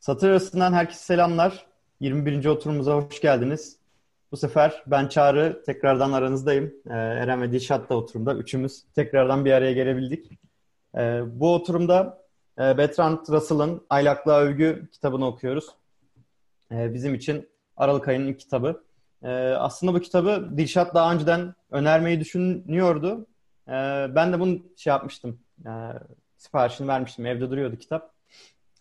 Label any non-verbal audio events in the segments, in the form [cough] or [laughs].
Satır arasından herkese selamlar. 21. oturumuza hoş geldiniz. Bu sefer ben Çağrı tekrardan aranızdayım. Ee, Eren ve Dilşat da oturumda. Üçümüz tekrardan bir araya gelebildik. Ee, bu oturumda e, Bertrand Russell'ın Aylaklığa Övgü kitabını okuyoruz. Ee, bizim için Aralık ayının kitabı. Aslında bu kitabı Dilşat daha önceden önermeyi düşünüyordu. Ben de bunu şey yapmıştım. Siparişini vermiştim. Evde duruyordu kitap.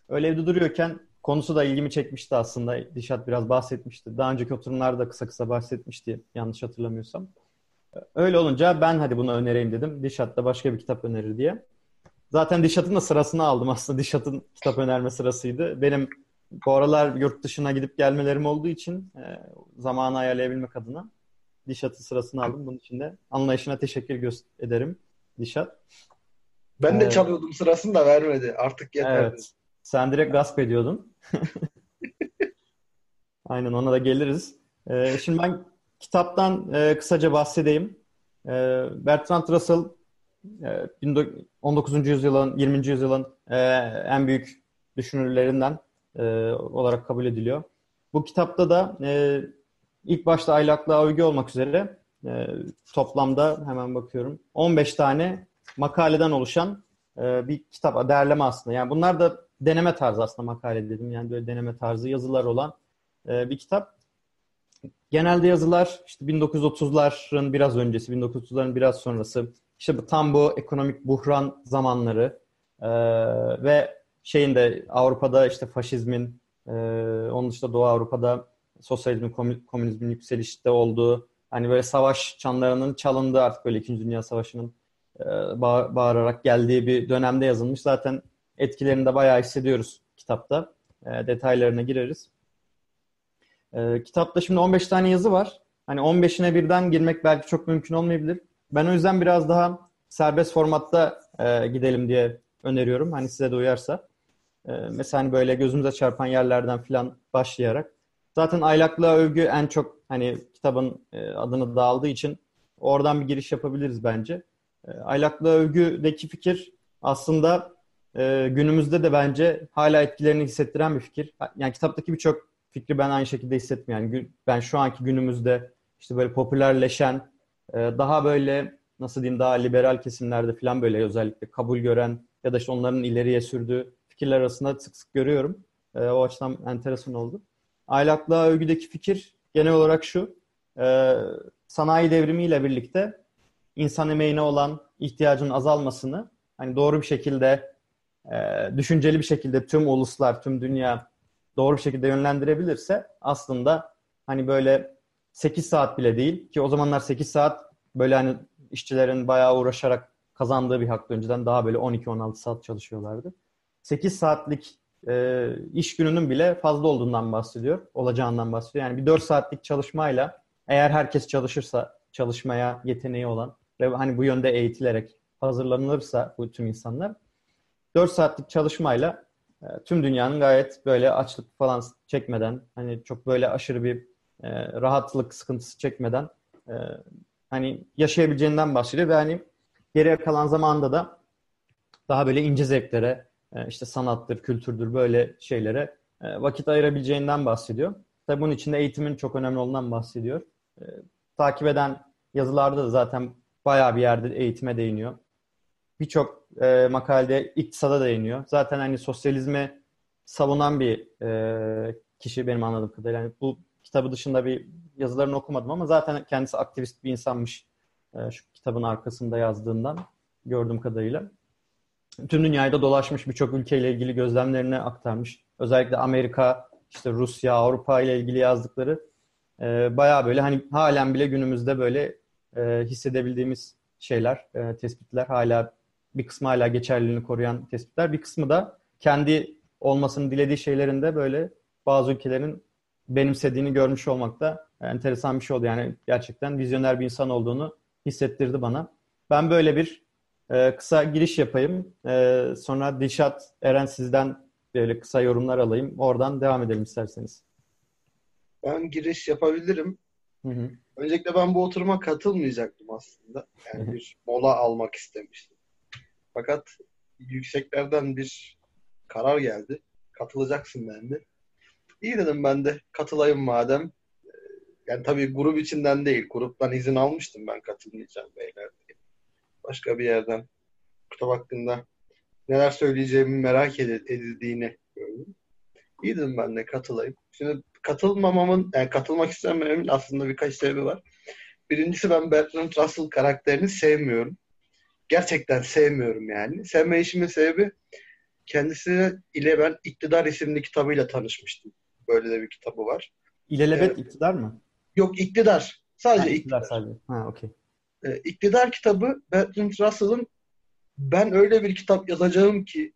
Öyle evde duruyorken konusu da ilgimi çekmişti aslında. Dişat biraz bahsetmişti. Daha önceki oturumlarda kısa kısa bahsetmişti yanlış hatırlamıyorsam. Öyle olunca ben hadi bunu önereyim dedim. Dişat da başka bir kitap önerir diye. Zaten Dişat'ın da sırasını aldım aslında. Dişat'ın kitap önerme sırasıydı. Benim bu aralar yurt dışına gidip gelmelerim olduğu için e, zamanı ayarlayabilmek adına Dişat'ın sırasını aldım. Bunun için de anlayışına teşekkür ederim Dişat. Ben de ee, çalıyordum sırasını da vermedi. Artık yeter. Evet. Sen direkt gasp ediyordun. [laughs] Aynen ona da geliriz. Ee, şimdi ben kitaptan e, kısaca bahsedeyim. E, Bertrand Russell e, 19. yüzyılın, 20. yüzyılın e, en büyük düşünürlerinden e, olarak kabul ediliyor. Bu kitapta da e, ilk başta aylaklığa övgü olmak üzere e, toplamda hemen bakıyorum 15 tane makaleden oluşan e, bir kitap, derleme aslında. Yani bunlar da deneme tarzı aslında makale dedim. Yani böyle deneme tarzı yazılar olan e, bir kitap. Genelde yazılar işte 1930'ların biraz öncesi, 1930'ların biraz sonrası. İşte tam bu ekonomik buhran zamanları e, ve şeyin de Avrupa'da işte faşizmin, e, onun dışında Doğu Avrupa'da sosyalizmin, komünizmin yükselişte olduğu, hani böyle savaş çanlarının çalındığı artık böyle İkinci Dünya Savaşı'nın e, bağırarak geldiği bir dönemde yazılmış. Zaten etkilerini de bayağı hissediyoruz kitapta. E, detaylarına gireriz. E, kitapta şimdi 15 tane yazı var. Hani 15'ine birden girmek belki çok mümkün olmayabilir. Ben o yüzden biraz daha serbest formatta e, gidelim diye öneriyorum. Hani size de uyarsa. E, mesela hani böyle gözümüze çarpan yerlerden falan başlayarak. Zaten aylaklığa övgü en çok hani kitabın e, adını dağıldığı için oradan bir giriş yapabiliriz bence. E, aylaklığa övgüdeki fikir aslında e, günümüzde de bence hala etkilerini hissettiren bir fikir. Yani kitaptaki birçok fikri ben aynı şekilde hissetmiyorum. Yani ben şu anki günümüzde işte böyle popülerleşen, e, daha böyle nasıl diyeyim daha liberal kesimlerde falan böyle özellikle kabul gören ya da işte onların ileriye sürdüğü fikirler arasında sık sık görüyorum. E, o açıdan enteresan oldu. Aylaklığa övgüdeki fikir genel olarak şu. E, sanayi devrimiyle birlikte insan emeğine olan ihtiyacın azalmasını hani doğru bir şekilde düşünceli bir şekilde tüm uluslar, tüm dünya doğru bir şekilde yönlendirebilirse aslında hani böyle 8 saat bile değil ki o zamanlar 8 saat böyle hani işçilerin bayağı uğraşarak kazandığı bir haktı. Önceden daha böyle 12-16 saat çalışıyorlardı. 8 saatlik e, iş gününün bile fazla olduğundan bahsediyor. Olacağından bahsediyor. Yani bir 4 saatlik çalışmayla eğer herkes çalışırsa çalışmaya yeteneği olan ve hani bu yönde eğitilerek hazırlanılırsa bu tüm insanlar 4 saatlik çalışmayla e, tüm dünyanın gayet böyle açlık falan çekmeden hani çok böyle aşırı bir e, rahatlık sıkıntısı çekmeden e, hani yaşayabileceğinden bahsediyor ve hani geriye kalan zamanda da daha böyle ince zevklere e, işte sanattır, kültürdür böyle şeylere e, vakit ayırabileceğinden bahsediyor. Tabii bunun içinde eğitimin çok önemli olduğundan bahsediyor. E, takip eden yazılarda da zaten bayağı bir yerde eğitime değiniyor birçok e, makalede iktisada değiniyor. Zaten hani sosyalizmi savunan bir e, kişi benim anladığım kadarıyla. Yani bu kitabı dışında bir yazılarını okumadım ama zaten kendisi aktivist bir insanmış. E, şu kitabın arkasında yazdığından gördüğüm kadarıyla. Tüm dünyada dolaşmış birçok ülkeyle ilgili gözlemlerini aktarmış. Özellikle Amerika, işte Rusya, Avrupa ile ilgili yazdıkları e, bayağı böyle hani halen bile günümüzde böyle e, hissedebildiğimiz şeyler, e, tespitler hala bir kısmı hala geçerliliğini koruyan tespitler. Bir kısmı da kendi olmasını dilediği şeylerin de böyle bazı ülkelerin benimsediğini görmüş olmak da enteresan bir şey oldu. Yani gerçekten vizyoner bir insan olduğunu hissettirdi bana. Ben böyle bir e, kısa giriş yapayım. E, sonra Dişat, Eren sizden böyle kısa yorumlar alayım. Oradan devam edelim isterseniz. Ben giriş yapabilirim. Hı hı. Öncelikle ben bu oturuma katılmayacaktım aslında. Yani bir mola almak istemiştim. Fakat yükseklerden bir karar geldi. katılacaksın dendi. İyi dedim ben de katılayım madem. Yani tabii grup içinden değil. Gruptan izin almıştım ben katılmayacağım beyler diye. Başka bir yerden kitap hakkında neler söyleyeceğimi merak edildiğini gördüm. İyi dedim ben de katılayım. Şimdi katılmamamın, yani katılmak istemememin aslında birkaç sebebi var. Birincisi ben Bertrand Russell karakterini sevmiyorum. Gerçekten sevmiyorum yani. Sevme işimin sebebi kendisi ile ben İktidar isimli kitabıyla tanışmıştım. Böyle de bir kitabı var. İlelebet evet. iktidar mı? Yok iktidar. Sadece ha, iktidar. iktidar. Sadece. Ha, okey. Ee, iktidar kitabı Bertrand Russell'ın ben öyle bir kitap yazacağım ki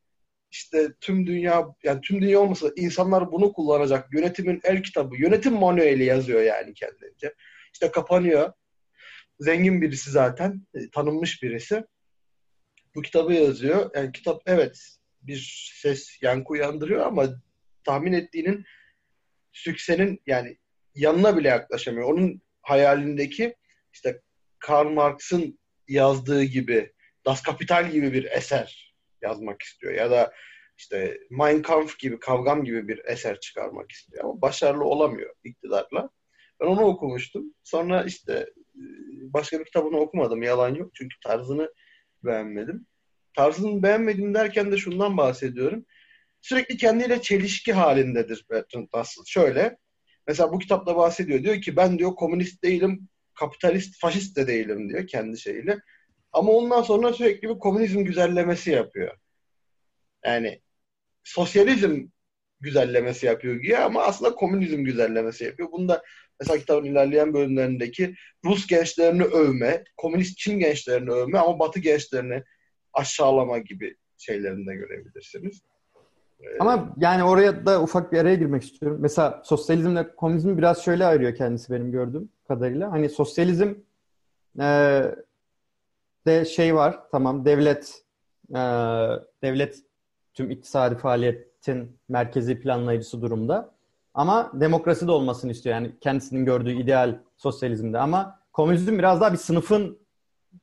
işte tüm dünya yani tüm dünya olmasa insanlar bunu kullanacak. Yönetimin el kitabı, yönetim manueli yazıyor yani kendince. İşte kapanıyor. Zengin birisi zaten, e, tanınmış birisi. Bu kitabı yazıyor. Yani kitap evet bir ses yankı uyandırıyor ama tahmin ettiğinin süksenin yani yanına bile yaklaşamıyor. Onun hayalindeki işte Karl Marx'ın yazdığı gibi Das Kapital gibi bir eser yazmak istiyor ya da işte Mein Kampf gibi, Kavgam gibi bir eser çıkarmak istiyor ama başarılı olamıyor iktidarla. Ben onu okumuştum. Sonra işte e, başka bir kitabını okumadım. Yalan yok. Çünkü tarzını beğenmedim. Tarzını beğenmedim derken de şundan bahsediyorum. Sürekli kendiyle çelişki halindedir Bertrand Russell. Şöyle, mesela bu kitapta bahsediyor. Diyor ki ben diyor komünist değilim, kapitalist, faşist de değilim diyor kendi şeyiyle. Ama ondan sonra sürekli bir komünizm güzellemesi yapıyor. Yani sosyalizm güzellemesi yapıyor güya ama aslında komünizm güzellemesi yapıyor. Bunda mesela kitabın ilerleyen bölümlerindeki Rus gençlerini övme, komünist Çin gençlerini övme ama Batı gençlerini aşağılama gibi şeylerini de görebilirsiniz. Ama yani oraya da ufak bir araya girmek istiyorum. Mesela sosyalizmle komünizm biraz şöyle ayırıyor kendisi benim gördüğüm kadarıyla. Hani sosyalizm e, de şey var tamam devlet e, devlet tüm iktisadi faaliyetin merkezi planlayıcısı durumda. Ama demokrasi de olmasını istiyor. Yani kendisinin gördüğü ideal sosyalizmde. Ama komünizm biraz daha bir sınıfın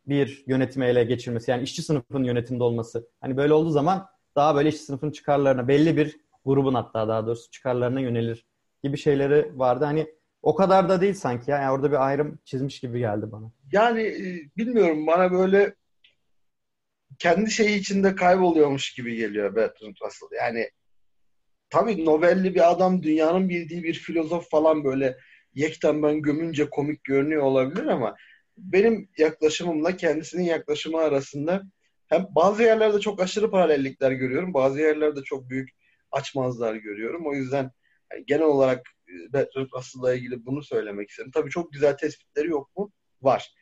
bir yönetimi ele geçirmesi. Yani işçi sınıfının yönetimde olması. Hani böyle olduğu zaman daha böyle işçi sınıfın çıkarlarına, belli bir grubun hatta daha doğrusu çıkarlarına yönelir gibi şeyleri vardı. Hani o kadar da değil sanki ya. Yani orada bir ayrım çizmiş gibi geldi bana. Yani e, bilmiyorum bana böyle kendi şeyi içinde kayboluyormuş gibi geliyor Bertrand Russell. Yani tabii Nobel'li bir adam dünyanın bildiği bir filozof falan böyle yekten ben gömünce komik görünüyor olabilir ama benim yaklaşımımla kendisinin yaklaşımı arasında hem bazı yerlerde çok aşırı paralellikler görüyorum. Bazı yerlerde çok büyük açmazlar görüyorum. O yüzden yani genel olarak e, Bertrand Russell'la ilgili bunu söylemek istedim. Tabii çok güzel tespitleri yok mu? Var.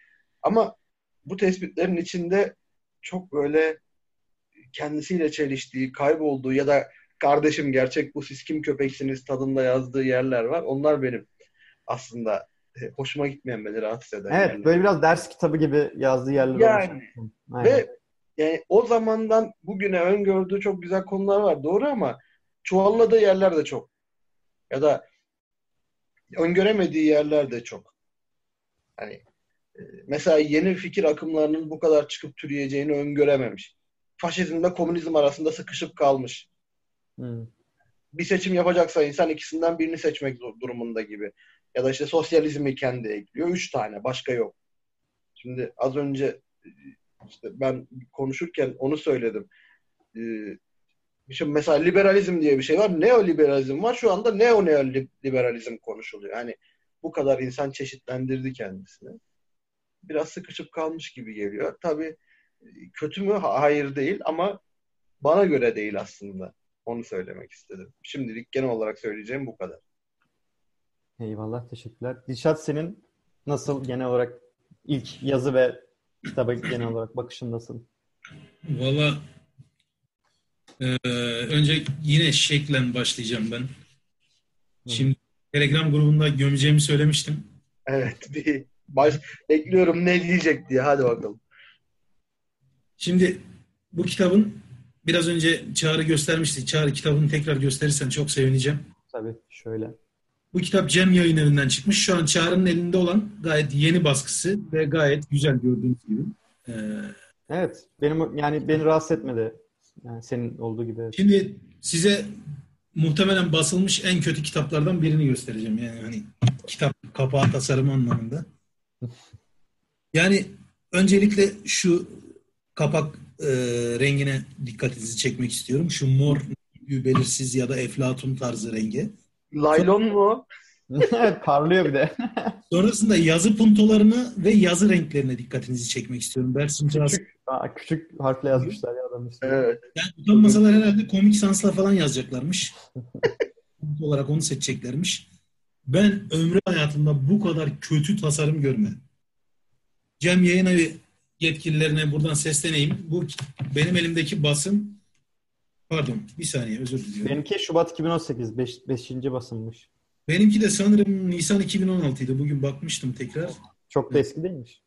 Ama bu tespitlerin içinde çok böyle kendisiyle çeliştiği, kaybolduğu ya da kardeşim gerçek bu siz kim köpeksiniz tadında yazdığı yerler var. Onlar benim aslında e, hoşuma gitmeyen beni rahatsız eden Evet, yerler. böyle biraz ders kitabı gibi yazdığı yerler yani, Ve yani o zamandan bugüne öngördüğü çok güzel konular var. Doğru ama çuvalladığı yerler de çok. Ya da öngöremediği yerler de çok. Hani e, mesela yeni fikir akımlarının bu kadar çıkıp türeyeceğini öngörememiş. Faşizmle komünizm arasında sıkışıp kalmış. Hmm. Bir seçim yapacaksa insan ikisinden birini seçmek durumunda gibi. Ya da işte sosyalizmi kendi ekliyor. Üç tane. Başka yok. Şimdi az önce işte ben konuşurken onu söyledim. Ee, Şimdi mesela liberalizm diye bir şey var. Neoliberalizm var. Şu anda neoliberalizm konuşuluyor. Yani bu kadar insan çeşitlendirdi kendisini. Biraz sıkışıp kalmış gibi geliyor. Tabii kötü mü? Hayır değil ama bana göre değil aslında. Onu söylemek istedim. Şimdilik genel olarak söyleyeceğim bu kadar. Eyvallah. Teşekkürler. Dişat senin nasıl genel olarak ilk yazı ve kitaba genel olarak bakışın nasıl? Valla e, önce yine şeklen başlayacağım ben. Şimdi Telegram grubunda gömeceğimi söylemiştim. Evet. Bir baş, bekliyorum ne diyecek diye. Hadi bakalım. Şimdi bu kitabın biraz önce Çağrı göstermişti. Çağrı kitabını tekrar gösterirsen çok sevineceğim. Tabii şöyle. Bu kitap Cem yayın evinden çıkmış. Şu an Çağrı'nın elinde olan gayet yeni baskısı ve gayet güzel gördüğünüz gibi. Ee, evet. Benim yani beni rahatsız etmedi. Yani senin olduğu gibi. Şimdi size muhtemelen basılmış en kötü kitaplardan birini göstereceğim. Yani hani kitap kapağı tasarımı anlamında. [laughs] Yani öncelikle şu kapak e, rengine dikkatinizi çekmek istiyorum. Şu mor belirsiz ya da eflatun tarzı rengi. Laylon mu? evet parlıyor bir de. [laughs] Sonrasında yazı puntolarını ve yazı renklerine dikkatinizi çekmek istiyorum. Bersin Tras. küçük, aa, küçük harfle yazmışlar ya adam işte. Evet. Yani utanmasalar herhalde komik sansla falan yazacaklarmış. Olarak onu seçeceklermiş. Ben ömrü hayatımda bu kadar kötü tasarım görmedim. Cem Yayın Evi yetkililerine buradan sesleneyim. Bu benim elimdeki basım pardon bir saniye özür diliyorum. Benimki Şubat 2018. 5. Beş, basınmış. Benimki de sanırım Nisan 2016'ydı. Bugün bakmıştım tekrar. Çok da eski değilmiş.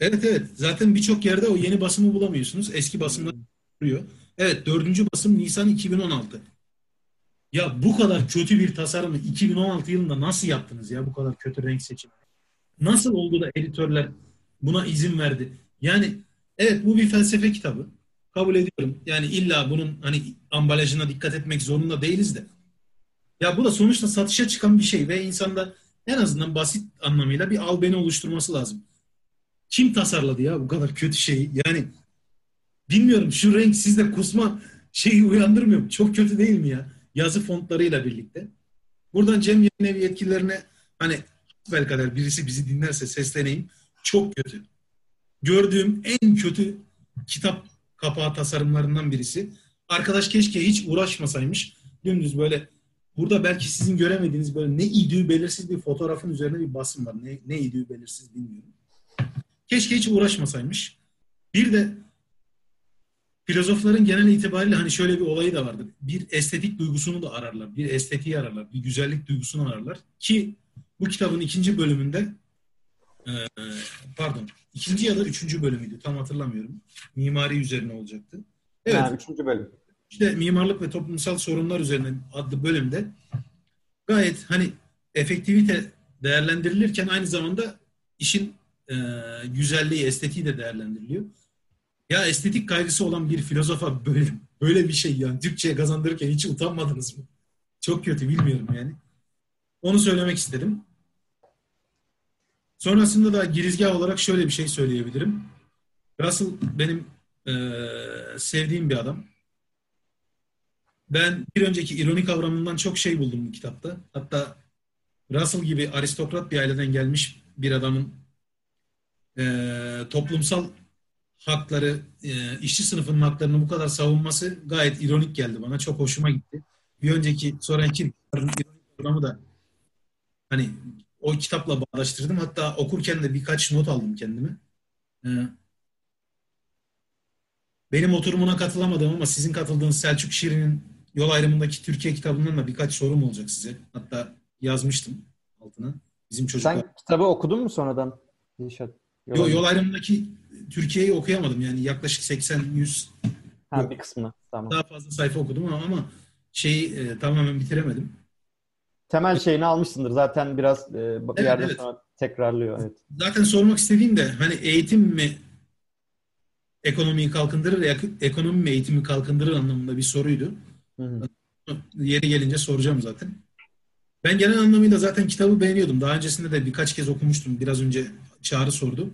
Evet evet. Zaten birçok yerde o yeni basımı bulamıyorsunuz. Eski basımda duruyor. Evet dördüncü basım Nisan 2016. Ya bu kadar kötü bir tasarımı 2016 yılında nasıl yaptınız ya bu kadar kötü renk seçimi? Nasıl oldu da editörler buna izin verdi? Yani evet bu bir felsefe kitabı. Kabul ediyorum. Yani illa bunun hani ambalajına dikkat etmek zorunda değiliz de. Ya bu da sonuçta satışa çıkan bir şey ve insanda en azından basit anlamıyla bir albeni oluşturması lazım. Kim tasarladı ya bu kadar kötü şeyi? Yani bilmiyorum şu renk sizde kusma şeyi uyandırmıyor mu? Çok kötü değil mi ya? Yazı fontlarıyla birlikte. Buradan Cem Yayın Evi yetkililerine hani belkader birisi bizi dinlerse sesleneyim. Çok kötü. Gördüğüm en kötü kitap kapağı tasarımlarından birisi. Arkadaş keşke hiç uğraşmasaymış. Dümdüz böyle burada belki sizin göremediğiniz böyle ne idüğü belirsiz bir fotoğrafın üzerine bir basım var. Ne, ne idüğü belirsiz bilmiyorum. Keşke hiç uğraşmasaymış. Bir de filozofların genel itibariyle hani şöyle bir olayı da vardır. Bir estetik duygusunu da ararlar. Bir estetiği ararlar. Bir güzellik duygusunu ararlar. Ki bu kitabın ikinci bölümünde e, pardon ikinci ya da üçüncü bölümüydü. Tam hatırlamıyorum. Mimari üzerine olacaktı. Evet. Ha, üçüncü bölüm. İşte mimarlık ve toplumsal sorunlar üzerine adlı bölümde gayet hani efektivite değerlendirilirken aynı zamanda işin e, güzelliği, estetiği de değerlendiriliyor. Ya estetik kaygısı olan bir filozofa böyle böyle bir şey yani Türkçe'ye kazandırırken hiç utanmadınız mı? Çok kötü bilmiyorum yani. Onu söylemek istedim. Sonrasında da girizgah olarak şöyle bir şey söyleyebilirim. Russell benim e, sevdiğim bir adam. Ben bir önceki ironi kavramından çok şey buldum bu kitapta. Hatta Russell gibi aristokrat bir aileden gelmiş bir adamın e, toplumsal hakları, e, işçi sınıfının haklarını bu kadar savunması gayet ironik geldi bana. Çok hoşuma gitti. Bir önceki Kierkegaard'ın ironik kavramı da hani o kitapla bağdaştırdım. Hatta okurken de birkaç not aldım kendime. E, benim oturumuna katılamadım ama sizin katıldığınız Selçuk Şirin'in yol ayrımındaki Türkiye kitabından da birkaç sorum olacak size. Hatta yazmıştım altına. Bizim çocuklar. Sen kitabı okudun mu sonradan? Dilşat? Yo, yol ayrımındaki Türkiye'yi okuyamadım. Yani yaklaşık 80-100 ha, bir kısmını. Tamam. daha fazla sayfa okudum ama, ama şeyi e, tamamen bitiremedim. Temel şeyini almışsındır. Zaten biraz e, bir Evet, yerden evet. sonra tekrarlıyor. Evet. Zaten sormak istediğim de hani eğitim mi ekonomiyi kalkındırır, ek- ekonomi mi eğitimi kalkındırır anlamında bir soruydu. Hı hı. Yeri gelince soracağım zaten. Ben genel anlamıyla zaten kitabı beğeniyordum. Daha öncesinde de birkaç kez okumuştum. Biraz önce Çağrı sordu.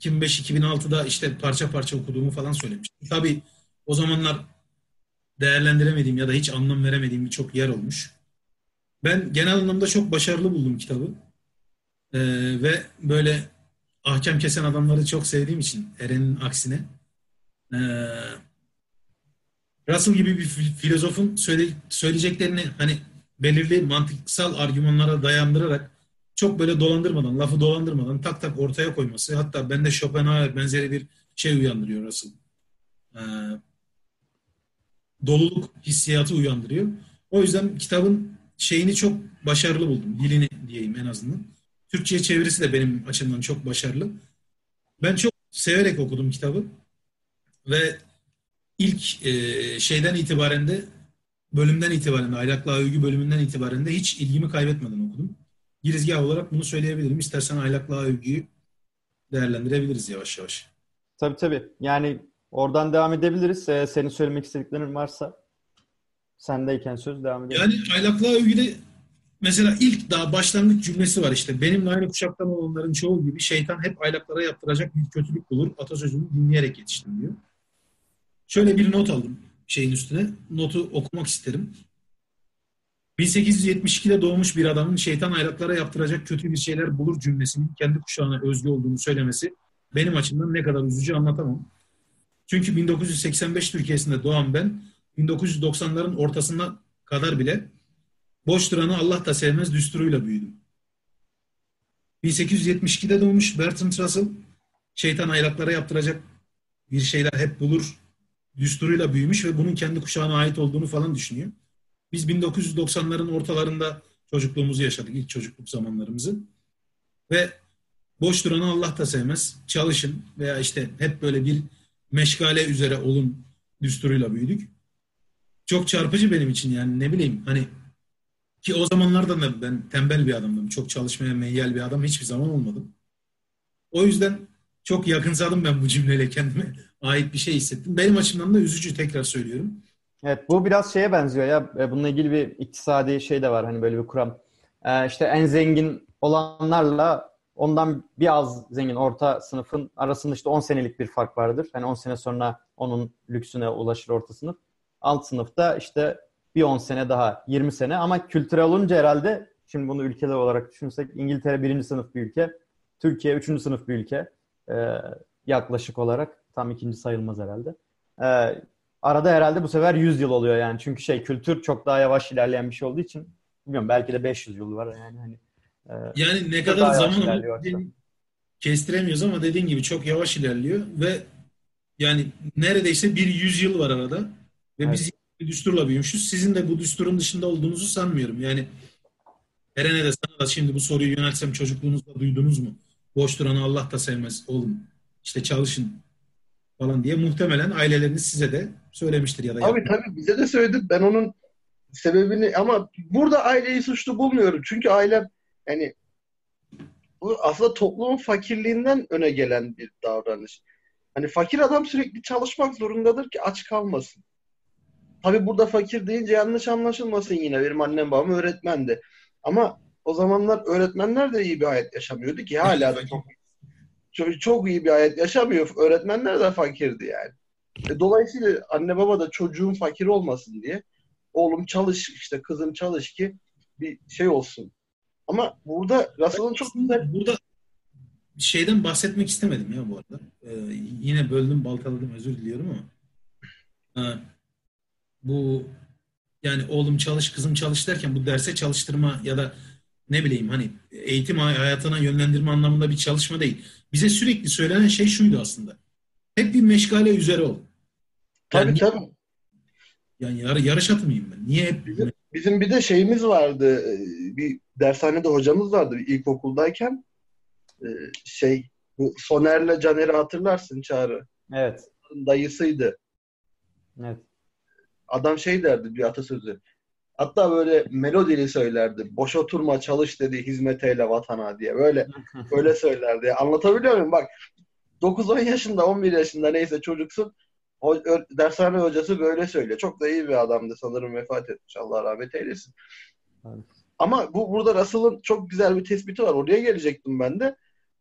2005-2006'da işte parça parça okuduğumu falan söylemiştim. Tabii o zamanlar değerlendiremediğim ya da hiç anlam veremediğim birçok yer olmuş. Ben genel anlamda çok başarılı buldum kitabı. Ee, ve böyle ahkam kesen adamları çok sevdiğim için Eren'in aksine. Ee, Russell gibi bir fil- filozofun söyle, söyleyeceklerini hani belirli mantıksal argümanlara dayandırarak çok böyle dolandırmadan, lafı dolandırmadan tak tak ortaya koyması hatta bende Schopenhauer benzeri bir şey uyandırıyor Russell. Ee, doluluk hissiyatı uyandırıyor. O yüzden kitabın şeyini çok başarılı buldum. Dilini diyeyim en azından. Türkçe'ye çevirisi de benim açımdan çok başarılı. Ben çok severek okudum kitabı. Ve ilk e, şeyden itibaren de bölümden itibaren de ahlakla övgü bölümünden itibaren de hiç ilgimi kaybetmeden okudum. Girizgah olarak bunu söyleyebilirim. İstersen ahlakla övgüyü değerlendirebiliriz yavaş yavaş. Tabii tabii. Yani oradan devam edebiliriz. Ee, senin söylemek istediklerin varsa sendeyken söz devam edelim. Yani aylaklığa övgüde mesela ilk daha başlangıç cümlesi var işte. Benimle aynı kuşaktan olanların çoğu gibi şeytan hep aylaklara yaptıracak bir kötülük bulur. Atasözünü dinleyerek yetiştim diyor. Şöyle bir not aldım şeyin üstüne. Notu okumak isterim. 1872'de doğmuş bir adamın şeytan aylaklara yaptıracak kötü bir şeyler bulur cümlesinin kendi kuşağına özgü olduğunu söylemesi benim açımdan ne kadar üzücü anlatamam. Çünkü 1985 Türkiye'sinde doğan ben 1990'ların ortasına kadar bile boş duranı Allah da sevmez düsturuyla büyüdüm. 1872'de doğmuş Bertrand Russell şeytan aylaklara yaptıracak bir şeyler hep bulur düsturuyla büyümüş ve bunun kendi kuşağına ait olduğunu falan düşünüyor. Biz 1990'ların ortalarında çocukluğumuzu yaşadık, ilk çocukluk zamanlarımızı. Ve boş duranı Allah da sevmez. Çalışın veya işte hep böyle bir meşgale üzere olun düsturuyla büyüdük. Çok çarpıcı benim için yani ne bileyim hani ki o zamanlarda da ben tembel bir adamdım. Çok çalışmaya meyyal bir adam hiçbir zaman olmadım. O yüzden çok yakınsadım ben bu cümleyle kendime [laughs] ait bir şey hissettim. Benim açımdan da üzücü tekrar söylüyorum. Evet bu biraz şeye benziyor ya. E, bununla ilgili bir iktisadi şey de var hani böyle bir kuram. Ee, işte en zengin olanlarla ondan bir az zengin orta sınıfın arasında işte 10 senelik bir fark vardır. Hani 10 sene sonra onun lüksüne ulaşır orta sınıf. Alt sınıfta işte bir 10 sene daha 20 sene ama kültürel olunca herhalde şimdi bunu ülkeler olarak düşünürsek İngiltere birinci sınıf bir ülke. Türkiye üçüncü sınıf bir ülke. Ee, yaklaşık olarak tam ikinci sayılmaz herhalde. Ee, arada herhalde bu sefer 100 yıl oluyor yani. Çünkü şey kültür çok daha yavaş ilerleyen bir şey olduğu için bilmiyorum belki de 500 yıl var yani hani. E, yani ne kadar zaman kestiremiyoruz ama dediğin gibi çok yavaş ilerliyor ve yani neredeyse bir yüzyıl var arada ve evet. biz bir düsturla büyümüşüz. Sizin de bu düsturun dışında olduğunuzu sanmıyorum. Yani Eren'e de sana da şimdi bu soruyu yöneltsem çocukluğunuzda duydunuz mu? Boş duranı Allah da sevmez oğlum. İşte çalışın falan diye muhtemelen aileleriniz size de söylemiştir ya da. Tabii yapın. tabii bize de söyledi. Ben onun sebebini ama burada aileyi suçlu bulmuyorum. Çünkü aile yani bu aslında toplumun fakirliğinden öne gelen bir davranış. Hani fakir adam sürekli çalışmak zorundadır ki aç kalmasın. Tabi burada fakir deyince yanlış anlaşılmasın yine. Benim annem babam öğretmendi. Ama o zamanlar öğretmenler de iyi bir hayat yaşamıyordu ki hala da çok çok, çok iyi bir hayat yaşamıyor. Öğretmenler de fakirdi yani. E, dolayısıyla anne baba da çocuğun fakir olmasın diye oğlum çalış işte kızım çalış ki bir şey olsun. Ama burada Russell'ın çok güzel... Burada şeyden bahsetmek istemedim ya bu arada. Ee, yine böldüm, baltaladım, özür diliyorum ama. Ee, bu yani oğlum çalış, kızım çalış derken bu derse çalıştırma ya da ne bileyim hani eğitim hayatına yönlendirme anlamında bir çalışma değil. Bize sürekli söylenen şey şuydu aslında. Hep bir meşgale üzere ol. Tabii yani, tabii. Yani yar, yarış atı mıyım ben? Niye hep... Bizim, bizim bir de şeyimiz vardı. E, bir dershanede hocamız vardı bir ilkokuldayken. E, şey bu Soner'le Caner'i hatırlarsın Çağrı. Evet. Dayısıydı. Evet. Adam şey derdi bir atasözü. Hatta böyle melodili söylerdi. Boş oturma çalış dedi hizmet eyle vatana diye. Böyle [laughs] böyle söylerdi. Anlatabiliyor muyum? Bak 9-10 yaşında 11 yaşında neyse çocuksun o, dershane hocası böyle söylüyor. Çok da iyi bir adamdı sanırım vefat etmiş. Allah rahmet eylesin. Evet. Ama bu burada Russell'ın çok güzel bir tespiti var. Oraya gelecektim ben de.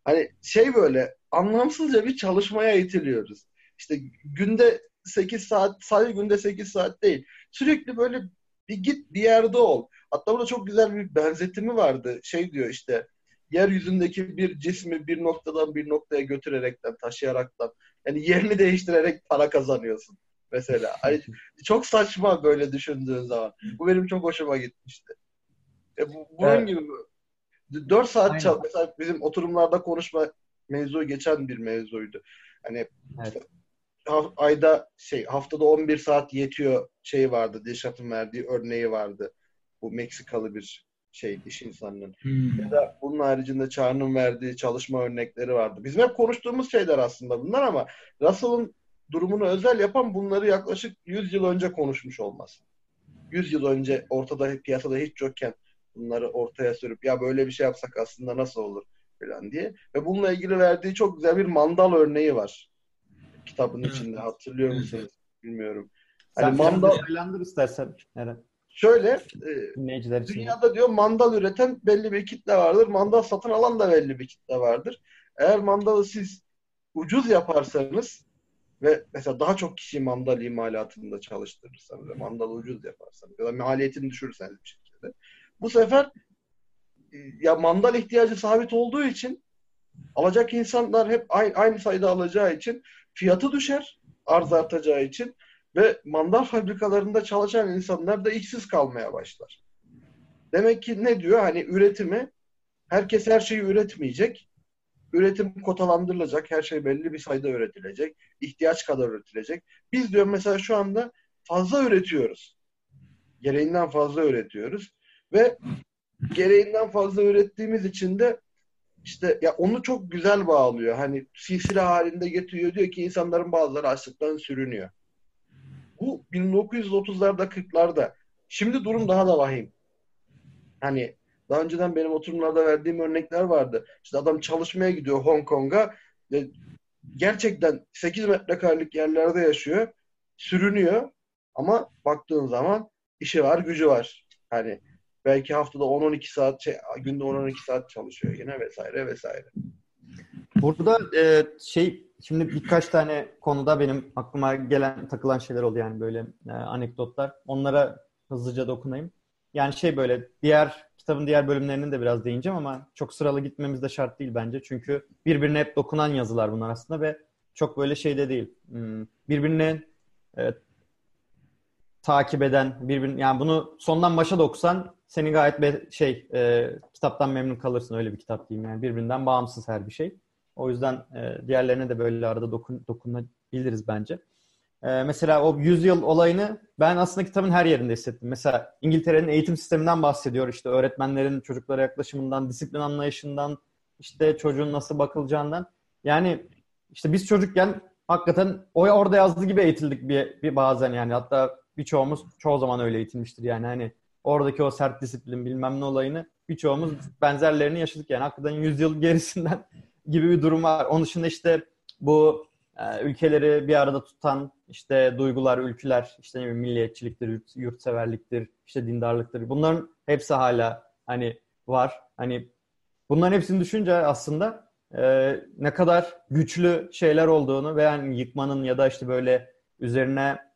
Hani şey böyle anlamsızca bir çalışmaya itiliyoruz. İşte günde 8 saat, sadece günde 8 saat değil. Sürekli böyle bir git bir yerde ol. Hatta burada çok güzel bir benzetimi vardı. Şey diyor işte yeryüzündeki bir cismi bir noktadan bir noktaya götürerekten, taşıyaraktan yani yerini değiştirerek para kazanıyorsun mesela. Hani [laughs] çok saçma böyle düşündüğün zaman. Bu benim çok hoşuma gitmişti. E, bu, bunun evet. gibi 4 saat çal mesela bizim oturumlarda konuşma mevzu geçen bir mevzuydu. Hani evet ayda şey haftada 11 saat yetiyor şey vardı. Dilşat'ın verdiği örneği vardı. Bu Meksikalı bir şey iş insanının. Hmm. Ya da bunun haricinde Çağrı'nın verdiği çalışma örnekleri vardı. Bizim hep konuştuğumuz şeyler aslında bunlar ama Russell'ın durumunu özel yapan bunları yaklaşık 100 yıl önce konuşmuş olması. 100 yıl önce ortada piyasada hiç yokken bunları ortaya sürüp ya böyle bir şey yapsak aslında nasıl olur falan diye. Ve bununla ilgili verdiği çok güzel bir mandal örneği var kitabın içinde. Hatırlıyor musunuz? Bilmiyorum. Sen Hani mandal... mandal detaylandır istersen Eren. şöyle e, dünyada diyor mandal üreten belli bir kitle vardır. Mandal satın alan da belli bir kitle vardır. Eğer mandalı siz ucuz yaparsanız ve mesela daha çok kişi mandal imalatında çalıştırırsanız ve mandalı ucuz yaparsanız ya da maliyetini düşürürseniz bir şekilde bu sefer e, ya mandal ihtiyacı sabit olduğu için alacak insanlar hep aynı, aynı sayıda alacağı için fiyatı düşer arz artacağı için ve mandal fabrikalarında çalışan insanlar da işsiz kalmaya başlar. Demek ki ne diyor? Hani üretimi herkes her şeyi üretmeyecek. Üretim kotalandırılacak. Her şey belli bir sayıda üretilecek. ihtiyaç kadar üretilecek. Biz diyor mesela şu anda fazla üretiyoruz. Gereğinden fazla üretiyoruz. Ve gereğinden fazla ürettiğimiz için de işte ya onu çok güzel bağlıyor. Hani silsile halinde getiriyor. Diyor ki insanların bazıları açlıktan sürünüyor. Bu 1930'larda 40'larda. Şimdi durum daha da vahim. Hani daha önceden benim oturumlarda verdiğim örnekler vardı. İşte adam çalışmaya gidiyor Hong Kong'a gerçekten 8 metrekarelik yerlerde yaşıyor. Sürünüyor. Ama baktığın zaman işi var, gücü var. Hani belki haftada 10-12 saat, şey, günde 10-12 saat çalışıyor yine vesaire vesaire. Burada e, şey şimdi birkaç tane konuda benim aklıma gelen takılan şeyler oldu yani böyle e, anekdotlar. Onlara hızlıca dokunayım. Yani şey böyle diğer kitabın diğer bölümlerinin de biraz değineceğim ama çok sıralı gitmemiz de şart değil bence. Çünkü birbirine hep dokunan yazılar bunlar aslında ve çok böyle şey de değil. Hmm, Birbirine e, takip eden, birbirin yani bunu sondan başa da okusan seni gayet be, şey e, kitaptan memnun kalırsın öyle bir kitap diyeyim yani birbirinden bağımsız her bir şey. O yüzden e, diğerlerine de böyle arada dokun, dokunabiliriz bence. E, mesela o 100 yıl olayını ben aslında kitabın her yerinde hissettim. Mesela İngiltere'nin eğitim sisteminden bahsediyor. İşte öğretmenlerin çocuklara yaklaşımından, disiplin anlayışından, işte çocuğun nasıl bakılacağından. Yani işte biz çocukken hakikaten o orada yazdığı gibi eğitildik bir, bir bazen yani. Hatta birçoğumuz çoğu zaman öyle eğitilmiştir yani. Hani oradaki o sert disiplin bilmem ne olayını birçoğumuz benzerlerini yaşadık yani. Hakikaten 100 yıl gerisinden [laughs] gibi bir durum var. Onun dışında işte bu e, ülkeleri bir arada tutan işte duygular, ülküler, işte ne bileyim, milliyetçiliktir, yurt, yurtseverliktir, işte dindarlıktır. Bunların hepsi hala hani var. Hani bunların hepsini düşünce aslında e, ne kadar güçlü şeyler olduğunu ve yani yıkmanın ya da işte böyle üzerine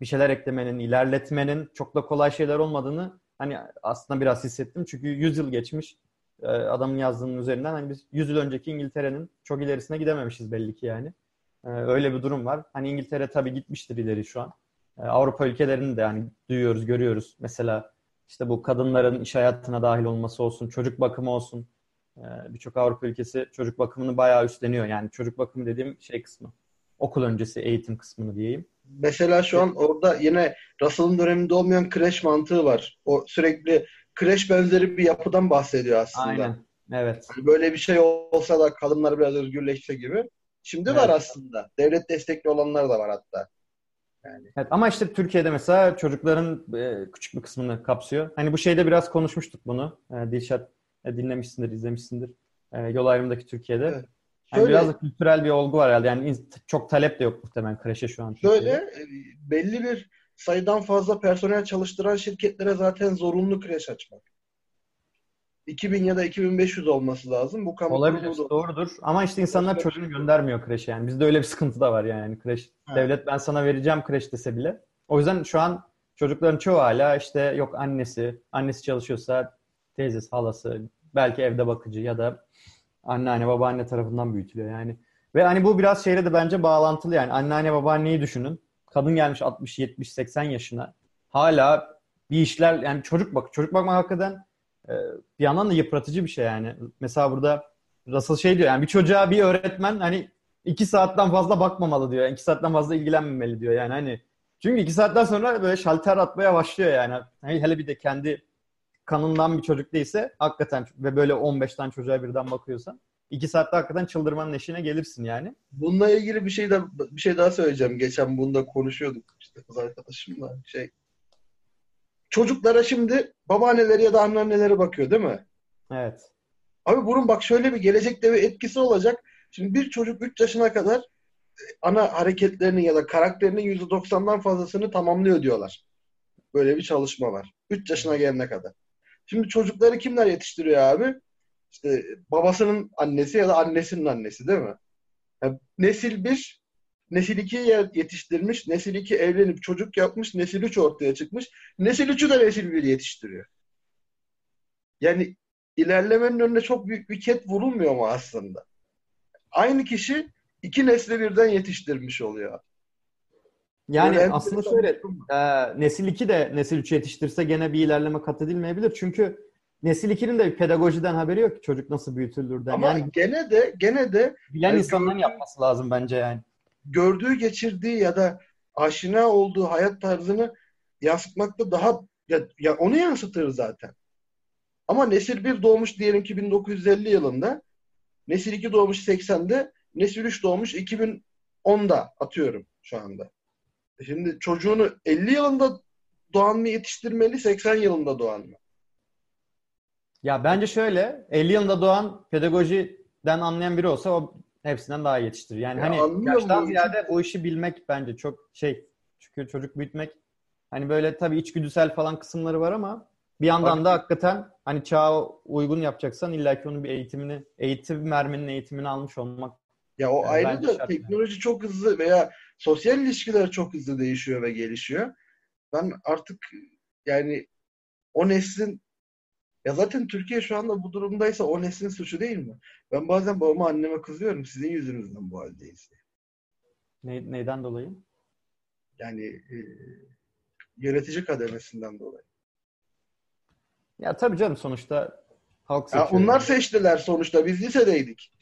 bir şeyler eklemenin, ilerletmenin çok da kolay şeyler olmadığını hani aslında biraz hissettim. Çünkü 100 yıl geçmiş e, adamın yazdığının üzerinden hani biz 100 yıl önceki İngiltere'nin çok ilerisine gidememişiz belli ki yani. E, öyle bir durum var. Hani İngiltere tabii gitmiştir ileri şu an. E, Avrupa ülkelerini de hani duyuyoruz, görüyoruz. Mesela işte bu kadınların iş hayatına dahil olması olsun, çocuk bakımı olsun. Birçok Avrupa ülkesi çocuk bakımını bayağı üstleniyor. Yani çocuk bakımı dediğim şey kısmı. Okul öncesi eğitim kısmını diyeyim. Mesela şu an orada yine Russell'ın döneminde olmayan kreş mantığı var. O sürekli kreş benzeri bir yapıdan bahsediyor aslında. Aynen. Evet. Hani böyle bir şey olsa da kadınlar biraz özgürleşse gibi. Şimdi evet. var aslında. Devlet destekli olanlar da var hatta. Yani. Evet, ama işte Türkiye'de mesela çocukların e, küçük bir kısmını kapsıyor. Hani bu şeyde biraz konuşmuştuk bunu. E, Dilşat e, dinlemişsindir, izlemişsindir. E, yol ayrımındaki Türkiye'de. Evet. Yani şöyle, biraz da kültürel bir olgu var herhalde. Yani çok talep de yok muhtemelen kreşe şu an. Şöyle e, belli bir sayıdan fazla personel çalıştıran şirketlere zaten zorunlu kreş açmak. 2000 ya da 2500 olması lazım. Bu kamu Olabilir, doğrudur. Ama işte insanlar çocuğunu göndermiyor kreşe yani. Bizde öyle bir sıkıntı da var yani. Kreş, evet. devlet ben sana vereceğim kreş dese bile. O yüzden şu an çocukların çoğu hala işte yok annesi, annesi çalışıyorsa teyzesi, halası, belki evde bakıcı ya da anneanne, babaanne tarafından büyütülüyor yani. Ve hani bu biraz şeyle de bence bağlantılı yani. Anneanne, babaanneyi düşünün. Kadın gelmiş 60, 70, 80 yaşına. Hala bir işler yani çocuk bak çocuk bakmak hakikaten e, bir yandan da yıpratıcı bir şey yani. Mesela burada Russell şey diyor yani bir çocuğa bir öğretmen hani iki saatten fazla bakmamalı diyor. Yani iki saatten fazla ilgilenmemeli diyor yani hani. Çünkü iki saatten sonra böyle şalter atmaya başlıyor yani. Hani hele bir de kendi kanından bir çocuk değilse hakikaten ve böyle 15 tane çocuğa birden bakıyorsan iki saatte hakikaten çıldırmanın eşine gelirsin yani. Bununla ilgili bir şey de bir şey daha söyleyeceğim. Geçen bunda konuşuyorduk işte kız arkadaşımla şey. Çocuklara şimdi babaanneleri ya da anneanneleri bakıyor değil mi? Evet. Abi bunun bak şöyle bir gelecekte bir etkisi olacak. Şimdi bir çocuk 3 yaşına kadar ana hareketlerinin ya da karakterinin %90'dan fazlasını tamamlıyor diyorlar. Böyle bir çalışma var. 3 yaşına gelene kadar. Şimdi çocukları kimler yetiştiriyor abi? İşte babasının annesi ya da annesinin annesi değil mi? Yani nesil 1, nesil 2'yi yetiştirmiş, nesil 2 evlenip çocuk yapmış, nesil 3 ortaya çıkmış. Nesil 3'ü de nesil 1 yetiştiriyor. Yani ilerlemenin önüne çok büyük bir ket vurulmuyor mu aslında? Aynı kişi iki nesli birden yetiştirmiş oluyor. Yani Böyle aslında şöyle e, nesil 2 de nesil 3 yetiştirse gene bir ilerleme kat edilmeyebilir. Çünkü nesil 2'nin de pedagojiden haberi yok ki çocuk nasıl büyütülürden. Ama yani, gene de gene de bilen yani insanların gördüğü, yapması lazım bence yani. Gördüğü, geçirdiği ya da aşina olduğu hayat tarzını yansıtmakta daha ya, ya onu yansıtır zaten. Ama nesil 1 doğmuş diyelim ki 1950 yılında, nesil 2 doğmuş 80'de, nesil 3 doğmuş 2010'da atıyorum şu anda. Şimdi çocuğunu 50 yılında doğan mı yetiştirmeli, 80 yılında doğan mı? Ya bence şöyle, 50 yılında doğan pedagojiden anlayan biri olsa o hepsinden daha iyi yetiştirir. Yani ya hani yaştan ziyade bu işi bilmek bence çok şey. Çünkü çocuk büyütmek hani böyle tabii içgüdüsel falan kısımları var ama bir yandan Bak, da hakikaten hani çağa uygun yapacaksan illaki onun bir eğitimini, eğitim merminin eğitimini almış olmak. Ya o yani ayrı da teknoloji yani. çok hızlı veya sosyal ilişkiler çok hızlı değişiyor ve gelişiyor. Ben artık yani o neslin ya zaten Türkiye şu anda bu durumdaysa o neslin suçu değil mi? Ben bazen babama anneme kızıyorum. Sizin yüzünüzden bu haldeyiz diye. Ne, neyden dolayı? Yani e, yönetici kademesinden dolayı. Ya tabii canım sonuçta halk seçiyor. Ya onlar seçtiler sonuçta. Biz lisedeydik.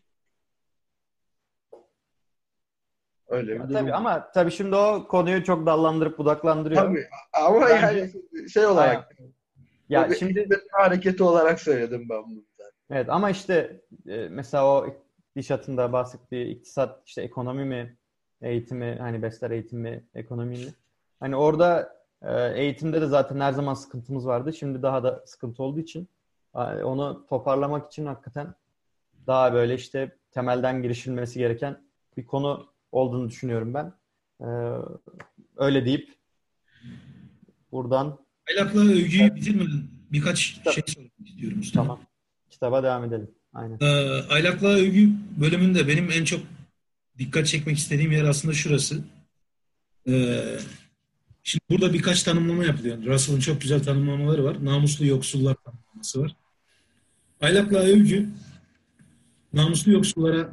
Öyle ya bir tabii ama tabii şimdi o konuyu çok dallandırıp budaklandırıyor. Tabii ama Bence... yani şey olarak ya o şimdi hareketi olarak söyledim ben bunu. Evet ama işte e, mesela o Dişat'ın bahsettiği iktisat işte ekonomi mi eğitimi hani besler eğitimi ekonomi mi? Hani orada e, eğitimde de zaten her zaman sıkıntımız vardı. Şimdi daha da sıkıntı olduğu için onu toparlamak için hakikaten daha böyle işte temelden girişilmesi gereken bir konu olduğunu düşünüyorum ben. E, öyle deyip buradan Aylak'la övgüyü bitirmeden birkaç Kitap. şey sormak istiyorum Mustafa. Tamam. Kitaba devam edelim. Aynen. Ee, Aylak'la övgü bölümünde benim en çok dikkat çekmek istediğim yer aslında şurası. Ee, şimdi burada birkaç tanımlama yapılıyor. Russell'ın çok güzel tanımlamaları var. Namuslu yoksullar tanımlaması var. Aylak'la övgü namuslu yoksullara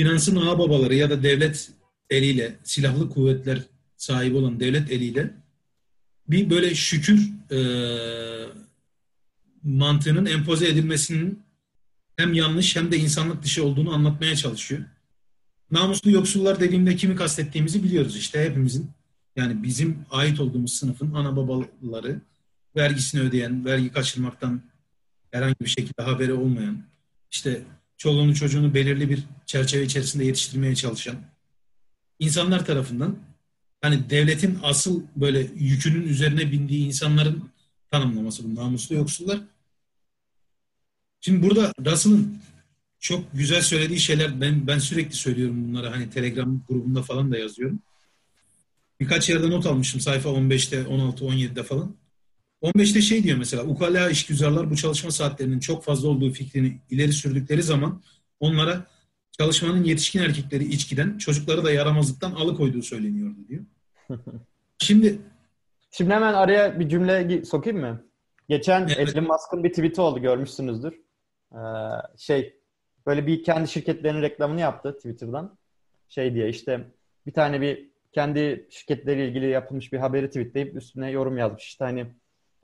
finansın ağababaları ya da devlet eliyle, silahlı kuvvetler sahibi olan devlet eliyle bir böyle şükür e, mantığının empoze edilmesinin hem yanlış hem de insanlık dışı olduğunu anlatmaya çalışıyor. Namuslu yoksullar dediğimde kimi kastettiğimizi biliyoruz işte hepimizin. Yani bizim ait olduğumuz sınıfın ana babaları vergisini ödeyen, vergi kaçırmaktan herhangi bir şekilde haberi olmayan, işte çoluğunu çocuğunu belirli bir çerçeve içerisinde yetiştirmeye çalışan insanlar tarafından hani devletin asıl böyle yükünün üzerine bindiği insanların tanımlaması bu namuslu yoksullar. Şimdi burada Russell'ın çok güzel söylediği şeyler ben ben sürekli söylüyorum bunları hani Telegram grubunda falan da yazıyorum. Birkaç yerde not almışım sayfa 15'te, 16, 17'de falan. 15'te şey diyor mesela ukala işgüzarlar bu çalışma saatlerinin çok fazla olduğu fikrini ileri sürdükleri zaman onlara çalışmanın yetişkin erkekleri içkiden, çocukları da yaramazlıktan alıkoyduğu söyleniyordu diyor. [laughs] Şimdi Şimdi hemen araya bir cümle sokayım mı? Geçen evet. Elon Musk'ın bir tweet'i oldu görmüşsünüzdür. Ee, şey böyle bir kendi şirketlerinin reklamını yaptı Twitter'dan. Şey diye işte bir tane bir kendi şirketleriyle ilgili yapılmış bir haberi tweetleyip üstüne yorum yazmış. İşte hani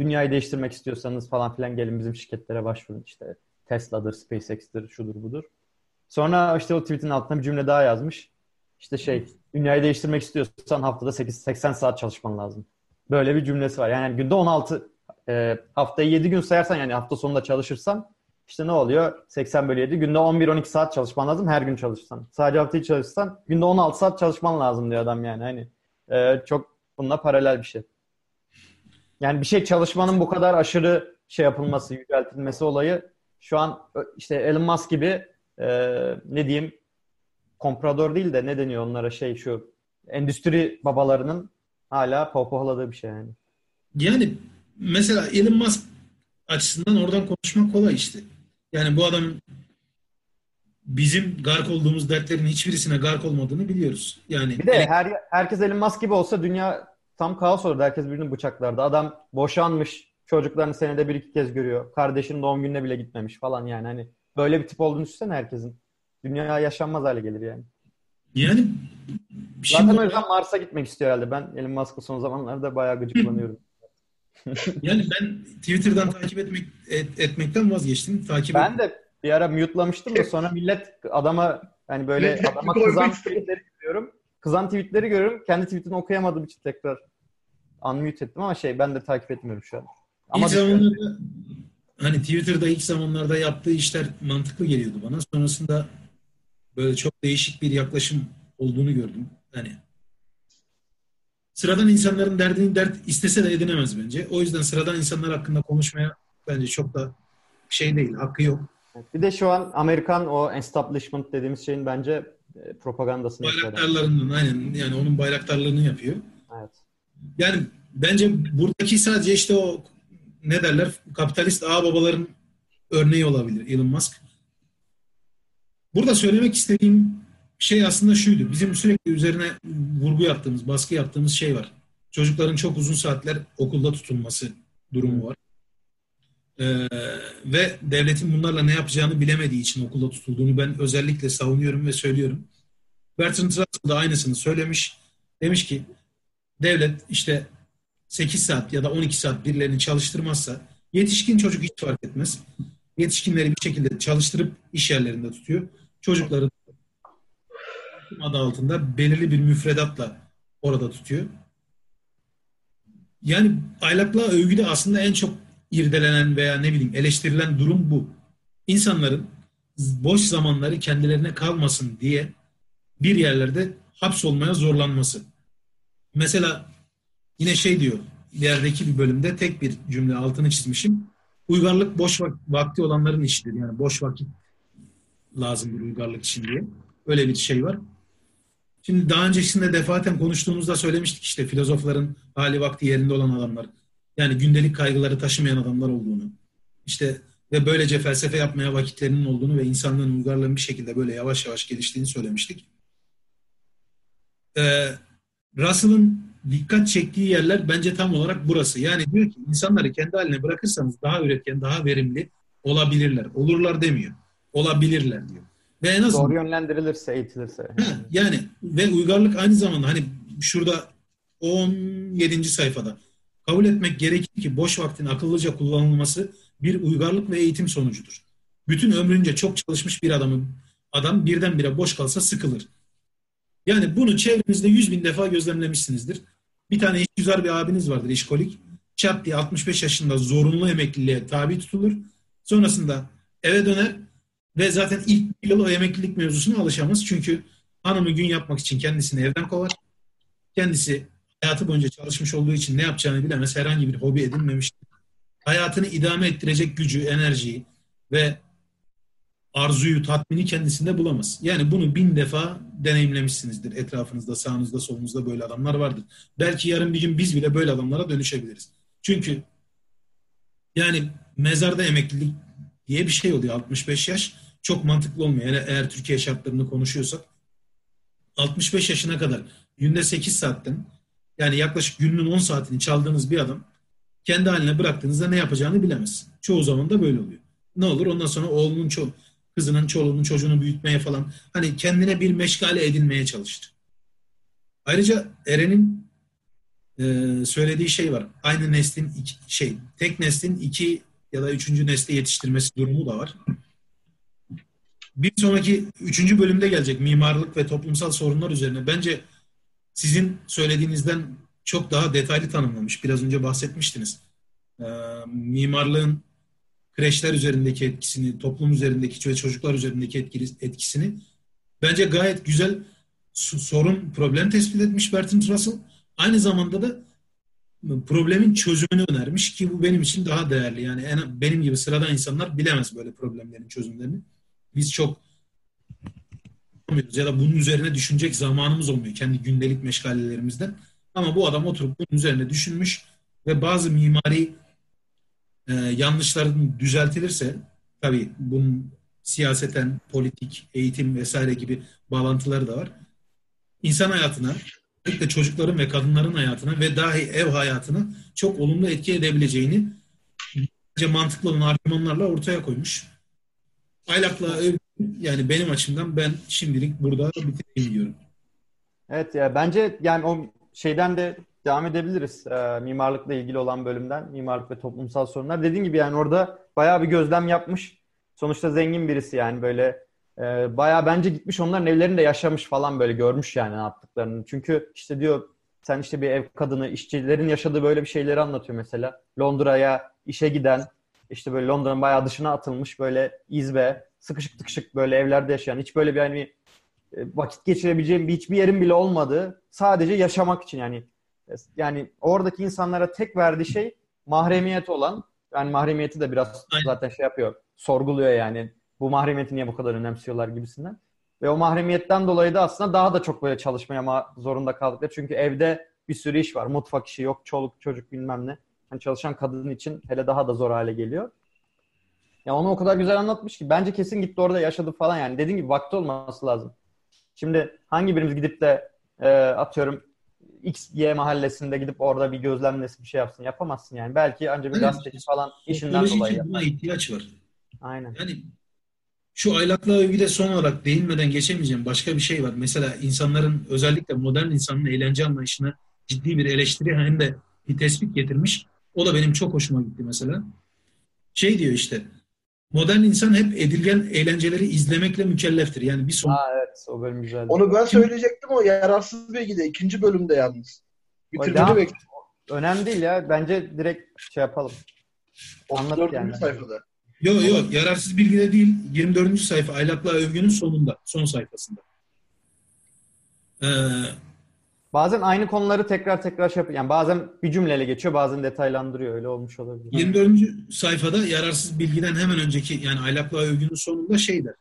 dünyayı değiştirmek istiyorsanız falan filan gelin bizim şirketlere başvurun. İşte Tesla'dır, SpaceX'tir, şudur budur. Sonra işte o tweet'in altına bir cümle daha yazmış. İşte şey, dünyayı değiştirmek istiyorsan haftada 8 80 saat çalışman lazım. Böyle bir cümlesi var. Yani günde 16 e, haftayı 7 gün sayarsan yani hafta sonunda çalışırsan işte ne oluyor? 80 bölü 7 günde 11-12 saat çalışman lazım her gün çalışsan. Sadece haftayı çalışsan günde 16 saat çalışman lazım diyor adam yani. Hani e, çok bununla paralel bir şey. Yani bir şey çalışmanın bu kadar aşırı şey yapılması, yüceltilmesi olayı şu an işte Elon Musk gibi e, ne diyeyim komprador değil de ne deniyor onlara şey şu endüstri babalarının hala pohpohladığı bir şey yani. Yani mesela Elon Musk açısından oradan konuşmak kolay işte. Yani bu adam bizim gark olduğumuz dertlerin hiçbirisine gark olmadığını biliyoruz. Yani Bir de her herkes Elon Musk gibi olsa dünya tam kaos olurdu. Herkes birbirini bıçaklardı. Adam boşanmış. Çocuklarını senede bir iki kez görüyor. Kardeşinin doğum gününe bile gitmemiş falan yani. Hani böyle bir tip olduğunu düşünsene herkesin. Dünya yaşanmaz hale gelir yani. yani Zaten şimdi o yüzden Mars'a gitmek istiyor herhalde. Ben Elon Musk'ı son zamanlarda bayağı gıcıklanıyorum. [laughs] yani ben Twitter'dan takip etmek et- etmekten vazgeçtim. Takip ben de bir ara mute'lamıştım da sonra millet adama hani böyle adama kızan tweetleri görüyorum. Kızan tweetleri görüyorum. Kendi tweetini okuyamadığım için tekrar unmute ettim ama şey ben de takip etmiyorum şu an. Ama ilk zamanlarda hani Twitter'da ilk zamanlarda yaptığı işler mantıklı geliyordu bana. Sonrasında böyle çok değişik bir yaklaşım olduğunu gördüm. Hani sıradan insanların derdini dert istese de edinemez bence. O yüzden sıradan insanlar hakkında konuşmaya bence çok da şey değil, hakkı yok. bir de şu an Amerikan o establishment dediğimiz şeyin bence propagandasını yapıyor. Bayraktarlarının aynen yani onun bayraktarlığını yapıyor. Evet. Yani bence buradaki sadece işte o ne derler kapitalist ağ babaların örneği olabilir Elon Musk. Burada söylemek istediğim şey aslında şuydu. Bizim sürekli üzerine vurgu yaptığımız, baskı yaptığımız şey var. Çocukların çok uzun saatler okulda tutulması durumu var. Ee, ve devletin bunlarla ne yapacağını bilemediği için okulda tutulduğunu ben özellikle savunuyorum ve söylüyorum. Bertrand Russell da aynısını söylemiş. Demiş ki devlet işte 8 saat ya da 12 saat birilerini çalıştırmazsa yetişkin çocuk hiç fark etmez. Yetişkinleri bir şekilde çalıştırıp iş yerlerinde tutuyor. Çocukları adı altında belirli bir müfredatla orada tutuyor. Yani aylaklığa övgüde aslında en çok irdelenen veya ne bileyim eleştirilen durum bu. İnsanların boş zamanları kendilerine kalmasın diye bir yerlerde hapsolmaya zorlanması. Mesela yine şey diyor ilerideki bir bölümde tek bir cümle altını çizmişim. Uygarlık boş vak- vakti olanların işidir. Yani boş vakit lazımdır uygarlık için diye. Öyle bir şey var. Şimdi daha öncesinde defaten konuştuğumuzda söylemiştik işte filozofların hali vakti yerinde olan adamlar. Yani gündelik kaygıları taşımayan adamlar olduğunu. İşte ve böylece felsefe yapmaya vakitlerinin olduğunu ve insanlığın uygarlığın bir şekilde böyle yavaş yavaş geliştiğini söylemiştik. Ee, Russell'ın dikkat çektiği yerler bence tam olarak burası. Yani diyor ki insanları kendi haline bırakırsanız daha üretken, daha verimli olabilirler. Olurlar demiyor. Olabilirler diyor. Ve en azından Doğru yönlendirilirse, eğitilirse. Ha, yani ve uygarlık aynı zamanda hani şurada 17. sayfada kabul etmek gerekir ki boş vaktin akıllıca kullanılması bir uygarlık ve eğitim sonucudur. Bütün ömrünce çok çalışmış bir adamın adam birdenbire boş kalsa sıkılır. Yani bunu çevrenizde 100 bin defa gözlemlemişsinizdir. Bir tane işgüzar bir abiniz vardır işkolik. Çat diye 65 yaşında zorunlu emekliliğe tabi tutulur. Sonrasında eve döner ve zaten ilk yıl o emeklilik mevzusuna alışamaz. Çünkü hanımı gün yapmak için kendisini evden kovar. Kendisi hayatı boyunca çalışmış olduğu için ne yapacağını bilemez. Herhangi bir hobi edinmemiştir. Hayatını idame ettirecek gücü, enerjiyi ve arzuyu, tatmini kendisinde bulamaz. Yani bunu bin defa deneyimlemişsinizdir. Etrafınızda, sağınızda, solunuzda böyle adamlar vardır. Belki yarın bir gün biz bile böyle adamlara dönüşebiliriz. Çünkü yani mezarda emeklilik diye bir şey oluyor 65 yaş. Çok mantıklı olmuyor. Yani eğer Türkiye şartlarını konuşuyorsak 65 yaşına kadar günde 8 saatten yani yaklaşık günün 10 saatini çaldığınız bir adam kendi haline bıraktığınızda ne yapacağını bilemez. Çoğu zaman da böyle oluyor. Ne olur ondan sonra oğlunun ço kızının, çoluğunun, çocuğunu büyütmeye falan hani kendine bir meşgale edinmeye çalışır. Ayrıca Eren'in e, söylediği şey var. Aynı neslin iki, şey tek neslin iki ya da üçüncü nesli yetiştirmesi durumu da var. Bir sonraki üçüncü bölümde gelecek mimarlık ve toplumsal sorunlar üzerine. Bence sizin söylediğinizden çok daha detaylı tanımlamış. Biraz önce bahsetmiştiniz. Ee, mimarlığın kreşler üzerindeki etkisini, toplum üzerindeki ve çocuklar üzerindeki etkisini bence gayet güzel sorun, problem tespit etmiş Bertrand Russell. Aynı zamanda da problemin çözümünü önermiş ki bu benim için daha değerli. Yani en, benim gibi sıradan insanlar bilemez böyle problemlerin çözümlerini. Biz çok bulamıyoruz ya da bunun üzerine düşünecek zamanımız olmuyor kendi gündelik meşgalelerimizden. Ama bu adam oturup bunun üzerine düşünmüş ve bazı mimari e, yanlışların düzeltilirse tabii bunun siyaseten, politik, eğitim vesaire gibi bağlantıları da var. İnsan hayatına, özellikle çocukların ve kadınların hayatına ve dahi ev hayatına çok olumlu etki edebileceğini bence mantıklı olan argümanlarla ortaya koymuş. Aylak'la yani benim açımdan ben şimdilik burada bitireyim diyorum. Evet ya bence yani o şeyden de devam edebiliriz. E, mimarlıkla ilgili olan bölümden. Mimarlık ve toplumsal sorunlar. Dediğim gibi yani orada bayağı bir gözlem yapmış. Sonuçta zengin birisi yani böyle e, bayağı bence gitmiş onların evlerinde yaşamış falan böyle görmüş yani ne yaptıklarını. Çünkü işte diyor sen işte bir ev kadını, işçilerin yaşadığı böyle bir şeyleri anlatıyor mesela. Londra'ya işe giden, işte böyle Londra'nın bayağı dışına atılmış böyle izbe, sıkışık tıkışık böyle evlerde yaşayan, hiç böyle bir hani vakit geçirebileceğim bir hiçbir yerin bile olmadığı, sadece yaşamak için yani yani oradaki insanlara tek verdiği şey mahremiyet olan, yani mahremiyeti de biraz zaten şey yapıyor, sorguluyor yani. Bu mahremiyeti niye bu kadar önemsiyorlar gibisinden. Ve o mahremiyetten dolayı da aslında daha da çok böyle çalışmaya zorunda kaldıkları. Çünkü evde bir sürü iş var. Mutfak işi yok, çoluk çocuk bilmem ne. Yani çalışan kadın için hele daha da zor hale geliyor. Ya onu o kadar güzel anlatmış ki bence kesin gitti orada yaşadı falan yani. Dediğim gibi vakti olması lazım. Şimdi hangi birimiz gidip de e, atıyorum X, Y mahallesinde gidip orada bir gözlemlesi bir şey yapsın. Yapamazsın yani. Belki ancak bir gazeteci falan işinden dolayı. buna ihtiyaç var. Aynen. Yani şu aylakla övgüde son olarak değinmeden geçemeyeceğim başka bir şey var. Mesela insanların özellikle modern insanın eğlence anlayışına ciddi bir eleştiri hem de bir tespit getirmiş. O da benim çok hoşuma gitti mesela. Şey diyor işte modern insan hep edilgen eğlenceleri izlemekle mükelleftir. Yani bir son. Aa, evet o bölüm güzeldi. Onu ben söyleyecektim o yararsız bilgide ikinci bölümde yalnız. Bitirmeni bekliyorum. Önemli değil ya. Bence direkt şey yapalım. Anlat yani. sayfada. Yok yok yararsız bilgide değil. 24. sayfa Aylakla Övgü'nün sonunda. Son sayfasında. Ee, bazen aynı konuları tekrar tekrar şey yapıyor. Yani bazen bir cümleyle geçiyor bazen detaylandırıyor. Öyle olmuş olabilir. 24. sayfada yararsız bilgiden hemen önceki yani Aylakla Övgü'nün sonunda şey der.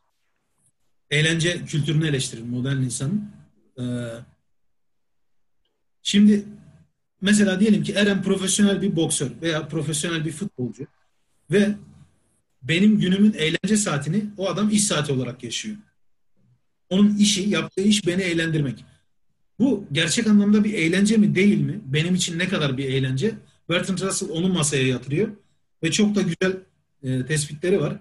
Eğlence kültürünü eleştirir modern insanın. Ee, şimdi mesela diyelim ki Eren profesyonel bir boksör veya profesyonel bir futbolcu ve benim günümün eğlence saatini o adam iş saati olarak yaşıyor. Onun işi, yaptığı iş beni eğlendirmek. Bu gerçek anlamda bir eğlence mi değil mi? Benim için ne kadar bir eğlence? Bertrand Russell onu masaya yatırıyor. Ve çok da güzel e, tespitleri var.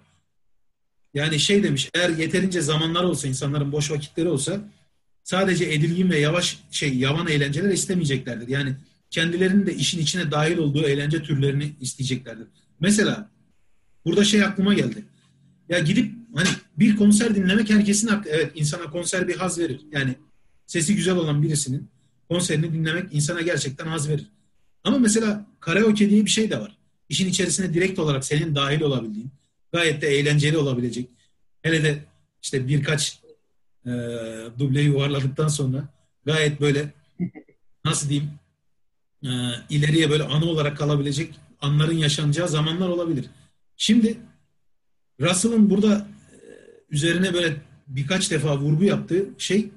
Yani şey demiş, eğer yeterince zamanlar olsa, insanların boş vakitleri olsa sadece edilgin ve yavaş şey yavan eğlenceler istemeyeceklerdir. Yani kendilerinin de işin içine dahil olduğu eğlence türlerini isteyeceklerdir. Mesela Burada şey aklıma geldi. Ya gidip hani bir konser dinlemek herkesin hakkı. Evet insana konser bir haz verir. Yani sesi güzel olan birisinin konserini dinlemek insana gerçekten haz verir. Ama mesela karaoke diye bir şey de var. İşin içerisine direkt olarak senin dahil olabildiğin, gayet de eğlenceli olabilecek. Hele de işte birkaç e, duble yuvarladıktan sonra gayet böyle nasıl diyeyim e, ileriye böyle anı olarak kalabilecek anların yaşanacağı zamanlar olabilir. Şimdi Russell'ın burada e, üzerine böyle birkaç defa vurgu yaptığı şey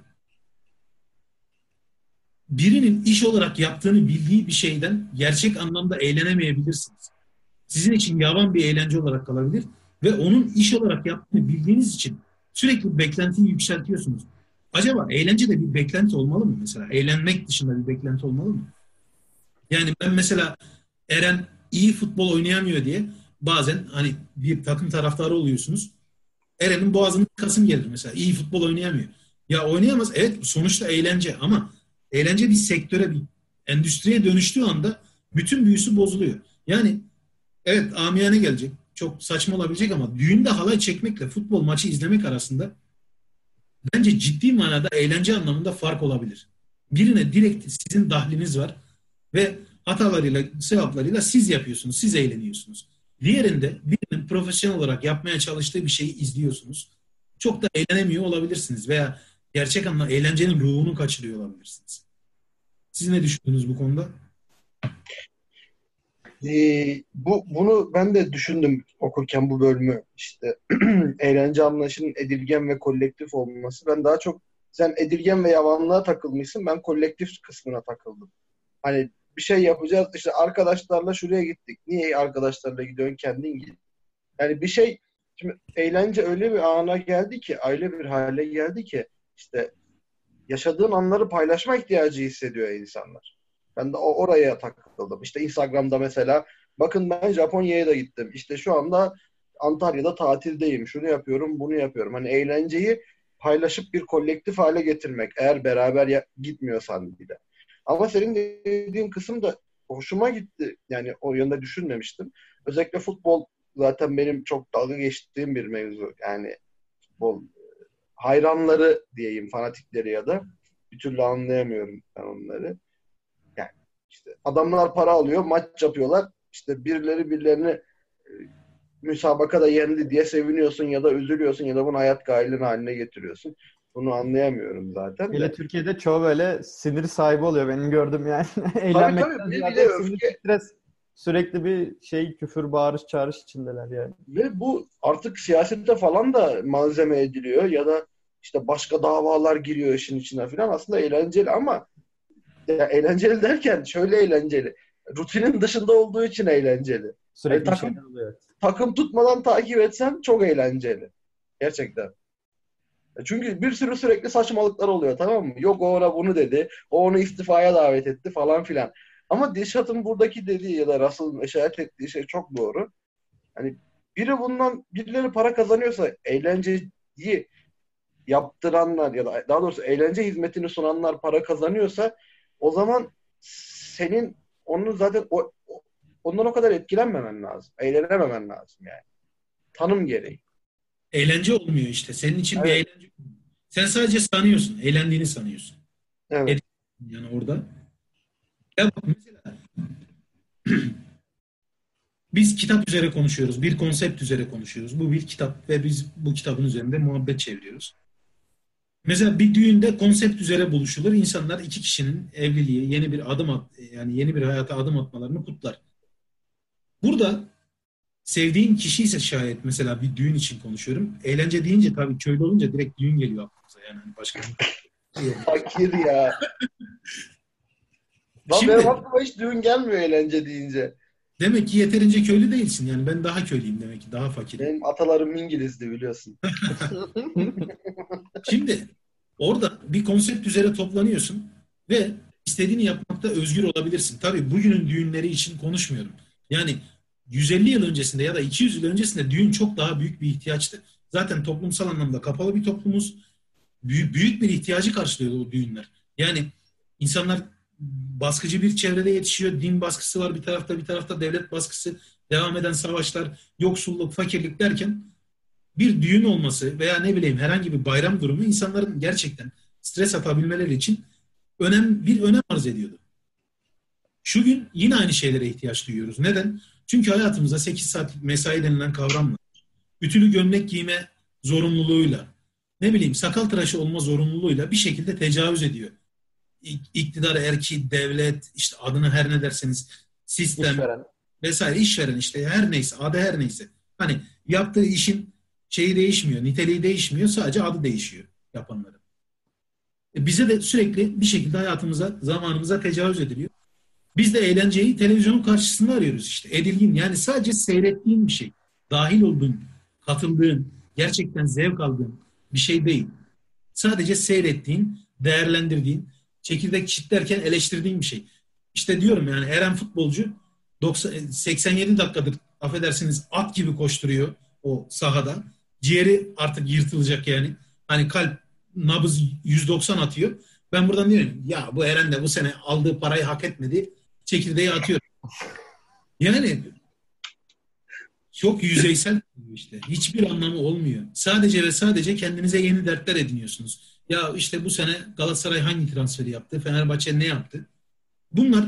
birinin iş olarak yaptığını bildiği bir şeyden gerçek anlamda eğlenemeyebilirsiniz. Sizin için yavan bir eğlence olarak kalabilir ve onun iş olarak yaptığını bildiğiniz için sürekli beklentiyi yükseltiyorsunuz. Acaba eğlence de bir beklenti olmalı mı mesela? Eğlenmek dışında bir beklenti olmalı mı? Yani ben mesela Eren iyi futbol oynayamıyor diye bazen hani bir takım taraftarı oluyorsunuz. Eren'in boğazının kasım gelir mesela. İyi futbol oynayamıyor. Ya oynayamaz. Evet sonuçta eğlence ama eğlence bir sektöre, bir endüstriye dönüştüğü anda bütün büyüsü bozuluyor. Yani evet amiyane gelecek. Çok saçma olabilecek ama düğünde halay çekmekle futbol maçı izlemek arasında bence ciddi manada eğlence anlamında fark olabilir. Birine direkt sizin dahliniz var ve hatalarıyla, sevaplarıyla siz yapıyorsunuz, siz eğleniyorsunuz. Diğerinde birinin profesyonel olarak yapmaya çalıştığı bir şeyi izliyorsunuz. Çok da eğlenemiyor olabilirsiniz veya gerçek anlamda eğlencenin ruhunu kaçırıyor olabilirsiniz. Siz ne düşündünüz bu konuda? Ee, bu bunu ben de düşündüm okurken bu bölümü işte [clears throat] eğlence anlayışının edilgen ve kolektif olması. Ben daha çok sen edilgen ve yavanlığa takılmışsın. Ben kolektif kısmına takıldım. Hani bir şey yapacağız işte arkadaşlarla şuraya gittik. Niye arkadaşlarla gidiyorsun kendin git. Yani bir şey şimdi eğlence öyle bir ana geldi ki aile bir hale geldi ki işte yaşadığın anları paylaşma ihtiyacı hissediyor insanlar. Ben de oraya takıldım. İşte Instagram'da mesela bakın ben Japonya'ya da gittim. İşte şu anda Antalya'da tatildeyim. Şunu yapıyorum, bunu yapıyorum. Hani eğlenceyi paylaşıp bir kolektif hale getirmek. Eğer beraber ya- gitmiyorsan bile. Ama senin dediğin kısım da hoşuma gitti. Yani o yönde düşünmemiştim. Özellikle futbol zaten benim çok dalga geçtiğim bir mevzu. Yani futbol hayranları diyeyim, fanatikleri ya da bir türlü anlayamıyorum ben onları. Yani işte adamlar para alıyor, maç yapıyorlar. İşte birileri birilerini e, müsabakada yendi diye seviniyorsun ya da üzülüyorsun ya da bunu hayat gailin haline getiriyorsun. Bunu anlayamıyorum zaten. Hele Türkiye'de çoğu böyle sinir sahibi oluyor benim gördüm yani. [laughs] Tabii, tabii. Bir de öfke. Stres, sürekli bir şey küfür, bağırış, çağrış içindeler yani. Ve bu artık siyasette falan da malzeme ediliyor ya da işte başka davalar giriyor işin içine falan. Aslında eğlenceli ama ya eğlenceli derken şöyle eğlenceli. Rutinin dışında olduğu için eğlenceli. Sürekli yani takım, takım tutmadan takip etsen çok eğlenceli. Gerçekten. Çünkü bir sürü sürekli saçmalıklar oluyor tamam mı? Yok o ona bunu dedi, o onu istifaya davet etti falan filan. Ama Dishot'un buradaki dediği ya da Russell'ın işaret ettiği şey çok doğru. Hani biri bundan birileri para kazanıyorsa eğlenceyi yaptıranlar ya da daha doğrusu eğlence hizmetini sunanlar para kazanıyorsa o zaman senin onu zaten o, ondan o kadar etkilenmemen lazım. Eğlenememen lazım yani. Tanım gereği. Eğlence olmuyor işte. Senin için evet. bir eğlence. Sen sadece sanıyorsun. Eğlendiğini sanıyorsun. Evet. Yani orada. Ya mesela biz kitap üzere konuşuyoruz. Bir konsept üzere konuşuyoruz. Bu bir kitap ve biz bu kitabın üzerinde muhabbet çeviriyoruz. Mesela bir düğünde konsept üzere buluşulur. İnsanlar iki kişinin evliliği, yeni bir adım at, yani yeni bir hayata adım atmalarını kutlar. Burada sevdiğin kişi ise şayet mesela bir düğün için konuşuyorum. Eğlence deyince tabii köylü olunca direkt düğün geliyor aklımıza yani hani başka bir Fakir ya. [laughs] Lan Şimdi, benim aklıma hiç düğün gelmiyor eğlence deyince. Demek ki yeterince köylü değilsin. Yani ben daha köylüyüm demek ki. Daha fakirim. Benim atalarım İngilizdi biliyorsun. [laughs] Şimdi orada bir konsept üzere toplanıyorsun ve istediğini yapmakta özgür olabilirsin. Tabii bugünün düğünleri için konuşmuyorum. Yani 150 yıl öncesinde ya da 200 yıl öncesinde düğün çok daha büyük bir ihtiyaçtı. Zaten toplumsal anlamda kapalı bir toplumuz. Büyük, büyük bir ihtiyacı karşılıyordu o düğünler. Yani insanlar baskıcı bir çevrede yetişiyor. Din baskısı var bir tarafta, bir tarafta devlet baskısı, devam eden savaşlar, yoksulluk, fakirlik derken bir düğün olması veya ne bileyim herhangi bir bayram durumu insanların gerçekten stres atabilmeleri için önem bir önem arz ediyordu. Şu gün yine aynı şeylere ihtiyaç duyuyoruz. Neden? Çünkü hayatımızda 8 saat mesai denilen kavramla, ütülü gömlek giyme zorunluluğuyla, ne bileyim sakal tıraşı olma zorunluluğuyla bir şekilde tecavüz ediyor. İktidar, erki, devlet, işte adını her ne derseniz sistem işveren. vesaire işveren işte her neyse adı her neyse. Hani yaptığı işin şeyi değişmiyor, niteliği değişmiyor sadece adı değişiyor yapanların. E bize de sürekli bir şekilde hayatımıza, zamanımıza tecavüz ediliyor. Biz de eğlenceyi televizyonun karşısında arıyoruz işte. Edilgin yani sadece seyrettiğin bir şey. Dahil olduğun, katıldığın, gerçekten zevk aldığın bir şey değil. Sadece seyrettiğin, değerlendirdiğin, çekirdek çitlerken eleştirdiğin bir şey. İşte diyorum yani Eren futbolcu 90, 87 dakikadır affedersiniz at gibi koşturuyor o sahada. Ciğeri artık yırtılacak yani. Hani kalp nabız 190 atıyor. Ben buradan diyorum ya bu Eren de bu sene aldığı parayı hak etmedi çekirdeği atıyor. Yani çok yüzeysel işte. Hiçbir anlamı olmuyor. Sadece ve sadece kendinize yeni dertler ediniyorsunuz. Ya işte bu sene Galatasaray hangi transferi yaptı? Fenerbahçe ne yaptı? Bunlar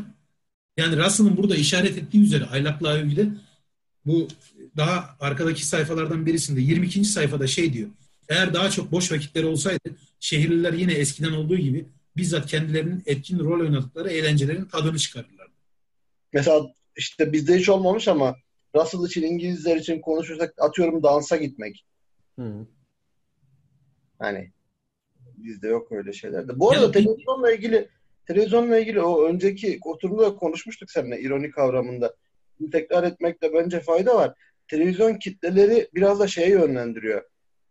yani Russell'ın burada işaret ettiği üzere aylaklığa övgüde bu daha arkadaki sayfalardan birisinde 22. sayfada şey diyor. Eğer daha çok boş vakitleri olsaydı şehirliler yine eskiden olduğu gibi bizzat kendilerinin etkin rol oynadıkları eğlencelerin tadını çıkarırlar. Mesela işte bizde hiç olmamış ama Russell için İngilizler için konuşursak atıyorum dansa gitmek. Hı. Hani bizde yok öyle şeyler de. Bu arada televizyonla ilgili televizyonla ilgili o önceki oturumda konuşmuştuk seninle ironi kavramında. Bunu tekrar etmekte bence fayda var. Televizyon kitleleri biraz da şeye yönlendiriyor.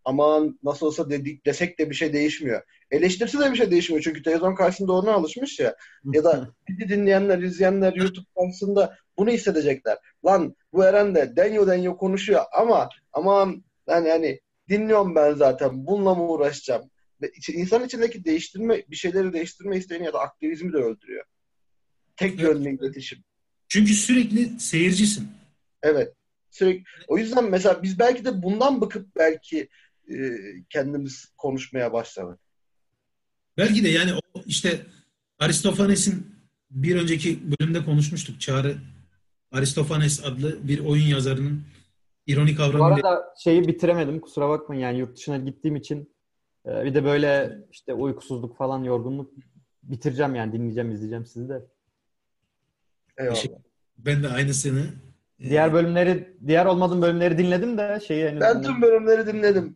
Aman nasıl olsa dedik desek de bir şey değişmiyor. Eleştirse de bir şey değişmiyor çünkü televizyon karşısında ona alışmış ya. Ya da [laughs] bizi dinleyenler, izleyenler YouTube karşısında bunu hissedecekler. Lan bu Eren de denyo denyo konuşuyor ama aman yani hani dinliyorum ben zaten. Bununla mı uğraşacağım? İnsan içindeki değiştirme, bir şeyleri değiştirme isteğini ya da aktivizmi de öldürüyor. Tek yönlü iletişim. Çünkü sürekli seyircisin. Evet. Sürekli. O yüzden mesela biz belki de bundan bıkıp belki e, kendimiz konuşmaya başladık. Belki de yani o işte Aristofanes'in bir önceki bölümde konuşmuştuk. Çağrı Aristofanes adlı bir oyun yazarının ironik Bu kavramı arada şeyi bitiremedim kusura bakmayın yani yurt dışına gittiğim için e, bir de böyle işte uykusuzluk falan yorgunluk bitireceğim yani dinleyeceğim izleyeceğim sizi de. Eyvallah. Ben de aynısını e, Diğer bölümleri diğer olmadığım bölümleri dinledim de şeyi henüz Ben dinlemedim. tüm bölümleri dinledim.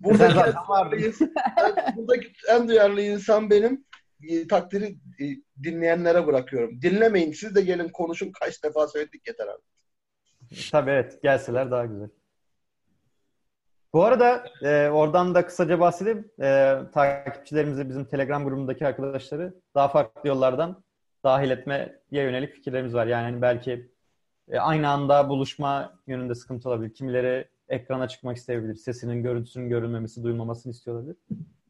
Buradaki, zaten en, vardın. duyarlı insan- buradaki en duyarlı insan benim. E, Takdiri e, dinleyenlere bırakıyorum. Dinlemeyin. Siz de gelin konuşun. Kaç defa söyledik yeter abi. Tabii evet gelseler daha güzel. Bu arada e, oradan da kısaca bahsedeyim. E, takipçilerimizi bizim Telegram grubundaki arkadaşları daha farklı yollardan dahil etmeye yönelik fikirlerimiz var. Yani hani belki e, aynı anda buluşma yönünde sıkıntı olabilir. Kimileri ekrana çıkmak isteyebilir. Sesinin, görüntüsünün görülmemesi, duyulmamasını istiyor olabilir.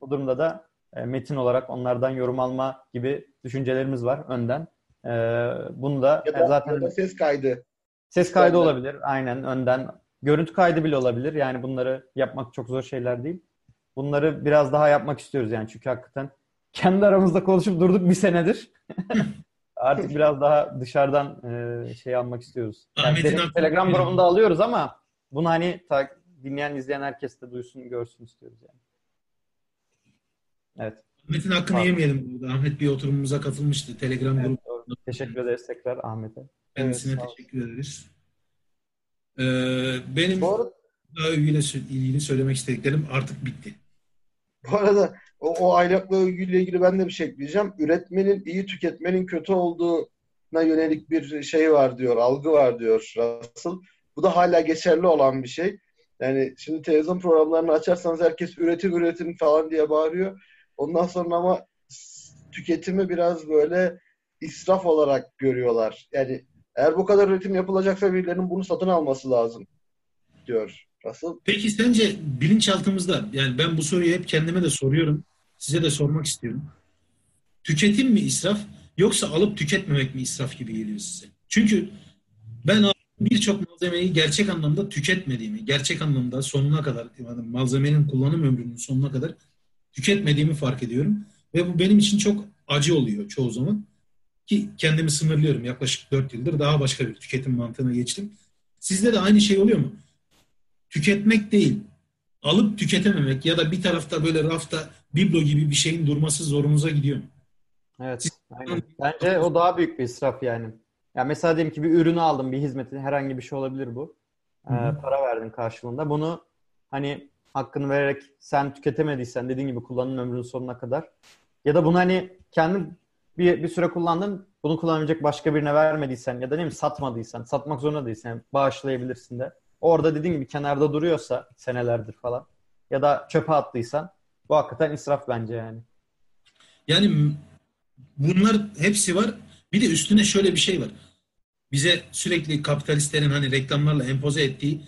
Bu durumda da e, metin olarak onlardan yorum alma gibi düşüncelerimiz var önden. E, bunu da Ya e, da, zaten ya da ses kaydı. Ses kaydı olabilir. Aynen önden. Görüntü kaydı bile olabilir. Yani bunları yapmak çok zor şeyler değil. Bunları biraz daha yapmak istiyoruz yani. Çünkü hakikaten [laughs] kendi aramızda konuşup durduk bir senedir. [laughs] Artık biraz daha dışarıdan e, şey almak istiyoruz. Yani Telegram grubunda alıyoruz ama bunu hani ta- dinleyen, izleyen herkes de duysun, görsün istiyoruz yani. Evet. Ahmet'in hakkını Pardon. yemeyelim. burada. Ahmet bir oturumumuza katılmıştı. Telegram evet grubu. doğru. Teşekkür ederiz tekrar Ahmet'e. Kendisine Evet, teşekkür ederiz. Ee, benim arada daha ilgili, söylemek istediklerim artık bitti. Bu arada o, o aylakla övgüyle ilgili ben de bir şey ekleyeceğim. Üretmenin iyi, tüketmenin kötü olduğuna yönelik bir şey var diyor, algı var diyor Russell. Bu da hala geçerli olan bir şey. Yani şimdi televizyon programlarını açarsanız herkes üretim üretim falan diye bağırıyor. Ondan sonra ama tüketimi biraz böyle israf olarak görüyorlar. Yani eğer bu kadar üretim yapılacaksa birilerinin bunu satın alması lazım diyor Russell. Peki sence bilinçaltımızda yani ben bu soruyu hep kendime de soruyorum. Size de sormak istiyorum. Tüketim mi israf yoksa alıp tüketmemek mi israf gibi geliyor size? Çünkü ben birçok malzemeyi gerçek anlamda tüketmediğimi, gerçek anlamda sonuna kadar yani malzemenin kullanım ömrünün sonuna kadar tüketmediğimi fark ediyorum. Ve bu benim için çok acı oluyor çoğu zaman. Ki kendimi sınırlıyorum. Yaklaşık 4 yıldır daha başka bir tüketim mantığına geçtim. Sizde de aynı şey oluyor mu? Tüketmek değil, alıp tüketememek ya da bir tarafta böyle rafta biblo gibi bir şeyin durması zorunuza gidiyor mu? Evet, Siz- aynen. Bence o daha büyük bir israf yani. Ya mesela diyelim ki bir ürünü aldın, bir hizmeti, herhangi bir şey olabilir bu. Ee, para verdin karşılığında. Bunu hani hakkını vererek sen tüketemediysen dediğin gibi kullanım ömrünün sonuna kadar ya da bunu hani kendin bir, bir süre kullandın, bunu kullanabilecek başka birine vermediysen ya da ne bileyim satmadıysan, satmak zorunda değilsen bağışlayabilirsin de. Orada dediğin gibi kenarda duruyorsa senelerdir falan ya da çöpe attıysan bu hakikaten israf bence yani. Yani bunlar hepsi var. Bir de üstüne şöyle bir şey var. Bize sürekli kapitalistlerin hani reklamlarla empoze ettiği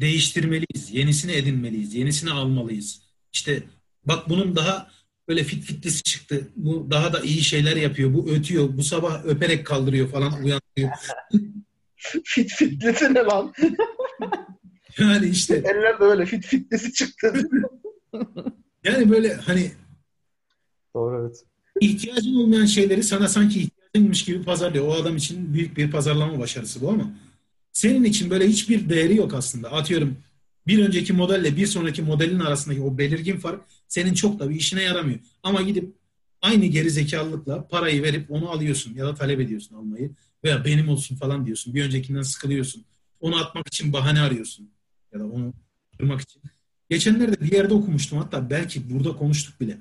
değiştirmeliyiz, yenisini edinmeliyiz, yenisini almalıyız. İşte bak bunun daha böyle fit fitlisi çıktı. Bu daha da iyi şeyler yapıyor. Bu ötüyor. Bu sabah öperek kaldırıyor falan uyandırıyor. [laughs] Fit fitlisi ne lan? [laughs] Yani işte Eller de öyle fit fitlisi çıktı. [laughs] yani böyle hani Doğru evet. ihtiyacın olmayan şeyleri sana sanki ihtiyacınmış gibi pazarlıyor. O adam için büyük bir pazarlama başarısı bu ama senin için böyle hiçbir değeri yok aslında. Atıyorum bir önceki modelle bir sonraki modelin arasındaki o belirgin fark senin çok da bir işine yaramıyor. Ama gidip aynı geri zekalılıkla parayı verip onu alıyorsun ya da talep ediyorsun almayı. Veya benim olsun falan diyorsun. Bir öncekinden sıkılıyorsun. Onu atmak için bahane arıyorsun. Ya da onu kırmak için. Geçenlerde bir yerde okumuştum. Hatta belki burada konuştuk bile.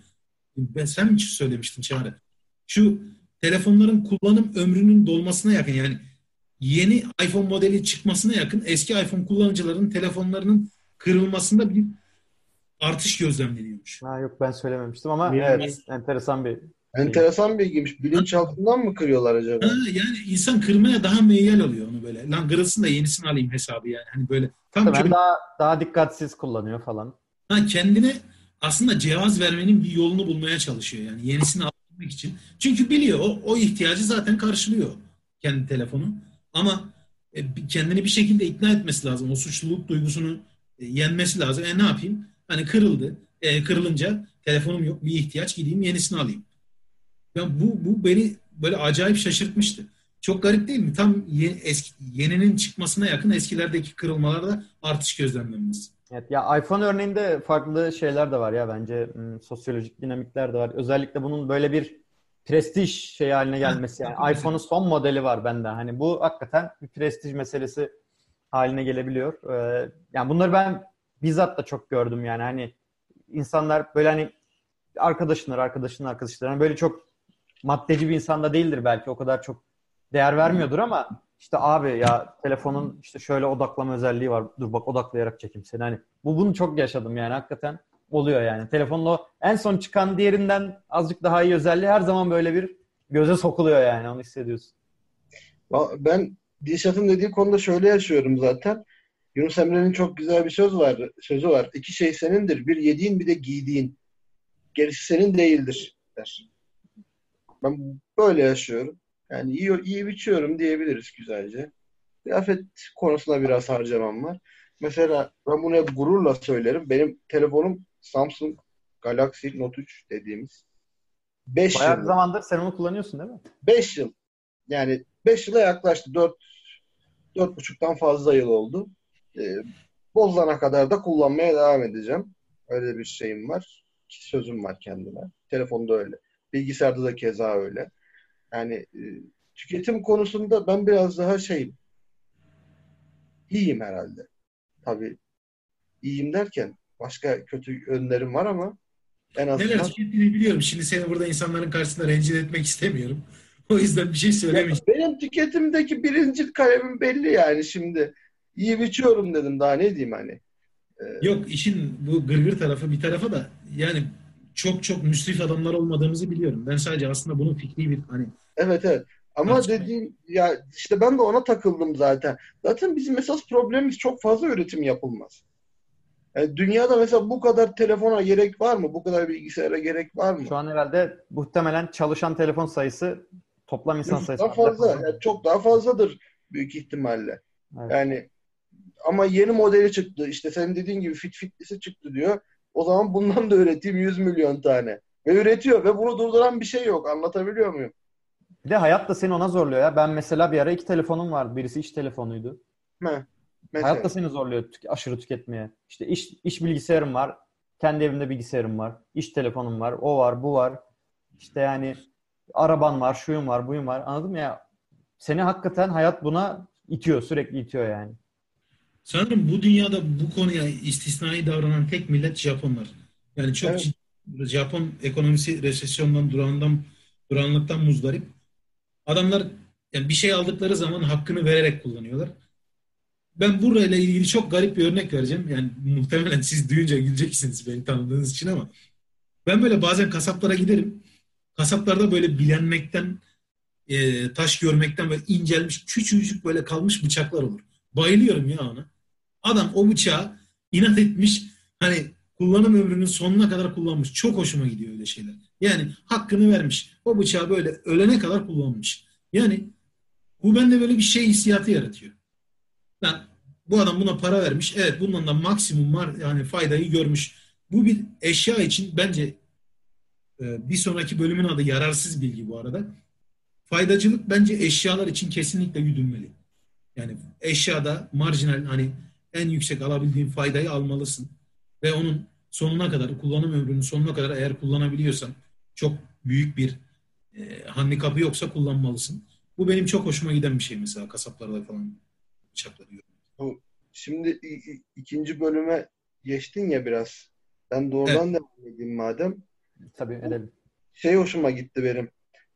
Ben, sen mi söylemiştin Çağrı? Şu telefonların kullanım ömrünün dolmasına yakın yani yeni iPhone modeli çıkmasına yakın eski iPhone kullanıcılarının telefonlarının kırılmasında bir artış gözlemleniyormuş. Ha, yok ben söylememiştim ama Bilmiyorum. evet enteresan bir Enteresan bilgiymiş. Bilinçaltından mı kırıyorlar acaba? Ha, yani insan kırmaya daha meyyal oluyor onu böyle. Lan kırılsın da yenisini alayım hesabı yani. Hani böyle tam Hemen çocuk- daha daha dikkatsiz kullanıyor falan. ha, kendine aslında cevaz vermenin bir yolunu bulmaya çalışıyor yani yenisini alabilmek için. Çünkü biliyor o, o ihtiyacı zaten karşılıyor kendi telefonu. Ama e, kendini bir şekilde ikna etmesi lazım. O suçluluk duygusunu e, yenmesi lazım. E ne yapayım? Hani kırıldı. E, kırılınca telefonum yok bir ihtiyaç gideyim yenisini alayım. Ya bu, bu beni böyle acayip şaşırtmıştı. Çok garip değil mi? Tam ye- eski, yeninin çıkmasına yakın eskilerdeki kırılmalarda artış gözlemlenmesi. Evet ya iPhone örneğinde farklı şeyler de var ya bence Hmm, sosyolojik dinamikler de var. Özellikle bunun böyle bir prestij şey haline gelmesi yani iPhone'un son modeli var bende. Hani bu hakikaten bir prestij meselesi haline gelebiliyor. Ee, yani bunları ben bizzat da çok gördüm yani hani insanlar böyle hani arkadaşınlar, arkadaşının arkadaşları hani böyle çok maddeci bir insan da değildir belki o kadar çok değer vermiyordur ama işte abi ya telefonun işte şöyle odaklama özelliği var. Dur bak odaklayarak çekeyim seni. Hani bu bunu çok yaşadım yani hakikaten oluyor yani. Telefonun en son çıkan diğerinden azıcık daha iyi özelliği her zaman böyle bir göze sokuluyor yani onu hissediyorsun. Ben Dilşat'ın dediği konuda şöyle yaşıyorum zaten. Yunus Emre'nin çok güzel bir söz var, sözü var. İki şey senindir. Bir yediğin bir de giydiğin. Gerisi senin değildir der. Ben böyle yaşıyorum. Yani iyi, iyi biçiyorum diyebiliriz güzelce. Kıyafet konusunda biraz harcamam var. Mesela ben bunu hep gururla söylerim. Benim telefonum Samsung Galaxy Note 3 dediğimiz. 5 Bayağı yıl. bir zamandır sen onu kullanıyorsun değil mi? 5 yıl. Yani 5 yıla yaklaştı. 4 4,5'tan fazla yıl oldu. Ee, bozulana kadar da kullanmaya devam edeceğim. Öyle bir şeyim var. Sözüm var kendime. Telefonda öyle. Bilgisayarda da keza öyle. Yani e, tüketim konusunda ben biraz daha şeyim. İyiyim herhalde. Tabii iyiyim derken başka kötü yönlerim var ama en azından Neler tükettiğini biliyorum. Şimdi seni burada insanların karşısında rencide etmek istemiyorum. [laughs] O yüzden bir şey söylemeyeceğim. Benim tüketimdeki birinci kalemim belli yani şimdi. İyi biçiyorum dedim daha ne diyeyim hani. Yok işin bu gırgır tarafı bir tarafa da yani çok çok müsrif adamlar olmadığımızı biliyorum. Ben sadece aslında bunun fikri bir hani Evet evet. Ama Tartışma. dediğim ya işte ben de ona takıldım zaten. Zaten bizim esas problemimiz çok fazla üretim yapılmaz. Yani dünyada mesela bu kadar telefona gerek var mı? Bu kadar bilgisayara gerek var mı? Şu an herhalde muhtemelen çalışan telefon sayısı toplam insan sayısı. Daha fazla. Yani çok daha fazladır büyük ihtimalle. Evet. Yani ama yeni modeli çıktı. İşte senin dediğin gibi fit fitlisi çıktı diyor. O zaman bundan da üreteyim 100 milyon tane. Ve üretiyor ve bunu durduran bir şey yok. Anlatabiliyor muyum? Bir de hayat da seni ona zorluyor ya. Ben mesela bir ara iki telefonum vardı. Birisi iş telefonuydu. Heh. Mesela. Hayat da seni zorluyor tük- aşırı tüketmeye. İşte iş, iş bilgisayarım var. Kendi evimde bilgisayarım var. İş telefonum var. O var, bu var. İşte yani araban var, şuyum var, buyum var. Anladın mı ya? Seni hakikaten hayat buna itiyor. Sürekli itiyor yani. sanırım bu dünyada bu konuya istisnai davranan tek millet Japonlar. Yani çok Evet. ciddi- Japon ekonomisi resesyondan durağından duranlıktan muzdarip. Adamlar yani bir şey aldıkları zaman hakkını vererek kullanıyorlar. Ben burayla ilgili çok garip bir örnek vereceğim. Yani muhtemelen siz duyunca güleceksiniz beni tanıdığınız için ama ben böyle bazen kasaplara giderim. Kasaplarda böyle bilenmekten, e, taş görmekten böyle incelmiş, küçücük böyle kalmış bıçaklar olur. Bayılıyorum ya ona. Adam o bıçağı inat etmiş, hani kullanım ömrünün sonuna kadar kullanmış. Çok hoşuma gidiyor öyle şeyler. Yani hakkını vermiş. O bıçağı böyle ölene kadar kullanmış. Yani bu bende böyle bir şey hissiyatı yaratıyor. Ben bu adam buna para vermiş. Evet bundan da maksimum var yani faydayı görmüş. Bu bir eşya için bence e, bir sonraki bölümün adı yararsız bilgi bu arada. Faydacılık bence eşyalar için kesinlikle güdülmeli. Yani eşyada marjinal hani en yüksek alabildiğin faydayı almalısın. Ve onun sonuna kadar, kullanım ömrünün sonuna kadar eğer kullanabiliyorsan çok büyük bir e, handikapı yoksa kullanmalısın. Bu benim çok hoşuma giden bir şey mesela kasaplarda falan bıçakları görmek. Şimdi ikinci bölüme geçtin ya biraz. Ben doğrudan devam edeyim madem. Tabii edelim. Şey hoşuma gitti benim.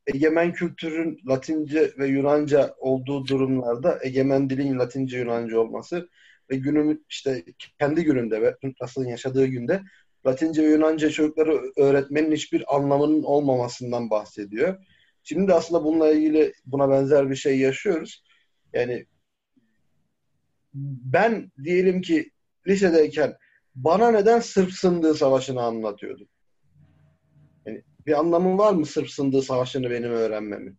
Egemen kültürün Latince ve Yunanca olduğu durumlarda egemen dilin Latince Yunanca olması ve günümüz işte kendi gününde ve Russell'ın yaşadığı günde Latince ve Yunanca çocukları öğretmenin hiçbir anlamının olmamasından bahsediyor. Şimdi de aslında bununla ilgili buna benzer bir şey yaşıyoruz. Yani ben diyelim ki lisedeyken bana neden Sırp Sındığı Savaşı'nı anlatıyordun? Yani bir anlamı var mı Sırp Sındığı Savaşı'nı benim öğrenmemin?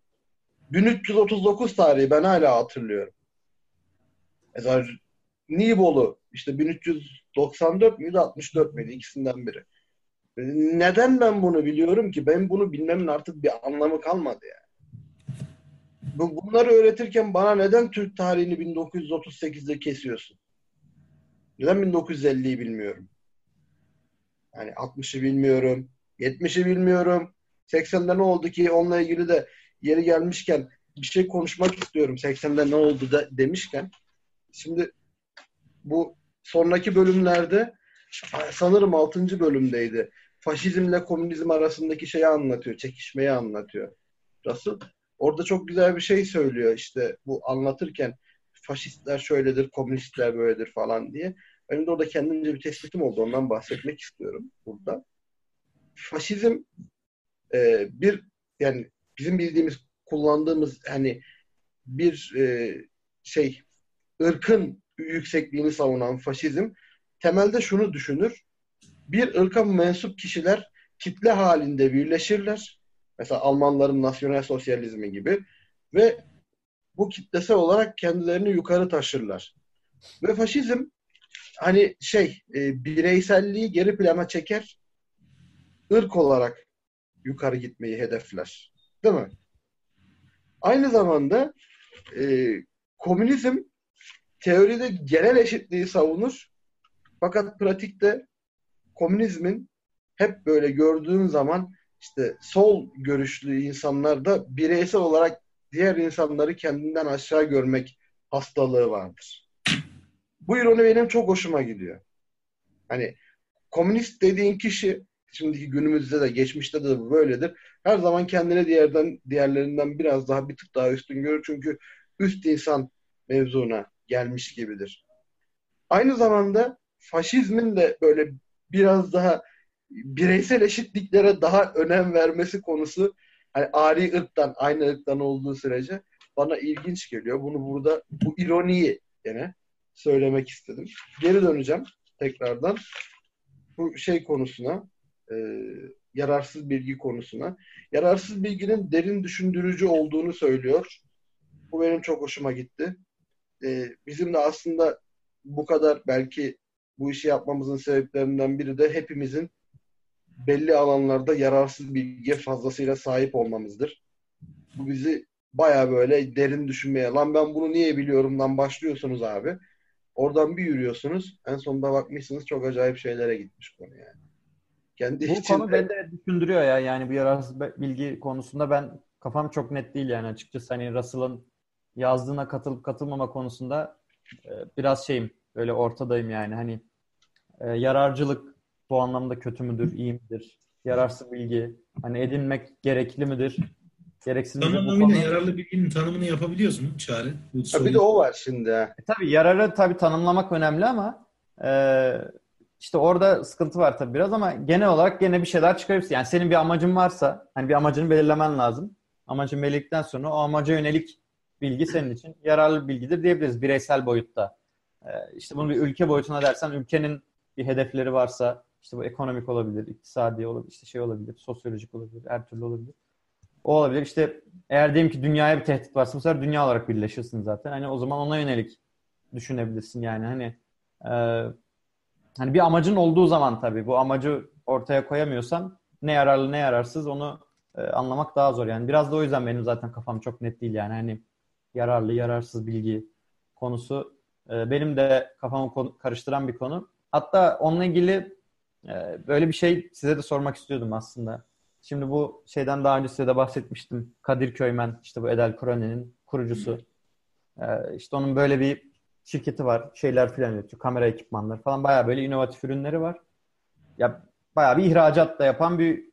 1339 tarihi ben hala hatırlıyorum. Mesela Nibolu işte 1394 müydü 64 müydü ikisinden biri. Neden ben bunu biliyorum ki? Ben bunu bilmemin artık bir anlamı kalmadı yani. Bu- Bunları öğretirken bana neden Türk tarihini 1938'de kesiyorsun? Neden 1950'yi bilmiyorum? Yani 60'ı bilmiyorum, 70'i bilmiyorum. 80'de ne oldu ki onunla ilgili de yeri gelmişken bir şey konuşmak istiyorum. 80'de ne oldu da demişken. Şimdi bu sonraki bölümlerde sanırım 6. bölümdeydi. Faşizmle komünizm arasındaki şeyi anlatıyor, çekişmeyi anlatıyor. Russell orada çok güzel bir şey söylüyor işte bu anlatırken faşistler şöyledir, komünistler böyledir falan diye. Benim de orada kendimce bir tespitim oldu. Ondan bahsetmek istiyorum burada. Faşizm e, bir yani bizim bildiğimiz kullandığımız hani bir e, şey ırkın yüksekliğini savunan faşizm temelde şunu düşünür. Bir ırka mensup kişiler kitle halinde birleşirler. Mesela Almanların nasyonel sosyalizmi gibi ve bu kitlesel olarak kendilerini yukarı taşırlar. Ve faşizm hani şey e, bireyselliği geri plana çeker ırk olarak yukarı gitmeyi hedefler. Değil mi? Aynı zamanda e, komünizm teoride genel eşitliği savunur. Fakat pratikte komünizmin hep böyle gördüğün zaman işte sol görüşlü insanlar da bireysel olarak diğer insanları kendinden aşağı görmek hastalığı vardır. Bu ironi benim çok hoşuma gidiyor. Hani komünist dediğin kişi şimdiki günümüzde de geçmişte de böyledir. Her zaman kendini diğerden diğerlerinden biraz daha bir tık daha üstün görür. Çünkü üst insan mevzuna gelmiş gibidir. Aynı zamanda faşizmin de böyle biraz daha bireysel eşitliklere daha önem vermesi konusu hani ari ırktan, aynı ırktan olduğu sürece bana ilginç geliyor. Bunu burada bu ironiyi gene söylemek istedim. Geri döneceğim tekrardan bu şey konusuna e, yararsız bilgi konusuna. Yararsız bilginin derin düşündürücü olduğunu söylüyor. Bu benim çok hoşuma gitti. E, bizim de aslında bu kadar belki bu işi yapmamızın sebeplerinden biri de hepimizin belli alanlarda yararsız bilgiye fazlasıyla sahip olmamızdır. Bu bizi baya böyle derin düşünmeye, lan ben bunu niye biliyorumdan başlıyorsunuz abi. Oradan bir yürüyorsunuz. En sonunda bakmışsınız çok acayip şeylere gitmiş konu yani. Kendi Bu içinde... konu beni de düşündürüyor ya. Yani bu yararsız bilgi konusunda ben kafam çok net değil yani açıkçası. Hani Russell'ın yazdığına katılıp katılmama konusunda e, biraz şeyim. Böyle ortadayım yani. Hani e, yararcılık bu anlamda kötü müdür, iyi midir? Yararsız bilgi hani edinmek gerekli midir? Gereksiz midir? Bu Tanımıyla konu... yararlı bilginin tanımını yapabiliyoruz mu Çağrı? Soruyu- bir de o var şimdi. E, tabii yararı tabii tanımlamak önemli ama e, işte orada sıkıntı var tabii biraz ama genel olarak gene bir şeyler çıkarırsın. Yani senin bir amacın varsa hani bir amacını belirlemen lazım. Amacın belirledikten sonra o amaca yönelik bilgi senin için yararlı bilgidir diyebiliriz bireysel boyutta. E, işte bunu bir ülke boyutuna dersen ülkenin bir hedefleri varsa işte bu ekonomik olabilir, iktisadi olabilir, işte şey olabilir, sosyolojik olabilir, her türlü olabilir. O olabilir. İşte eğer diyelim ki dünyaya bir tehdit varsa bu sefer dünya olarak birleşirsin zaten. Hani o zaman ona yönelik düşünebilirsin yani hani e, hani bir amacın olduğu zaman tabii bu amacı ortaya koyamıyorsan ne yararlı ne yararsız onu e, anlamak daha zor yani biraz da o yüzden benim zaten kafam çok net değil yani hani yararlı yararsız bilgi konusu e, benim de kafamı karıştıran bir konu hatta onunla ilgili böyle bir şey size de sormak istiyordum aslında Şimdi bu şeyden daha önce size de bahsetmiştim. Kadir Köymen, işte bu Edel Krone'nin kurucusu. Ee, işte onun böyle bir şirketi var. Şeyler filan üretiyor. Kamera ekipmanları falan. Bayağı böyle inovatif ürünleri var. Ya bayağı bir ihracat da yapan bir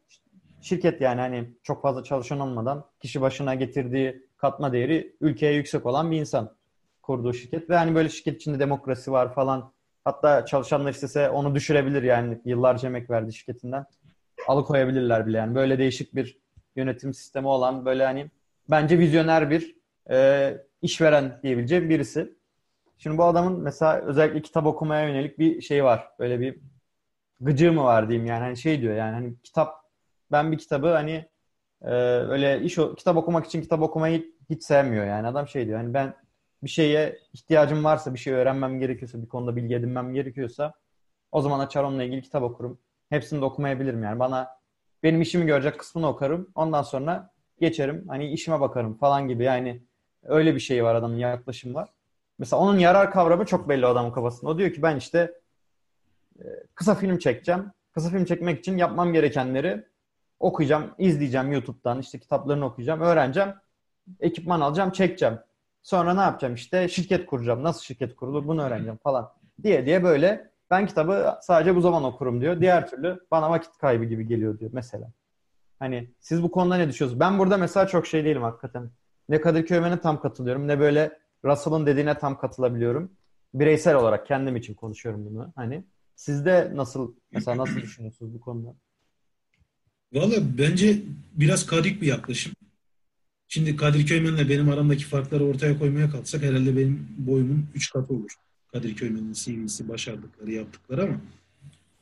şirket yani hani çok fazla çalışan olmadan kişi başına getirdiği katma değeri ülkeye yüksek olan bir insan kurduğu şirket ve hani böyle şirket içinde demokrasi var falan. Hatta çalışanlar istese onu düşürebilir yani yıllarca emek verdi şirketinden. Alıkoyabilirler bile yani. Böyle değişik bir yönetim sistemi olan böyle hani bence vizyoner bir e, işveren diyebileceğim birisi. Şimdi bu adamın mesela özellikle kitap okumaya yönelik bir şey var. Böyle bir gıcığı mı var diyeyim yani. Hani şey diyor yani hani kitap ben bir kitabı hani e, öyle iş kitap okumak için kitap okumayı hiç sevmiyor yani. Adam şey diyor hani ben bir şeye ihtiyacım varsa, bir şey öğrenmem gerekiyorsa, bir konuda bilgi edinmem gerekiyorsa o zaman açar onunla ilgili kitap okurum. Hepsini de okumayabilirim yani. Bana benim işimi görecek kısmını okurum. Ondan sonra geçerim. Hani işime bakarım falan gibi yani öyle bir şey var adamın yaklaşım var. Mesela onun yarar kavramı çok belli adamın kafasında. O diyor ki ben işte e, kısa film çekeceğim. Kısa film çekmek için yapmam gerekenleri okuyacağım, izleyeceğim YouTube'dan, işte kitaplarını okuyacağım, öğreneceğim, ekipman alacağım, çekeceğim. Sonra ne yapacağım işte şirket kuracağım, nasıl şirket kurulur bunu öğreneceğim falan diye diye böyle ben kitabı sadece bu zaman okurum diyor. Diğer türlü bana vakit kaybı gibi geliyor diyor mesela. Hani siz bu konuda ne düşünüyorsunuz? Ben burada mesela çok şey değilim hakikaten. Ne Kadir Köymen'e tam katılıyorum ne böyle Russell'ın dediğine tam katılabiliyorum. Bireysel olarak kendim için konuşuyorum bunu. Hani sizde nasıl mesela nasıl düşünüyorsunuz bu konuda? Valla bence biraz kadik bir yaklaşım. Şimdi Kadir Köymen'le benim aramdaki farkları ortaya koymaya kalksak herhalde benim boyumun 3 katı olur. Kadir Köymen'in CV'si, başardıkları, yaptıkları ama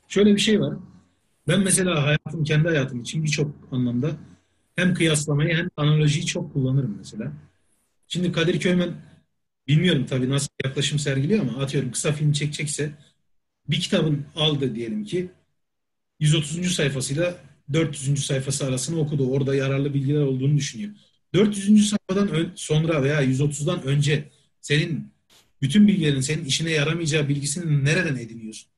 şöyle bir şey var. Ben mesela hayatım, kendi hayatım için birçok anlamda hem kıyaslamayı hem analojiyi çok kullanırım mesela. Şimdi Kadir Köymen bilmiyorum tabii nasıl yaklaşım sergiliyor ama atıyorum kısa film çekecekse bir kitabın aldı diyelim ki 130. sayfasıyla 400. sayfası arasını okudu. Orada yararlı bilgiler olduğunu düşünüyor. 400. sayfadan sonra veya 130'dan önce senin bütün bilgilerin senin işine yaramayacağı bilgisini nereden ediniyorsun?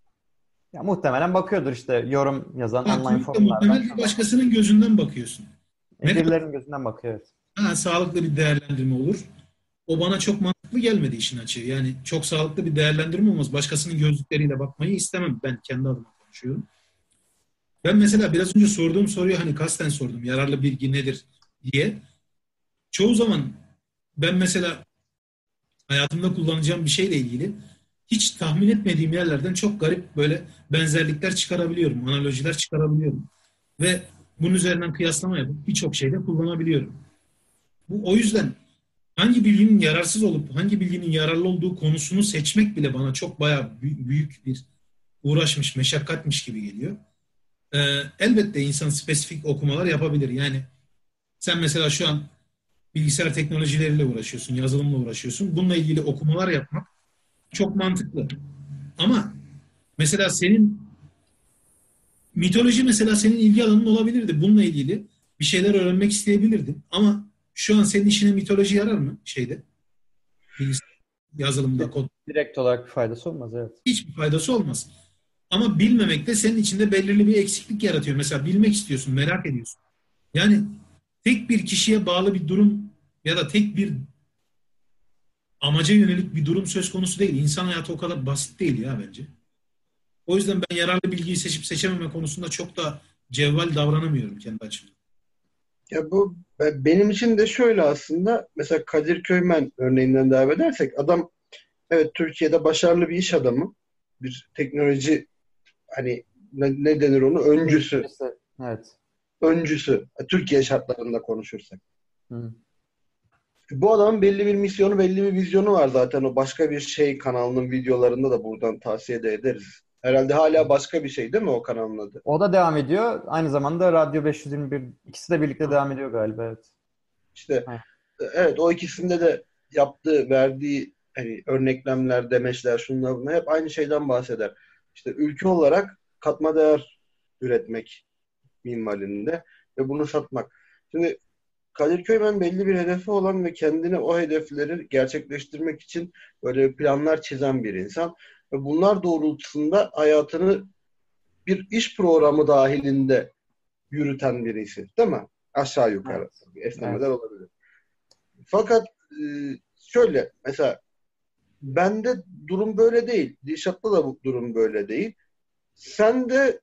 Ya muhtemelen bakıyordur işte yorum yazan ha, online forumlardan. Muhtemelen başkasının gözünden bakıyorsun. Birilerinin gözünden bakıyor. Ha, sağlıklı bir değerlendirme olur. O bana çok mantıklı gelmedi işin açığı. Yani çok sağlıklı bir değerlendirme olmaz. Başkasının gözlükleriyle bakmayı istemem. Ben kendi adıma konuşuyorum. Ben mesela biraz önce sorduğum soruyu hani kasten sordum. Yararlı bilgi nedir diye. Çoğu zaman ben mesela hayatımda kullanacağım bir şeyle ilgili hiç tahmin etmediğim yerlerden çok garip böyle benzerlikler çıkarabiliyorum. Analojiler çıkarabiliyorum. Ve bunun üzerinden kıyaslama yapıp birçok şeyde kullanabiliyorum. Bu o yüzden hangi bilginin yararsız olup hangi bilginin yararlı olduğu konusunu seçmek bile bana çok bayağı büyük bir uğraşmış, meşakkatmiş gibi geliyor. Ee, elbette insan spesifik okumalar yapabilir. Yani sen mesela şu an bilgisayar teknolojileriyle uğraşıyorsun, yazılımla uğraşıyorsun. Bununla ilgili okumalar yapmak çok mantıklı. Ama mesela senin mitoloji mesela senin ilgi alanın olabilirdi. Bununla ilgili bir şeyler öğrenmek isteyebilirdin. Ama şu an senin işine mitoloji yarar mı şeyde? Bilgisayar yazılımda, kod. Direkt olarak bir faydası olmaz evet. Hiçbir faydası olmaz. Ama bilmemek de senin içinde belirli bir eksiklik yaratıyor. Mesela bilmek istiyorsun, merak ediyorsun. Yani tek bir kişiye bağlı bir durum ya da tek bir amaca yönelik bir durum söz konusu değil. İnsan hayatı o kadar basit değil ya bence. O yüzden ben yararlı bilgiyi seçip seçememe konusunda çok da cevval davranamıyorum kendi açımdan. Ya bu benim için de şöyle aslında mesela Kadir Köymen örneğinden devam edersek adam evet Türkiye'de başarılı bir iş adamı bir teknoloji hani ne, ne denir onu öncüsü. Evet. Öncüsü. Türkiye şartlarında konuşursak. Hı. Bu adamın belli bir misyonu, belli bir vizyonu var zaten. O başka bir şey kanalının videolarında da buradan tavsiye de ederiz. Herhalde hala başka bir şey değil mi o kanalın adı? O da devam ediyor. Aynı zamanda Radyo 521 ikisi de birlikte devam ediyor galiba evet. İşte ha. evet o ikisinde de yaptığı, verdiği hani örneklemler, demeçler, şunlar bunlar hep aynı şeyden bahseder. İşte ülke olarak katma değer üretmek minvalinde ve bunu satmak. Şimdi Kadir Köymen belli bir hedefi olan ve kendini o hedefleri gerçekleştirmek için böyle planlar çizen bir insan. Ve bunlar doğrultusunda hayatını bir iş programı dahilinde yürüten birisi. Değil mi? Aşağı yukarı. Esnemeler evet. olabilir. Fakat e, şöyle mesela bende durum böyle değil. Dişat'ta da bu durum böyle değil. Sen de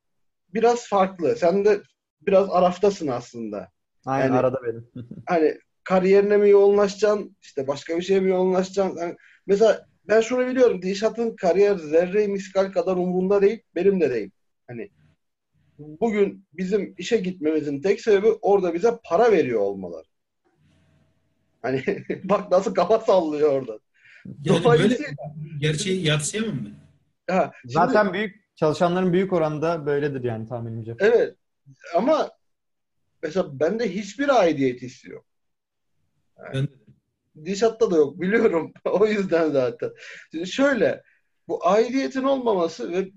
biraz farklı. Sen de biraz araftasın aslında. Aynen yani, arada benim. [laughs] hani kariyerine mi yoğunlaşacaksın? işte başka bir şeye mi yoğunlaşacaksın? Yani mesela ben şunu biliyorum. Dişat'ın kariyer zerre miskal kadar umurunda değil. Benim de değil. Hani bugün bizim işe gitmemizin tek sebebi orada bize para veriyor olmaları. Hani [laughs] bak nasıl kafa sallıyor orada. Yani Dolayısıyla... gerçeği yatsıyamam mı? Ha, şimdi... Zaten büyük çalışanların büyük oranda böyledir yani tahminimce. Evet. Ama mesela bende hiçbir aidiyet hissi yok. Yani, Dişat'ta da yok biliyorum. [laughs] o yüzden zaten. Şimdi şöyle bu aidiyetin olmaması ve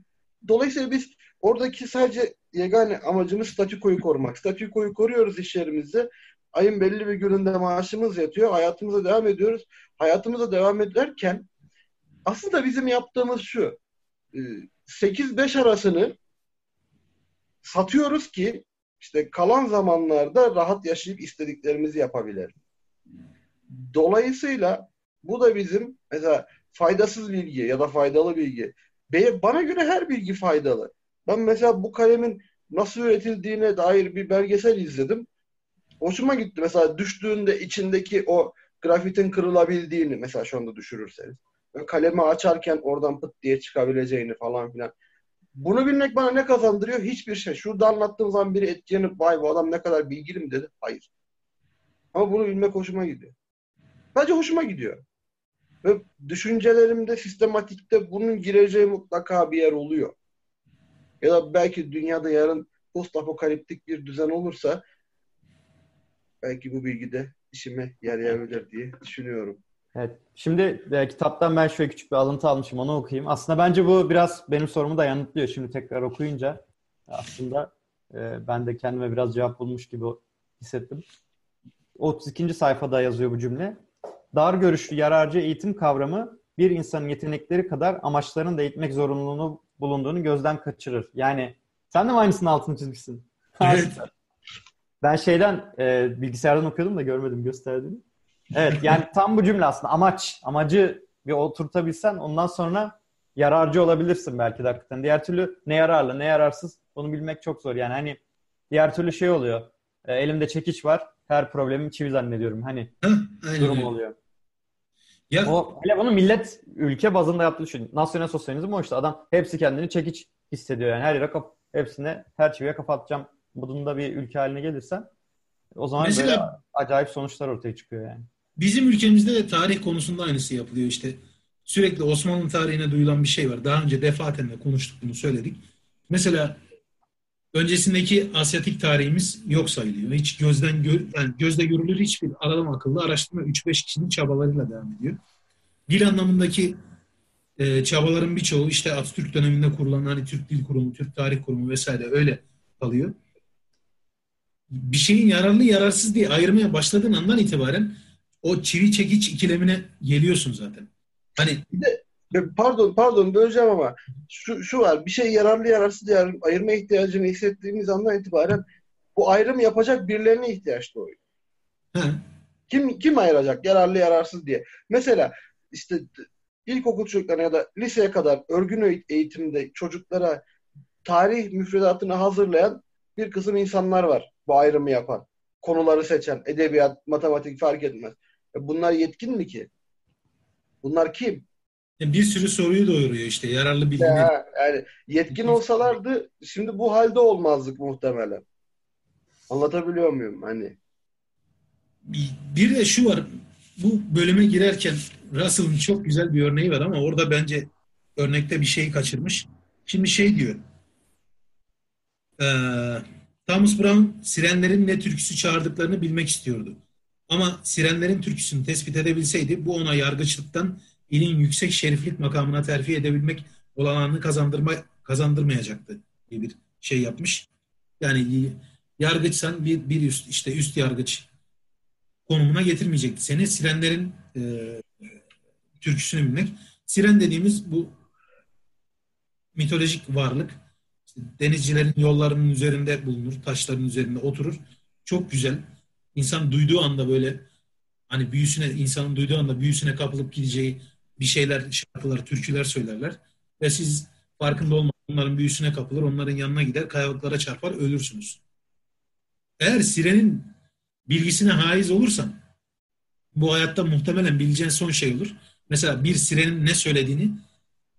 dolayısıyla biz oradaki sadece yegane amacımız statükoyu korumak. Statükoyu koruyoruz iş yerimizde. Ayın belli bir gününde maaşımız yatıyor. Hayatımıza devam ediyoruz. Hayatımıza devam ederken aslında bizim yaptığımız şu. 8-5 e, arasını satıyoruz ki işte kalan zamanlarda rahat yaşayıp istediklerimizi yapabilelim. Dolayısıyla bu da bizim mesela faydasız bilgi ya da faydalı bilgi. Bana göre her bilgi faydalı. Ben mesela bu kalemin nasıl üretildiğine dair bir belgesel izledim. Hoşuma gitti. Mesela düştüğünde içindeki o grafitin kırılabildiğini mesela şu anda düşürürseniz. Kalemi açarken oradan pıt diye çıkabileceğini falan filan. Bunu bilmek bana ne kazandırıyor? Hiçbir şey. Şurada anlattığım zaman biri etkilenip vay bu adam ne kadar bilgili mi dedi. Hayır. Ama bunu bilmek hoşuma gidiyor. Sadece hoşuma gidiyor. Ve düşüncelerimde, sistematikte bunun gireceği mutlaka bir yer oluyor. Ya da belki dünyada yarın post apokaliptik bir düzen olursa belki bu bilgi de işime yarayabilir diye düşünüyorum. Evet. Şimdi e, kitaptan ben şöyle küçük bir alıntı almışım. Onu okuyayım. Aslında bence bu biraz benim sorumu da yanıtlıyor. Şimdi tekrar okuyunca aslında e, ben de kendime biraz cevap bulmuş gibi hissettim. 32. sayfada yazıyor bu cümle. Dar görüşlü yararcı eğitim kavramı bir insanın yetenekleri kadar amaçlarını da eğitmek zorunluluğunu bulunduğunu gözden kaçırır. Yani sen de mi aynısının altını çizmişsin? Evet. ben şeyden e, bilgisayardan okuyordum da görmedim gösterdiğini. Evet yani tam bu cümle aslında amaç. Amacı bir oturtabilsen ondan sonra yararcı olabilirsin belki de hakikaten. Diğer türlü ne yararlı ne yararsız onu bilmek çok zor. Yani hani diğer türlü şey oluyor. E, elimde çekiç var. Her problemim çivi zannediyorum. Hani durum oluyor. Ya, o, hele bunu millet ülke bazında yaptığı düşün. Nasyonel sosyalizm o işte. Adam hepsi kendini çekiç hissediyor yani. Her yere kap hepsine her çiviye kapatacağım modunda bir ülke haline gelirsen o zaman Mesela, böyle acayip sonuçlar ortaya çıkıyor yani. Bizim ülkemizde de tarih konusunda aynısı yapılıyor işte. Sürekli Osmanlı tarihine duyulan bir şey var. Daha önce defaten de konuştuk bunu söyledik. Mesela öncesindeki Asyatik tarihimiz yok sayılıyor. Hiç gözden gör, yani gözle görülür hiçbir adam akıllı araştırma 3-5 kişinin çabalarıyla devam ediyor. Dil anlamındaki e, çabaların birçoğu işte Atatürk döneminde kurulan hani Türk Dil Kurumu, Türk Tarih Kurumu vesaire öyle kalıyor. Bir şeyin yararlı yararsız diye ayırmaya başladığın andan itibaren o çivi çekiç ikilemine geliyorsun zaten. Hani bir de pardon pardon böleceğim ama şu, şu var bir şey yararlı yararsız diye ayırma ihtiyacını hissettiğimiz andan itibaren bu ayrım yapacak birilerine ihtiyaç doğuyor. Hı. Kim kim ayıracak yararlı yararsız diye. Mesela işte ilkokul çocuklarına ya da liseye kadar örgün eğitimde çocuklara tarih müfredatını hazırlayan bir kısım insanlar var bu ayrımı yapan. Konuları seçen, edebiyat, matematik fark etmez. E bunlar yetkin mi ki? Bunlar kim? E, bir sürü soruyu doyuruyor işte yararlı bilgi. Ya, yani yetkin olsalardı şimdi bu halde olmazdık muhtemelen. Anlatabiliyor muyum? Hani bir de şu var. Bu bölüme girerken Russell'ın çok güzel bir örneği var ama orada bence örnekte bir şey kaçırmış. Şimdi şey diyor. Ee, Thomas Brown sirenlerin ne türküsü çağırdıklarını bilmek istiyordu. Ama sirenlerin türküsünü tespit edebilseydi bu ona yargıçlıktan ilin yüksek şeriflik makamına terfi edebilmek olanağını kazandırma, kazandırmayacaktı diye bir şey yapmış. Yani yargıçsan bir, bir üst işte üst yargıç konumuna getirmeyecekti seni. Sirenlerin e, türküsünü bilmek. Siren dediğimiz bu mitolojik varlık İşte denizcilerin yollarının üzerinde bulunur, taşların üzerinde oturur. Çok güzel. İnsan duyduğu anda böyle hani büyüsüne, insanın duyduğu anda büyüsüne kapılıp gideceği bir şeyler, şarkılar, türküler söylerler. Ve siz farkında olmadan onların büyüsüne kapılır, onların yanına gider, kayalıklara çarpar, ölürsünüz. Eğer sirenin bilgisine haiz olursan bu hayatta muhtemelen bileceğin son şey olur. Mesela bir sirenin ne söylediğini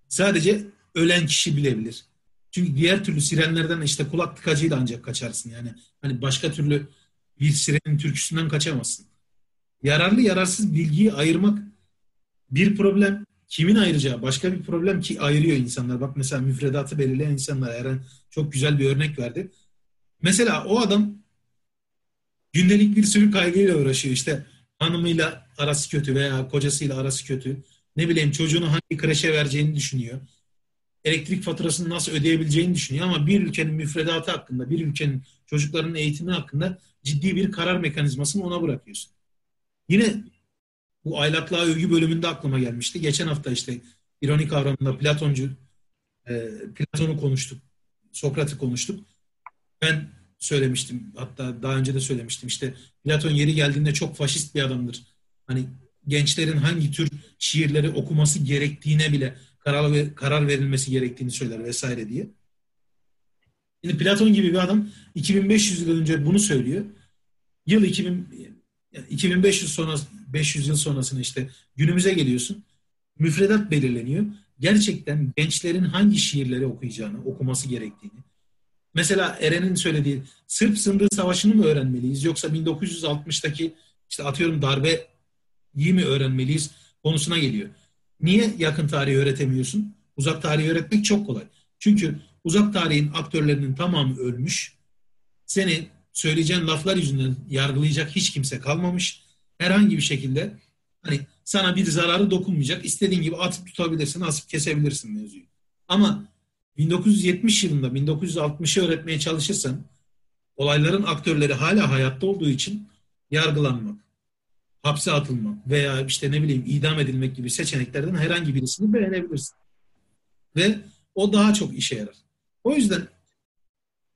sadece ölen kişi bilebilir. Çünkü diğer türlü sirenlerden işte kulak tıkacıyla ancak kaçarsın. Yani hani başka türlü bir sirenin türküsünden kaçamazsın. Yararlı yararsız bilgiyi ayırmak bir problem. Kimin ayıracağı başka bir problem ki ayırıyor insanlar. Bak mesela müfredatı belirleyen insanlar Eren çok güzel bir örnek verdi. Mesela o adam gündelik bir sürü kaygıyla uğraşıyor. İşte hanımıyla arası kötü veya kocasıyla arası kötü. Ne bileyim çocuğunu hangi kreşe vereceğini düşünüyor. Elektrik faturasını nasıl ödeyebileceğini düşünüyor ama bir ülkenin müfredatı hakkında, bir ülkenin çocuklarının eğitimi hakkında ciddi bir karar mekanizmasını ona bırakıyorsun. Yine bu aylaklığa övgü bölümünde aklıma gelmişti. Geçen hafta işte ironik kavramında Platoncu e, Platon'u konuştuk. Sokrat'ı konuştuk. Ben söylemiştim. Hatta daha önce de söylemiştim. İşte Platon yeri geldiğinde çok faşist bir adamdır. Hani gençlerin hangi tür şiirleri okuması gerektiğine bile karar, karar verilmesi gerektiğini söyler vesaire diye. Şimdi Platon gibi bir adam 2500 yıl önce bunu söylüyor. Yıl 2000 2500 sonra 500 yıl sonrasında işte günümüze geliyorsun. Müfredat belirleniyor. Gerçekten gençlerin hangi şiirleri okuyacağını, okuması gerektiğini. Mesela Eren'in söylediği Sırp Sınırı Savaşı'nı mı öğrenmeliyiz yoksa 1960'taki işte atıyorum darbeyi mi öğrenmeliyiz konusuna geliyor. Niye yakın tarihi öğretemiyorsun? Uzak tarihi öğretmek çok kolay. Çünkü uzak tarihin aktörlerinin tamamı ölmüş. Seni söyleyeceğin laflar yüzünden yargılayacak hiç kimse kalmamış. Herhangi bir şekilde hani sana bir zararı dokunmayacak. İstediğin gibi atıp tutabilirsin, asıp kesebilirsin mevzuyu. Ama 1970 yılında 1960'ı öğretmeye çalışırsan olayların aktörleri hala hayatta olduğu için yargılanmak, hapse atılmak veya işte ne bileyim idam edilmek gibi seçeneklerden herhangi birisini beğenebilirsin. Ve o daha çok işe yarar. O yüzden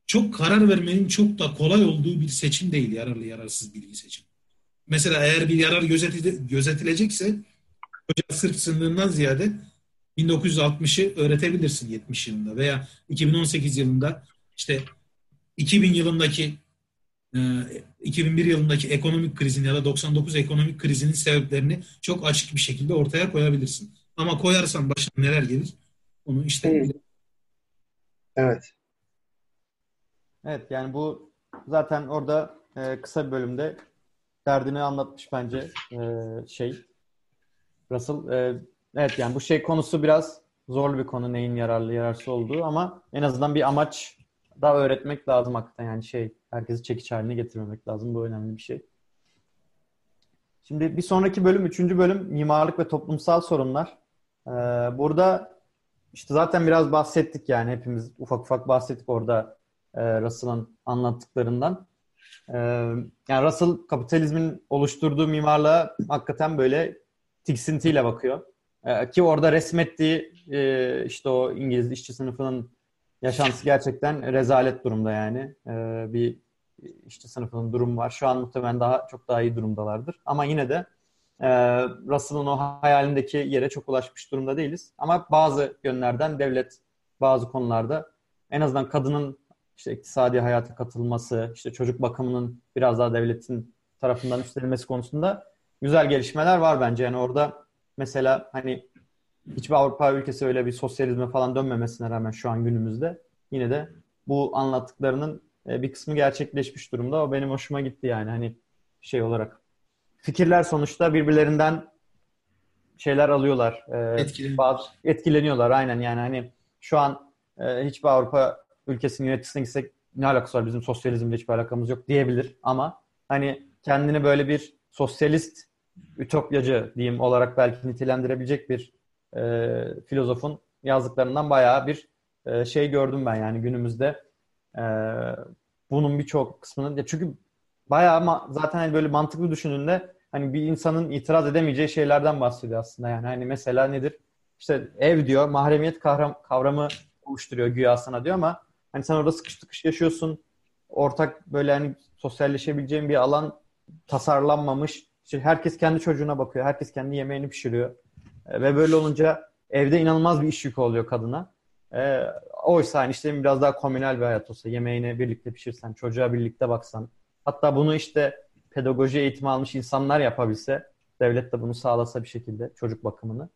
çok karar vermenin çok da kolay olduğu bir seçim değil yararlı yararsız bilgi seçim. Mesela eğer bir yarar gözetilecekse hoca sırf sınırından ziyade 1960'ı öğretebilirsin 70 yılında veya 2018 yılında işte 2000 yılındaki 2001 yılındaki ekonomik krizin ya da 99 ekonomik krizinin sebeplerini çok açık bir şekilde ortaya koyabilirsin. Ama koyarsan başına neler gelir onu işte Evet. Evet yani bu zaten orada e, kısa bir bölümde derdini anlatmış bence e, şey Russell. E, evet yani bu şey konusu biraz zorlu bir konu neyin yararlı yararsız olduğu ama en azından bir amaç da öğretmek lazım hakikaten yani şey herkesi çekiç haline getirmemek lazım bu önemli bir şey. Şimdi bir sonraki bölüm, üçüncü bölüm mimarlık ve toplumsal sorunlar. Ee, burada işte zaten biraz bahsettik yani hepimiz ufak ufak bahsettik orada e, Russell'ın anlattıklarından. E, yani Russell kapitalizmin oluşturduğu mimarlığa hakikaten böyle tiksintiyle bakıyor. E, ki orada resmettiği e, işte o İngiliz işçi sınıfının yaşantısı gerçekten rezalet durumda yani. Bir işçi sınıfının durumu var. Şu an muhtemelen daha çok daha iyi durumdalardır. Ama yine de e, Russell'ın o hayalindeki yere çok ulaşmış durumda değiliz. Ama bazı yönlerden devlet bazı konularda en azından kadının işte iktisadi hayata katılması, işte çocuk bakımının biraz daha devletin tarafından üstlenilmesi konusunda güzel gelişmeler var bence. Yani orada mesela hani hiçbir Avrupa ülkesi öyle bir sosyalizme falan dönmemesine rağmen şu an günümüzde yine de bu anlattıklarının e, bir kısmı gerçekleşmiş durumda. O benim hoşuma gitti yani hani şey olarak. Fikirler sonuçta birbirlerinden şeyler alıyorlar. E, Etkileniyor. Bazı, etkileniyorlar aynen yani hani şu an e, hiçbir Avrupa ülkesinin yöneticisine gitsek ne alakası var bizim sosyalizmle hiçbir alakamız yok diyebilir ama hani kendini böyle bir sosyalist ütopyacı diyeyim olarak belki nitelendirebilecek bir e, filozofun yazdıklarından bayağı bir e, şey gördüm ben yani günümüzde e, bunun birçok kısmını ya çünkü bayağı ama zaten hani böyle mantıklı düşündüğünde hani bir insanın itiraz edemeyeceği şeylerden bahsediyor aslında yani hani mesela nedir işte ev diyor mahremiyet kavramı oluşturuyor güya sana diyor ama Hani sen orada sıkış tıkış yaşıyorsun. Ortak böyle hani sosyalleşebileceğin bir alan tasarlanmamış. İşte herkes kendi çocuğuna bakıyor. Herkes kendi yemeğini pişiriyor. E, ve böyle olunca evde inanılmaz bir iş yükü oluyor kadına. E, oysa hani işte biraz daha komünel bir hayat olsa, yemeğini birlikte pişirsen, çocuğa birlikte baksan, hatta bunu işte pedagoji eğitimi almış insanlar yapabilse, devlet de bunu sağlasa bir şekilde çocuk bakımını.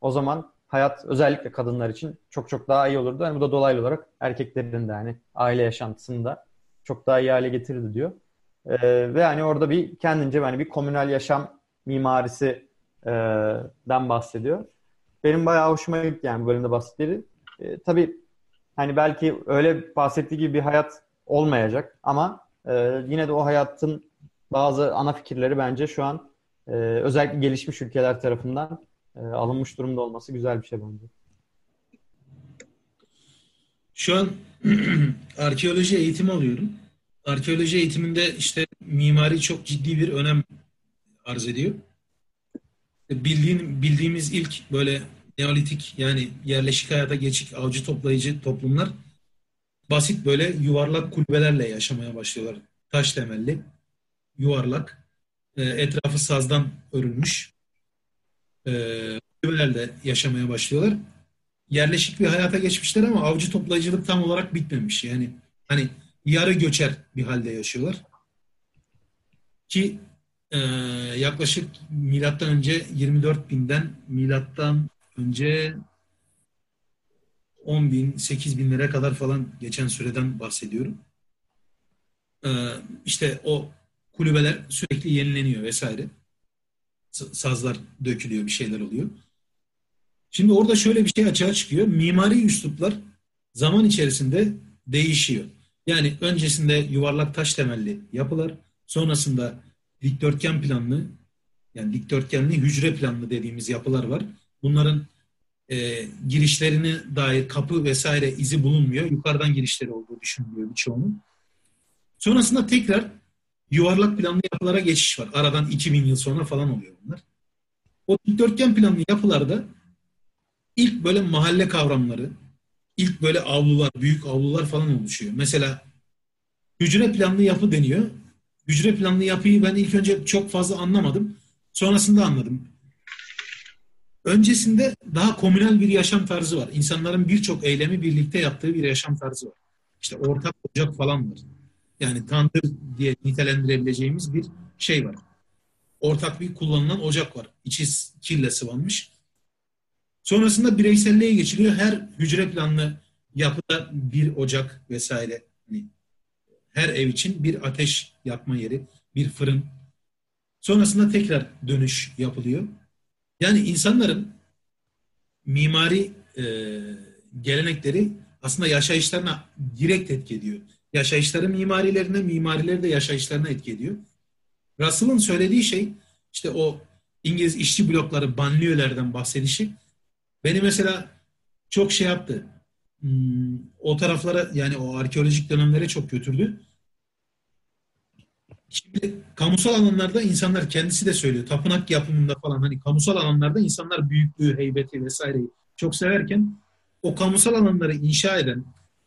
O zaman hayat özellikle kadınlar için çok çok daha iyi olurdu. Yani bu da dolaylı olarak erkeklerin de hani aile yaşantısını da çok daha iyi hale getirirdi diyor. Ee, ve hani orada bir kendince yani bir komünel yaşam mimarisi e, den bahsediyor. Benim bayağı hoşuma gitti yani bu bölümde bahsettikleri. E, tabii hani belki öyle bahsettiği gibi bir hayat olmayacak ama e, yine de o hayatın bazı ana fikirleri bence şu an e, özellikle gelişmiş ülkeler tarafından e, alınmış durumda olması güzel bir şey bence. Şu an [clears throat] arkeoloji eğitimi alıyorum. Arkeoloji eğitiminde işte mimari çok ciddi bir önem arz ediyor. Bildiğin, bildiğimiz ilk böyle Neolitik yani yerleşik hayata geçik avcı toplayıcı toplumlar basit böyle yuvarlak kulübelerle yaşamaya başlıyorlar. Taş temelli, yuvarlak, e, etrafı sazdan örülmüş e, yaşamaya başlıyorlar. Yerleşik bir hayata geçmişler ama avcı toplayıcılık tam olarak bitmemiş. Yani hani yarı göçer bir halde yaşıyorlar. Ki e, yaklaşık milattan önce 24 binden milattan önce 10 bin, 8 binlere kadar falan geçen süreden bahsediyorum. Ee, işte o kulübeler sürekli yenileniyor vesaire. Sazlar dökülüyor, bir şeyler oluyor. Şimdi orada şöyle bir şey açığa çıkıyor. Mimari üsluplar zaman içerisinde değişiyor. Yani öncesinde yuvarlak taş temelli yapılar, sonrasında dikdörtgen planlı, yani dikdörtgenli hücre planlı dediğimiz yapılar var. Bunların e, girişlerine dair kapı vesaire izi bulunmuyor. Yukarıdan girişleri olduğu düşünülüyor birçoğunun. Sonrasında tekrar yuvarlak planlı yapılara geçiş var. Aradan 2000 yıl sonra falan oluyor bunlar. O dikdörtgen planlı yapılarda ilk böyle mahalle kavramları, ilk böyle avlular, büyük avlular falan oluşuyor. Mesela hücre planlı yapı deniyor. Hücre planlı yapıyı ben ilk önce çok fazla anlamadım. Sonrasında anladım. Öncesinde daha komünel bir yaşam tarzı var. İnsanların birçok eylemi birlikte yaptığı bir yaşam tarzı var. İşte ortak ocak falan var. Yani tandır diye nitelendirebileceğimiz bir şey var. Ortak bir kullanılan ocak var. İçi kirle sıvanmış. Sonrasında bireyselliğe geçiliyor. Her hücre planlı yapıda bir ocak vesaire. Hani her ev için bir ateş yakma yeri, bir fırın. Sonrasında tekrar dönüş yapılıyor. Yani insanların mimari e, gelenekleri aslında yaşayışlarına direkt etki ediyor. Yaşayışları mimarilerine, mimarileri de yaşayışlarına etki ediyor. Russell'ın söylediği şey işte o İngiliz işçi blokları, banliyölerden bahsedişi beni mesela çok şey yaptı. Hmm, o taraflara yani o arkeolojik dönemlere çok götürdü. Şimdi kamusal alanlarda insanlar kendisi de söylüyor. Tapınak yapımında falan hani kamusal alanlarda insanlar büyüklüğü, heybeti vesaireyi çok severken o kamusal alanları inşa eden,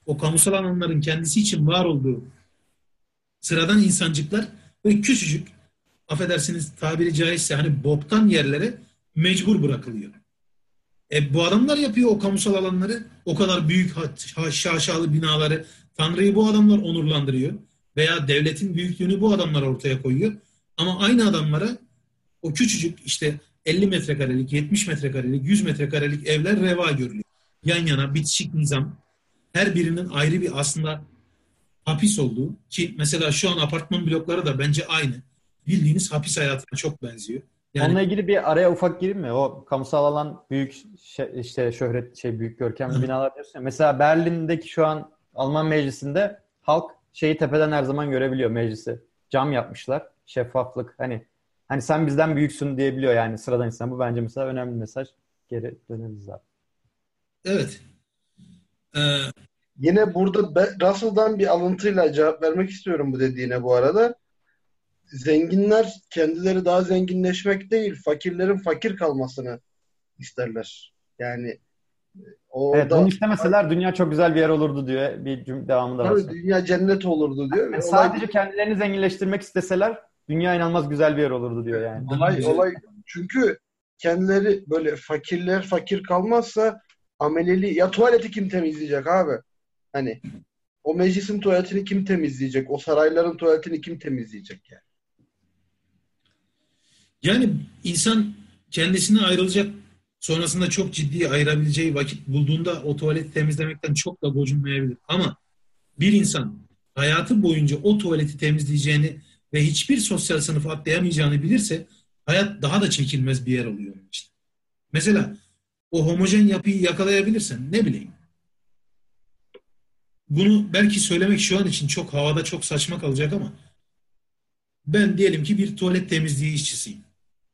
o kamusal alanların kendisi için var olduğu sıradan insancıklar böyle küçücük affedersiniz tabiri caizse hani boktan yerlere mecbur bırakılıyor. E, bu adamlar yapıyor o kamusal alanları, o kadar büyük şaşalı binaları. Tanrı'yı bu adamlar onurlandırıyor veya devletin büyüklüğünü bu adamlar ortaya koyuyor. Ama aynı adamlara o küçücük işte 50 metrekarelik, 70 metrekarelik, 100 metrekarelik evler reva görülüyor. Yan yana bitişik nizam. Her birinin ayrı bir aslında hapis olduğu ki mesela şu an apartman blokları da bence aynı. Bildiğiniz hapis hayatına çok benziyor. Yani, Onunla ilgili bir araya ufak gireyim mi? O kamusal alan büyük şey, işte şöhret şey büyük görkemli binalar diyorsun ya. Mesela Berlin'deki şu an Alman meclisinde halk şeyi tepeden her zaman görebiliyor meclisi. Cam yapmışlar. Şeffaflık. Hani hani sen bizden büyüksün diyebiliyor yani sıradan insan. Bu bence mesela önemli bir mesaj. Geri döneriz zaten. Evet. Ee... Yine burada Russell'dan bir alıntıyla cevap vermek istiyorum bu dediğine bu arada. Zenginler kendileri daha zenginleşmek değil, fakirlerin fakir kalmasını isterler. Yani Orada, evet, bunu istemeseler dünya çok güzel bir yer olurdu diyor. Bir cümle devamı da var. Tabii dünya cennet olurdu diyor. Yani sadece olay... kendilerini zenginleştirmek isteseler dünya inanılmaz güzel bir yer olurdu diyor yani. Olay, olay çünkü kendileri böyle fakirler fakir kalmazsa ameleli ya tuvaleti kim temizleyecek abi? Hani o meclisin tuvaletini kim temizleyecek? O sarayların tuvaletini kim temizleyecek yani? Yani insan kendisine ayrılacak sonrasında çok ciddi ayırabileceği vakit bulduğunda o tuvaleti temizlemekten çok da gocunmayabilir. Ama bir insan hayatı boyunca o tuvaleti temizleyeceğini ve hiçbir sosyal sınıf atlayamayacağını bilirse hayat daha da çekilmez bir yer oluyor işte. Mesela o homojen yapıyı yakalayabilirsen ne bileyim. Bunu belki söylemek şu an için çok havada çok saçma kalacak ama ben diyelim ki bir tuvalet temizliği işçisiyim.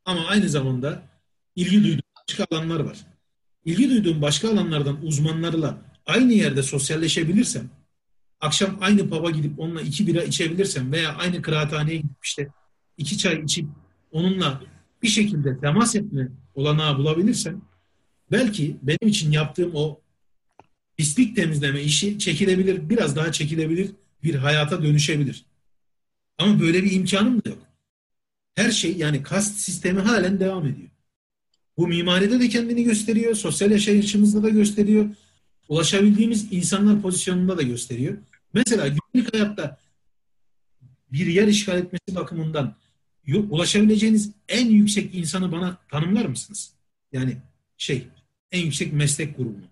Ama aynı zamanda ilgi duyduğum başka alanlar var. İlgi duyduğum başka alanlardan uzmanlarla aynı yerde sosyalleşebilirsem, akşam aynı pub'a gidip onunla iki bira içebilirsem veya aynı kıraathaneye gidip işte iki çay içip onunla bir şekilde temas etme olanağı bulabilirsem belki benim için yaptığım o pislik temizleme işi çekilebilir, biraz daha çekilebilir bir hayata dönüşebilir. Ama böyle bir imkanım da yok. Her şey yani kast sistemi halen devam ediyor. Bu mimaride de kendini gösteriyor, sosyal yaşayışımızda da gösteriyor, ulaşabildiğimiz insanlar pozisyonunda da gösteriyor. Mesela günlük hayatta bir yer işgal etmesi bakımından ulaşabileceğiniz en yüksek insanı bana tanımlar mısınız? Yani şey, en yüksek meslek grubunu.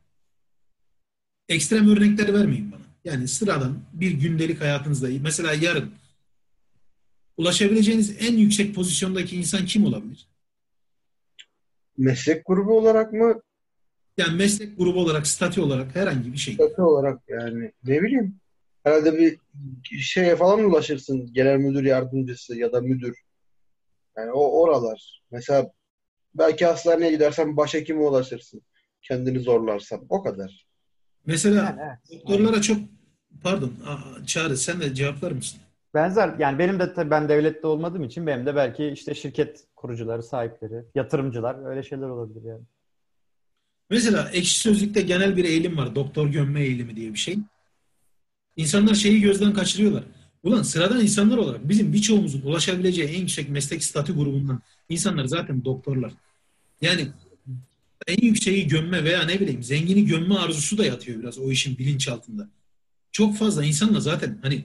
Ekstrem örnekler vermeyin bana. Yani sıradan bir gündelik hayatınızda mesela yarın ulaşabileceğiniz en yüksek pozisyondaki insan kim olabilir? Meslek grubu olarak mı? Yani meslek grubu olarak, statü olarak herhangi bir şey. Statü olarak yani ne bileyim. Herhalde bir şeye falan ulaşırsın. Genel müdür yardımcısı ya da müdür. Yani o oralar. Mesela belki hastaneye gidersen başhekime ulaşırsın. Kendini zorlarsan. O kadar. Mesela yani, evet. doktorlara çok pardon Çağrı sen de cevaplar mısın? Benzer yani benim de tabii ben devlette olmadığım için benim de belki işte şirket kurucuları, sahipleri, yatırımcılar öyle şeyler olabilir yani. Mesela ekşi sözlükte genel bir eğilim var. Doktor gömme eğilimi diye bir şey. İnsanlar şeyi gözden kaçırıyorlar. Ulan sıradan insanlar olarak bizim birçoğumuzun ulaşabileceği en yüksek meslek statü grubundan insanlar zaten doktorlar. Yani en yükseği gömme veya ne bileyim zengini gömme arzusu da yatıyor biraz o işin bilinçaltında. Çok fazla insanla zaten hani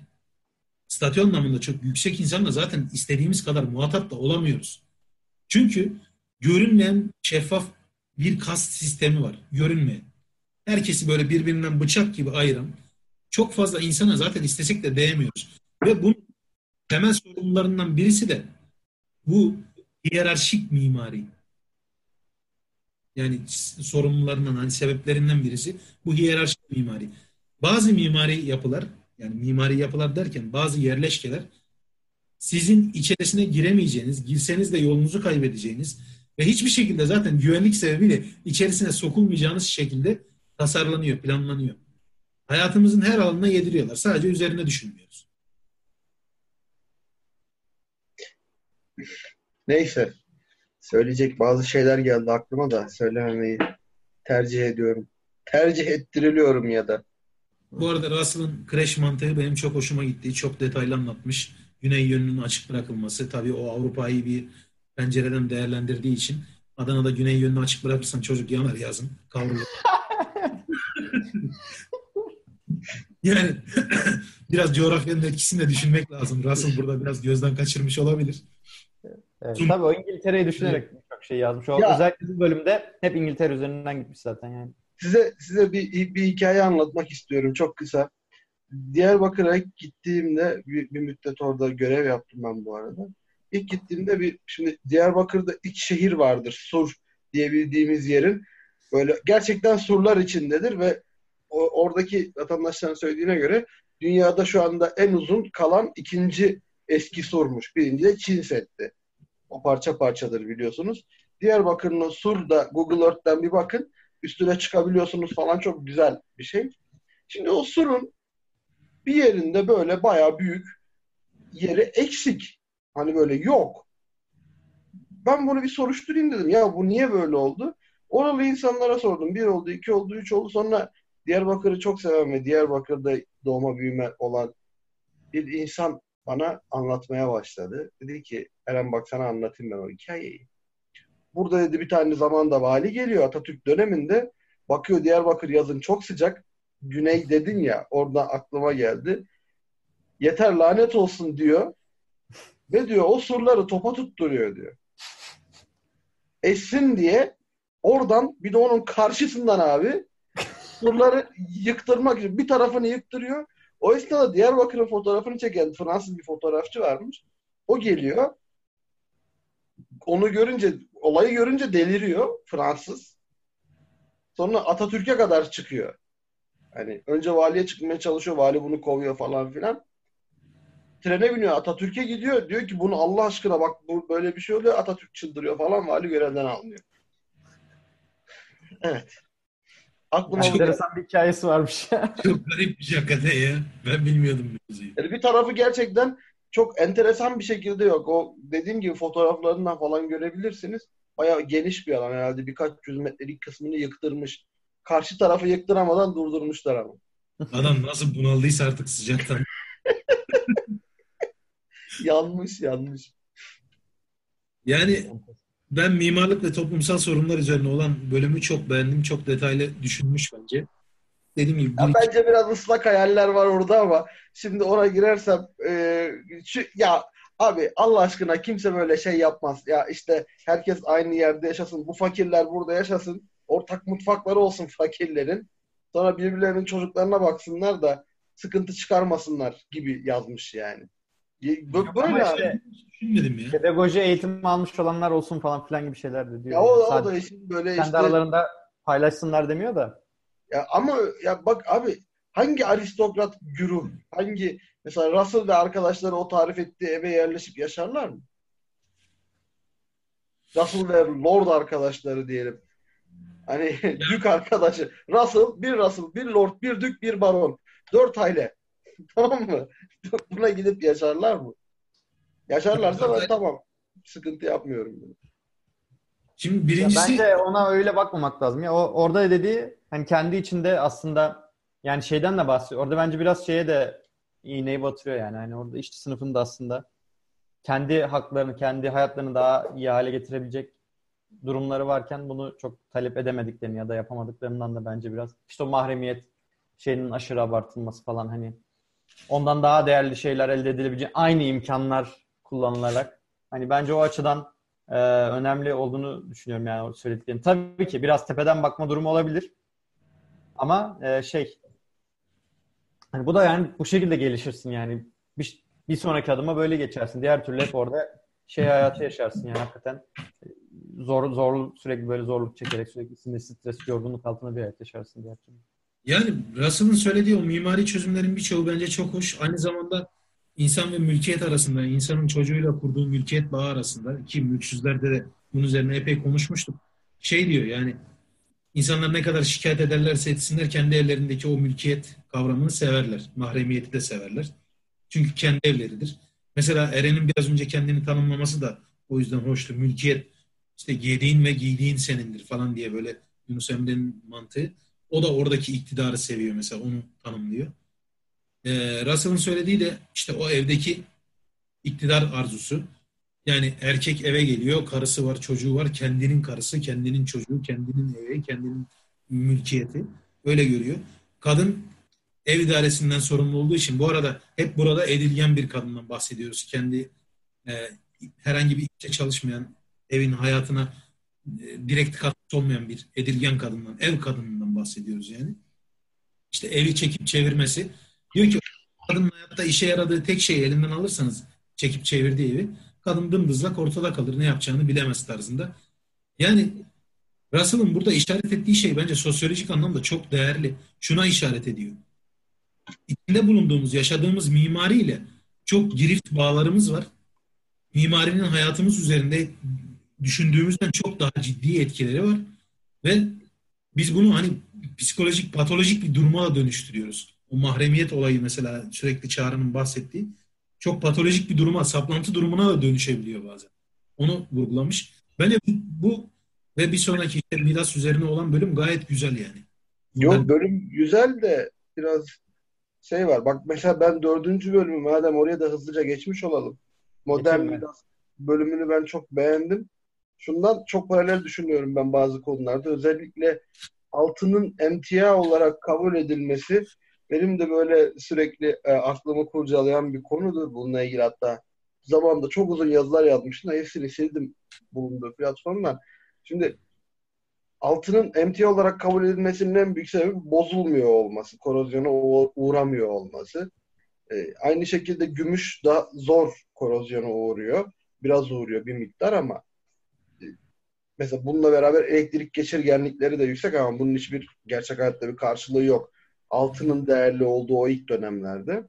statü anlamında çok yüksek insanla zaten istediğimiz kadar muhatap da olamıyoruz. Çünkü görünmeyen şeffaf bir kast sistemi var. Görünmeyen. Herkesi böyle birbirinden bıçak gibi ayıran çok fazla insana zaten istesek de değemiyoruz. Ve bunun temel sorunlarından birisi de bu hiyerarşik mimari. Yani sorunlarından hani sebeplerinden birisi bu hiyerarşik mimari. Bazı mimari yapılar yani mimari yapılar derken bazı yerleşkeler sizin içerisine giremeyeceğiniz, girseniz de yolunuzu kaybedeceğiniz ve hiçbir şekilde zaten güvenlik sebebiyle içerisine sokulmayacağınız şekilde tasarlanıyor, planlanıyor. Hayatımızın her alanına yediriyorlar. Sadece üzerine düşünmüyoruz. Neyse. Söyleyecek bazı şeyler geldi aklıma da söylememeyi tercih ediyorum. Tercih ettiriliyorum ya da. Bu arada Russell'ın crash mantığı benim çok hoşuma gitti. Çok detaylı anlatmış. Güney yönünün açık bırakılması. Tabii o Avrupa'yı bir pencereden değerlendirdiği için Adana'da güney yönünü açık bırakırsan çocuk yanar yazın. Kavrulur. [laughs] yani [laughs] biraz coğrafyanın etkisini de düşünmek lazım. Russell burada biraz gözden kaçırmış olabilir. Evet, tabii o İngiltere'yi düşünerek çok şey yazmış. O ya, özellikle bu bölümde hep İngiltere üzerinden gitmiş zaten yani. Size size bir, bir hikaye anlatmak istiyorum çok kısa. Diyarbakır'a gittiğimde bir, bir müddet orada görev yaptım ben bu arada. İlk gittiğimde bir şimdi Diyarbakır'da iç şehir vardır. Sur diye bildiğimiz yerin böyle gerçekten surlar içindedir ve o, oradaki vatandaşların söylediğine göre dünyada şu anda en uzun kalan ikinci eski surmuş. Birinci de Çin Seddi. O parça parçadır biliyorsunuz. Diyarbakır'ın Sur'da Google Earth'ten bir bakın. Üstüne çıkabiliyorsunuz falan çok güzel bir şey. Şimdi o surun bir yerinde böyle baya büyük yeri eksik. Hani böyle yok. Ben bunu bir soruşturayım dedim. Ya bu niye böyle oldu? Oralı insanlara sordum. Bir oldu, iki oldu, üç oldu. Sonra Diyarbakır'ı çok seven ve Diyarbakır'da doğma büyüme olan bir insan bana anlatmaya başladı. Dedi ki Eren bak sana anlatayım ben o hikayeyi. Burada dedi bir tane zamanda vali geliyor Atatürk döneminde. Bakıyor Diyarbakır yazın çok sıcak. Güney dedin ya orada aklıma geldi. Yeter lanet olsun diyor. Ve diyor o surları topa tutturuyor diyor. Essin diye oradan bir de onun karşısından abi surları yıktırmak için bir tarafını yıktırıyor. O esnada Diyarbakır'ın fotoğrafını çeken Fransız bir fotoğrafçı varmış. O geliyor. Onu görünce, olayı görünce deliriyor Fransız. Sonra Atatürk'e kadar çıkıyor. Hani önce valiye çıkmaya çalışıyor. Vali bunu kovuyor falan filan. Trene biniyor. Atatürk'e gidiyor. Diyor ki bunu Allah aşkına bak bu böyle bir şey oluyor. Atatürk çıldırıyor falan. Vali görevden alınıyor. Evet. Aklıma bu Enteresan bir hikayesi varmış. Çok garip bir hakikaten ya. Ben bilmiyordum bu mevzuyu. Yani bir tarafı gerçekten çok enteresan bir şekilde yok. O dediğim gibi fotoğraflarından falan görebilirsiniz. Bayağı geniş bir alan herhalde. Birkaç yüz metrelik kısmını yıktırmış. Karşı tarafı yıktıramadan durdurmuşlar ama. Adam nasıl bunaldıysa artık sıcaktan. [laughs] yanmış yanmış. Yani ben mimarlık ve toplumsal sorunlar üzerine olan bölümü çok beğendim. Çok detaylı düşünmüş bence. Dediğim gibi Ya bir bence biraz ıslak hayaller var orada ama şimdi ona girersem e, şu, ya abi Allah aşkına kimse böyle şey yapmaz. Ya işte herkes aynı yerde yaşasın. Bu fakirler burada yaşasın. Ortak mutfakları olsun [laughs] fakirlerin. Sonra birbirlerinin çocuklarına baksınlar da sıkıntı çıkarmasınlar gibi yazmış yani. Bu- Ama Böyle işte düşünmedim ya. pedagoji eğitimi almış olanlar olsun falan filan gibi şeyler de diyor. ya o, o da işin böyle kendi işte aralarında paylaşsınlar demiyor da. Ya ama ya bak abi hangi aristokrat güruh, hangi mesela Russell ve arkadaşları o tarif ettiği eve yerleşip yaşarlar mı? Russell ve Lord arkadaşları diyelim. Hani [laughs] dük arkadaşı. Russell, bir Russell, bir Lord, bir dük, bir baron. Dört aile. [laughs] tamam mı? [laughs] Buna gidip yaşarlar mı? Yaşarlarsa ben tamam. Sıkıntı yapmıyorum. Şimdi Ya birincisi bence ona öyle bakmamak lazım. Ya o orada dediği hani kendi içinde aslında yani şeyden de bahsediyor. Orada bence biraz şeye de iğneyi batırıyor yani. Hani orada işçi sınıfının da aslında kendi haklarını, kendi hayatlarını daha iyi hale getirebilecek durumları varken bunu çok talep edemediklerini ya da yapamadıklarından da bence biraz işte o mahremiyet şeyinin aşırı abartılması falan hani ondan daha değerli şeyler elde edilebilecek aynı imkanlar kullanılarak hani bence o açıdan e, önemli olduğunu düşünüyorum yani o söylediklerim. Tabii ki biraz tepeden bakma durumu olabilir. Ama e, şey hani bu da yani bu şekilde gelişirsin yani. Bir, bir sonraki adıma böyle geçersin. Diğer türlü hep orada şey hayatı yaşarsın yani hakikaten zor zorlu sürekli böyle zorluk çekerek sürekli sinir stres yorgunluk altında bir hayat yaşarsın diğer türlü. yani Russell'ın söylediği o mimari çözümlerin birçoğu bence çok hoş. Aynı zamanda insan ve mülkiyet arasında, insanın çocuğuyla kurduğu mülkiyet bağı arasında ki mülksüzlerde de bunun üzerine epey konuşmuştuk. Şey diyor yani insanlar ne kadar şikayet ederlerse etsinler kendi evlerindeki o mülkiyet kavramını severler. Mahremiyeti de severler. Çünkü kendi evleridir. Mesela Eren'in biraz önce kendini tanımlaması da o yüzden hoştu. Mülkiyet işte yediğin ve giydiğin senindir falan diye böyle Yunus Emre'nin mantığı. O da oradaki iktidarı seviyor mesela onu tanımlıyor. Ee, Russell'ın söylediği de işte o evdeki iktidar arzusu. Yani erkek eve geliyor, karısı var, çocuğu var, kendinin karısı, kendinin çocuğu, kendinin evi, kendinin mülkiyeti. Öyle görüyor. Kadın ev idaresinden sorumlu olduğu için bu arada hep burada edilgen bir kadından bahsediyoruz. Kendi e, herhangi bir işte çalışmayan, evin hayatına e, direkt katkısı olmayan bir edilgen kadından, ev kadınından bahsediyoruz yani. İşte evi çekip çevirmesi. Diyor ki kadının hayatta işe yaradığı tek şeyi elinden alırsanız çekip çevirdiği evi kadın dımdızlak ortada kalır. Ne yapacağını bilemez tarzında. Yani Russell'ın burada işaret ettiği şey bence sosyolojik anlamda çok değerli. Şuna işaret ediyor. İçinde bulunduğumuz, yaşadığımız mimariyle çok girift bağlarımız var. Mimarinin hayatımız üzerinde düşündüğümüzden çok daha ciddi etkileri var. Ve biz bunu hani psikolojik, patolojik bir duruma dönüştürüyoruz. O mahremiyet olayı mesela sürekli Çağrı'nın bahsettiği çok patolojik bir duruma, saplantı durumuna da dönüşebiliyor bazen. Onu vurgulamış. Bence bu Ve bir sonraki işte Midas üzerine olan bölüm gayet güzel yani. Yok Ben- bölüm güzel de biraz şey var. Bak mesela ben dördüncü bölümü madem oraya da hızlıca geçmiş olalım. Modern Geçelim. Midas bölümünü ben çok beğendim. Şundan çok paralel düşünüyorum ben bazı konularda. Özellikle altının emtia olarak kabul edilmesi benim de böyle sürekli e, aklımı kurcalayan bir konudur bununla ilgili hatta zamanında çok uzun yazılar yazmıştım hepsini sildim bulunduğu platformdan. Şimdi altının emtia olarak kabul edilmesinin en büyük sebebi bozulmuyor olması, korozyona uğ- uğramıyor olması. E, aynı şekilde gümüş da zor korozyona uğruyor. Biraz uğruyor bir miktar ama e, mesela bununla beraber elektrik geçirgenlikleri de yüksek ama bunun hiçbir gerçek hayatta bir karşılığı yok. Altının değerli olduğu o ilk dönemlerde.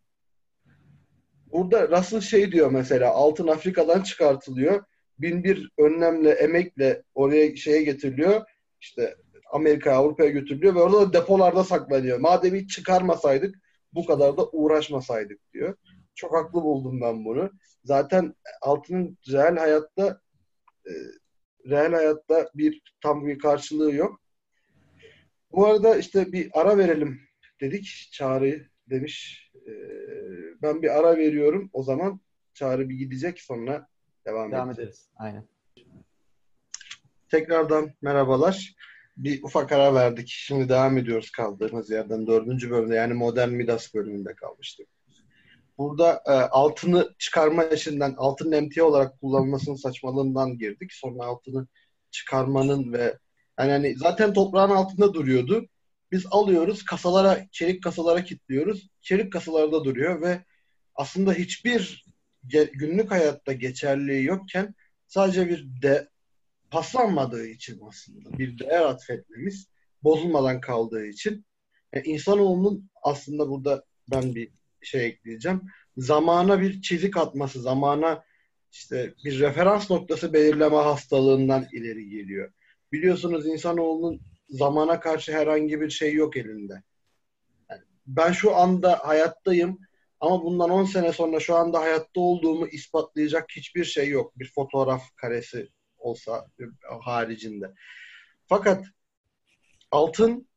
Burada Russell şey diyor mesela altın Afrika'dan çıkartılıyor. Bin bir önlemle, emekle oraya şeye getiriliyor. İşte Amerika, Avrupa'ya götürülüyor ve orada da depolarda saklanıyor. Madem hiç çıkarmasaydık bu kadar da uğraşmasaydık diyor. Çok haklı buldum ben bunu. Zaten altının reel hayatta e, reel hayatta bir tam bir karşılığı yok. Bu arada işte bir ara verelim dedik. Çağrı demiş. E, ben bir ara veriyorum. O zaman Çağrı bir gidecek sonra devam, Devam edeceğiz. ederiz. Aynen. Tekrardan merhabalar. Bir ufak ara verdik. Şimdi devam ediyoruz kaldığımız yerden. Dördüncü bölümde yani Modern Midas bölümünde kalmıştık. Burada e, altını çıkarma işinden, altının emtia olarak kullanılmasının saçmalığından girdik. Sonra altını çıkarmanın ve yani hani zaten toprağın altında duruyordu. Biz alıyoruz, kasalara, çelik kasalara kilitliyoruz. Çelik kasalarda duruyor ve aslında hiçbir günlük hayatta geçerliği yokken sadece bir de paslanmadığı için aslında bir değer atfetmemiz bozulmadan kaldığı için e, insanoğlunun aslında burada ben bir şey ekleyeceğim. Zamana bir çizik atması, zamana işte bir referans noktası belirleme hastalığından ileri geliyor. Biliyorsunuz insanoğlunun zamana karşı herhangi bir şey yok elinde. Yani ben şu anda hayattayım ama bundan 10 sene sonra şu anda hayatta olduğumu ispatlayacak hiçbir şey yok. Bir fotoğraf karesi olsa haricinde. Fakat altın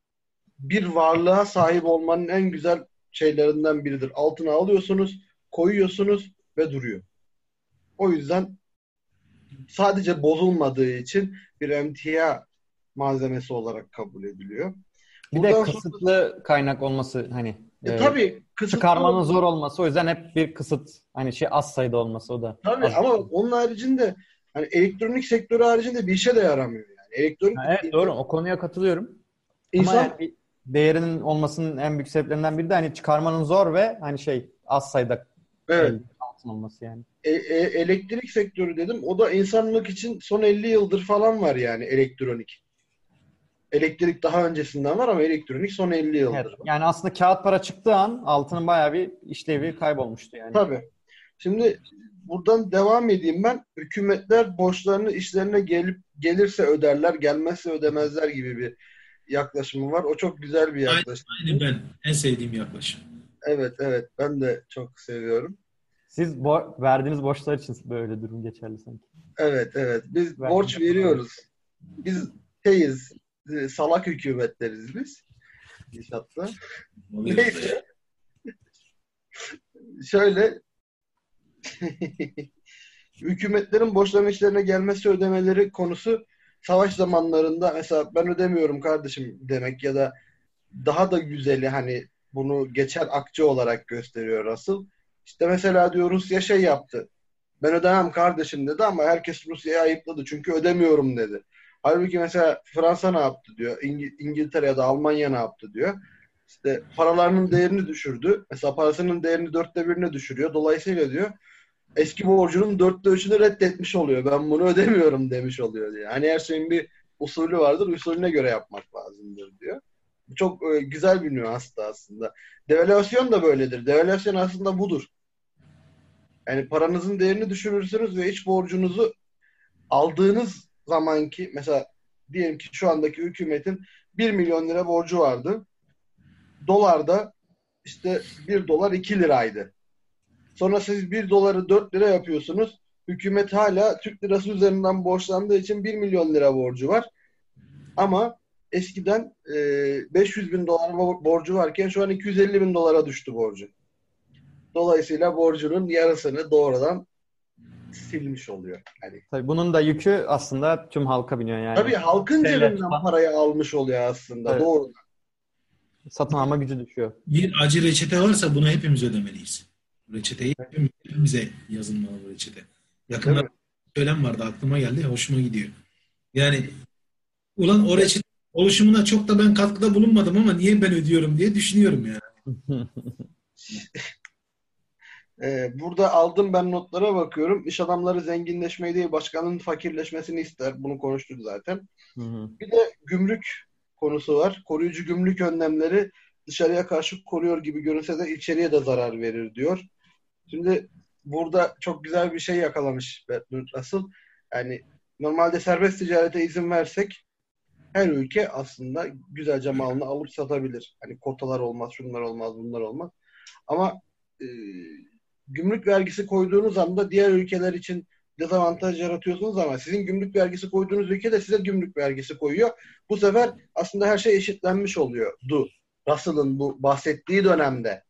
bir varlığa sahip olmanın en güzel şeylerinden biridir. Altını alıyorsunuz, koyuyorsunuz ve duruyor. O yüzden sadece bozulmadığı için bir emtia malzemesi olarak kabul ediliyor. Bir de Buradan sonra- kısıtlı kaynak olması hani E, e, tabii kısıtlı çıkarmanın zor olması o yüzden hep bir kısıt hani şey az sayıda olması o da. Tabii az- ama onun haricinde hani elektronik sektörü haricinde bir işe de yaramıyor yani. Elektronik Ha, evet doğru o konuya katılıyorum. İnsan Ama yani bir değerinin olmasının en büyük sebeplerinden biri de hani çıkarmanın zor ve hani şey az sayıda evet, elde altın olması yani. e- e- elektrik sektörü dedim. O da insanlık için son 50 yıldır falan var yani elektronik. Elektrik daha öncesinden var ama elektronik son 50 yıldır. Evet, yani aslında kağıt para çıktığı an altının bayağı bir işlevi kaybolmuştu yani. Tabii. Şimdi buradan devam edeyim ben. Hükümetler borçlarını işlerine gelip gelirse öderler, gelmezse ödemezler gibi bir yaklaşımı var. O çok güzel bir yaklaşım. Aynı ben. En sevdiğim yaklaşım. Evet, evet. Ben de çok seviyorum. Siz bo- verdiğiniz borçlar için böyle durum geçerli sanki. Evet, evet. Biz Ben- borç veriyoruz. Biz şeyiz, e, salak hükümetleriz biz. İnşaatta. Neyse. [laughs] Şöyle [laughs] hükümetlerin borçlanma işlerine gelmesi ödemeleri konusu savaş zamanlarında mesela ben ödemiyorum kardeşim demek ya da daha da güzeli hani bunu geçer akçe olarak gösteriyor asıl. İşte mesela diyor Rusya şey yaptı. Ben ödemem kardeşim dedi ama herkes Rusya'yı ayıpladı çünkü ödemiyorum dedi. Halbuki mesela Fransa ne yaptı diyor. İngi- İngiltere ya da Almanya ne yaptı diyor. İşte paralarının değerini düşürdü. Mesela parasının değerini dörtte birine düşürüyor. Dolayısıyla diyor eski borcunun dörtte üçünü reddetmiş oluyor. Ben bunu [laughs] ödemiyorum demiş oluyor diyor. Hani her şeyin bir usulü vardır. Usulüne göre yapmak lazımdır diyor. Çok e, güzel bir nüans da aslında. Devalüasyon da böyledir. Devalüasyon aslında budur. Yani paranızın değerini düşürürsünüz ve iç borcunuzu aldığınız zamanki mesela diyelim ki şu andaki hükümetin 1 milyon lira borcu vardı. Dolarda işte 1 dolar 2 liraydı. Sonra siz 1 doları 4 lira yapıyorsunuz. Hükümet hala Türk lirası üzerinden borçlandığı için 1 milyon lira borcu var. Ama eskiden e, 500 bin dolar bo- borcu varken şu an 250 bin dolara düştü borcu. Dolayısıyla borcunun yarısını doğrudan silmiş oluyor. Hani Tabii bunun da yükü aslında tüm halka biniyor yani. tabii halkın Devlet cebinden falan. parayı almış oluyor aslında Evet. doğrudan. Satın alma gücü düşüyor. Bir acı reçete varsa bunu hepimiz ödemeliyiz. Reçeteyi hepimiz- hepimize yazılmalı bu reçete. Yakında söylem vardı aklıma geldi. Hoşuma gidiyor. Yani ulan o reçete oluşumuna çok da ben katkıda bulunmadım ama niye ben ödüyorum diye düşünüyorum yani. [laughs] Ee, burada aldım ben notlara bakıyorum. İş adamları zenginleşmeyi değil başkanın fakirleşmesini ister. Bunu konuştuk zaten. Hı hı. Bir de gümrük konusu var. Koruyucu gümrük önlemleri dışarıya karşı koruyor gibi görünse de içeriye de zarar verir diyor. Şimdi burada çok güzel bir şey yakalamış Bertrand Russell. Yani normalde serbest ticarete izin versek her ülke aslında güzelce malını alıp satabilir. Hani kotalar olmaz, şunlar olmaz, bunlar olmaz. Ama e, gümrük vergisi koyduğunuz anda diğer ülkeler için dezavantaj yaratıyorsunuz ama sizin gümrük vergisi koyduğunuz ülke de size gümrük vergisi koyuyor. Bu sefer aslında her şey eşitlenmiş oluyordu. Russell'ın bu bahsettiği dönemde.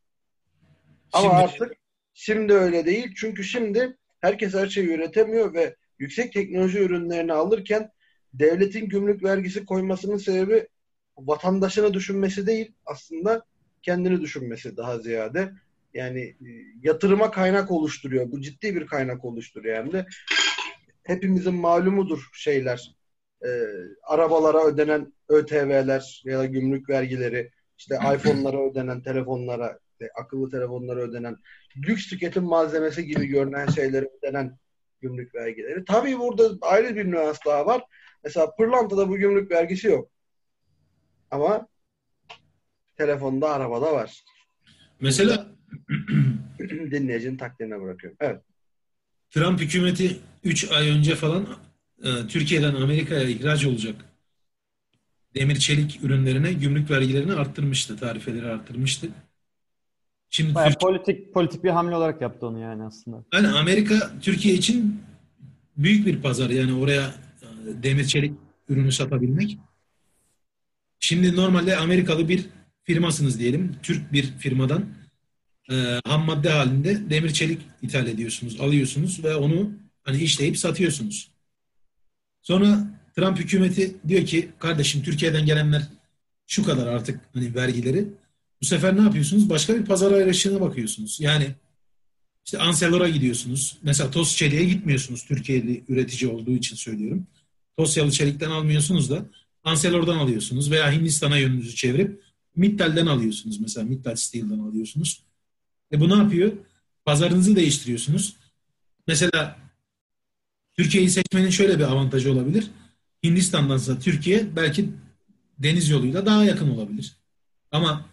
Ama Şimdi- artık şimdi öyle değil. Çünkü şimdi herkes her şeyi üretemiyor ve yüksek teknoloji ürünlerini alırken devletin gümrük vergisi koymasının sebebi vatandaşını düşünmesi değil aslında kendini düşünmesi daha ziyade. Yani e, yatırıma kaynak oluşturuyor. Bu ciddi bir kaynak oluşturuyor hem de. Hepimizin malumudur şeyler. E, arabalara ödenen ÖTV'ler ya da gümrük vergileri, işte [clears throat] iPhone'lara ödenen telefonlara, işte akıllı telefonlara ödenen, lüks tüketim malzemesi gibi görünen şeylere ödenen gümrük vergileri. Tabii burada ayrı bir nüans daha var. Mesela pırlantada bu gümrük vergisi yok. Ama telefonda, arabada var. Mesela [clears throat] Dinleyicinin takdirine bırakıyorum. Evet. Trump hükümeti 3 ay önce falan e, Türkiye'den Amerika'ya ihraç olacak demir çelik ürünlerine gümrük vergilerini arttırmıştı, tarifeleri arttırmıştı. Şimdi Bayağı Türkiye, politik politik bir hamle olarak yaptı onu yani aslında. yani Amerika Türkiye için büyük bir pazar yani oraya e, demir çelik ürünü satabilmek. Şimdi normalde Amerikalı bir firmasınız diyelim. Türk bir firmadan e, ham madde halinde demir çelik ithal ediyorsunuz, alıyorsunuz ve onu hani işleyip satıyorsunuz. Sonra Trump hükümeti diyor ki kardeşim Türkiye'den gelenler şu kadar artık hani vergileri. Bu sefer ne yapıyorsunuz? Başka bir pazar ayrışına bakıyorsunuz. Yani işte Anselor'a gidiyorsunuz. Mesela toz çeliğe gitmiyorsunuz. Türkiye'li üretici olduğu için söylüyorum. Tosyalı çelikten almıyorsunuz da Anselor'dan alıyorsunuz veya Hindistan'a yönünüzü çevirip Mittal'den alıyorsunuz. Mesela Mittal Steel'den alıyorsunuz. E bu ne yapıyor? Pazarınızı değiştiriyorsunuz. Mesela Türkiye'yi seçmenin şöyle bir avantajı olabilir. Hindistan'dansa Türkiye belki deniz yoluyla daha yakın olabilir. Ama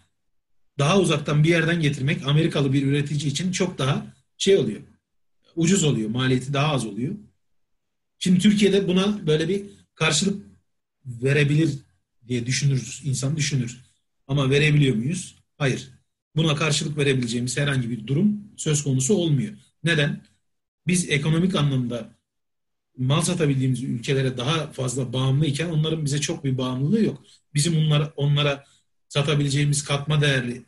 daha uzaktan bir yerden getirmek Amerikalı bir üretici için çok daha şey oluyor. Ucuz oluyor. Maliyeti daha az oluyor. Şimdi Türkiye'de buna böyle bir karşılık verebilir diye düşünürüz. İnsan düşünür. Ama verebiliyor muyuz? Hayır. Buna karşılık verebileceğimiz herhangi bir durum söz konusu olmuyor. Neden? Biz ekonomik anlamda mal satabildiğimiz ülkelere daha fazla bağımlıyken onların bize çok bir bağımlılığı yok. Bizim onlara, onlara satabileceğimiz katma değerli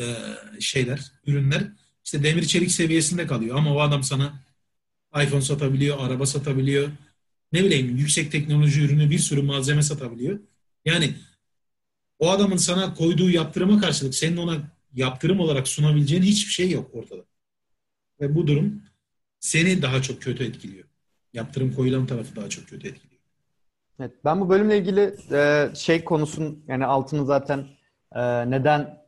e, şeyler, ürünler işte demir çelik seviyesinde kalıyor. Ama o adam sana iPhone satabiliyor, araba satabiliyor. Ne bileyim yüksek teknoloji ürünü bir sürü malzeme satabiliyor. Yani o adamın sana koyduğu yaptırıma karşılık senin ona yaptırım olarak sunabileceğin hiçbir şey yok ortada. Ve bu durum seni daha çok kötü etkiliyor. Yaptırım koyulan tarafı daha çok kötü etkiliyor. Evet, ben bu bölümle ilgili e, şey konusun yani altını zaten e, neden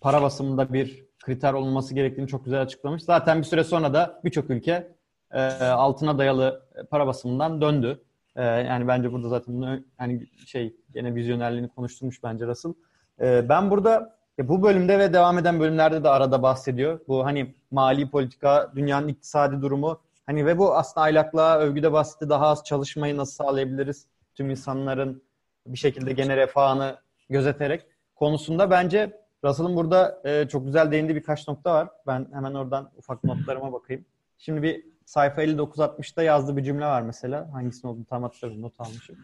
para basımında bir kriter olması gerektiğini çok güzel açıklamış. Zaten bir süre sonra da birçok ülke e, altına dayalı para basımından döndü. E, yani bence burada zaten bunu yani şey gene vizyonerliğini konuşturmuş bence Russell. E, ben burada e, bu bölümde ve devam eden bölümlerde de arada bahsediyor. Bu hani mali politika, dünyanın iktisadi durumu hani ve bu aslında aylaklığa, övgüde bahsetti daha az çalışmayı nasıl sağlayabiliriz? Tüm insanların bir şekilde gene refahını gözeterek konusunda bence Russell'ın burada e, çok güzel değindiği birkaç nokta var. Ben hemen oradan ufak notlarıma bakayım. Şimdi bir sayfa 59-60'da yazdığı bir cümle var mesela. Hangisinin olduğunu tam hatırlamıyorum. Not almışım.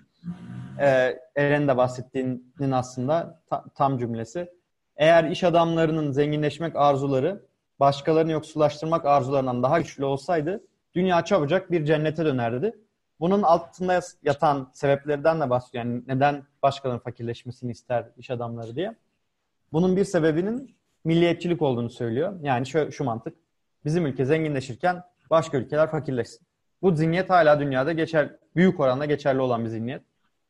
Ee, Eren'in de bahsettiğinin aslında ta, tam cümlesi. Eğer iş adamlarının zenginleşmek arzuları başkalarını yoksullaştırmak arzularından daha güçlü olsaydı dünya çabucak bir cennete dönerdi. Bunun altında yatan sebeplerden de bahsediyor. Yani neden başkalarının fakirleşmesini ister iş adamları diye. Bunun bir sebebinin milliyetçilik olduğunu söylüyor. Yani şu, şu mantık. Bizim ülke zenginleşirken başka ülkeler fakirleşsin. Bu zihniyet hala dünyada geçer, büyük oranda geçerli olan bir zihniyet.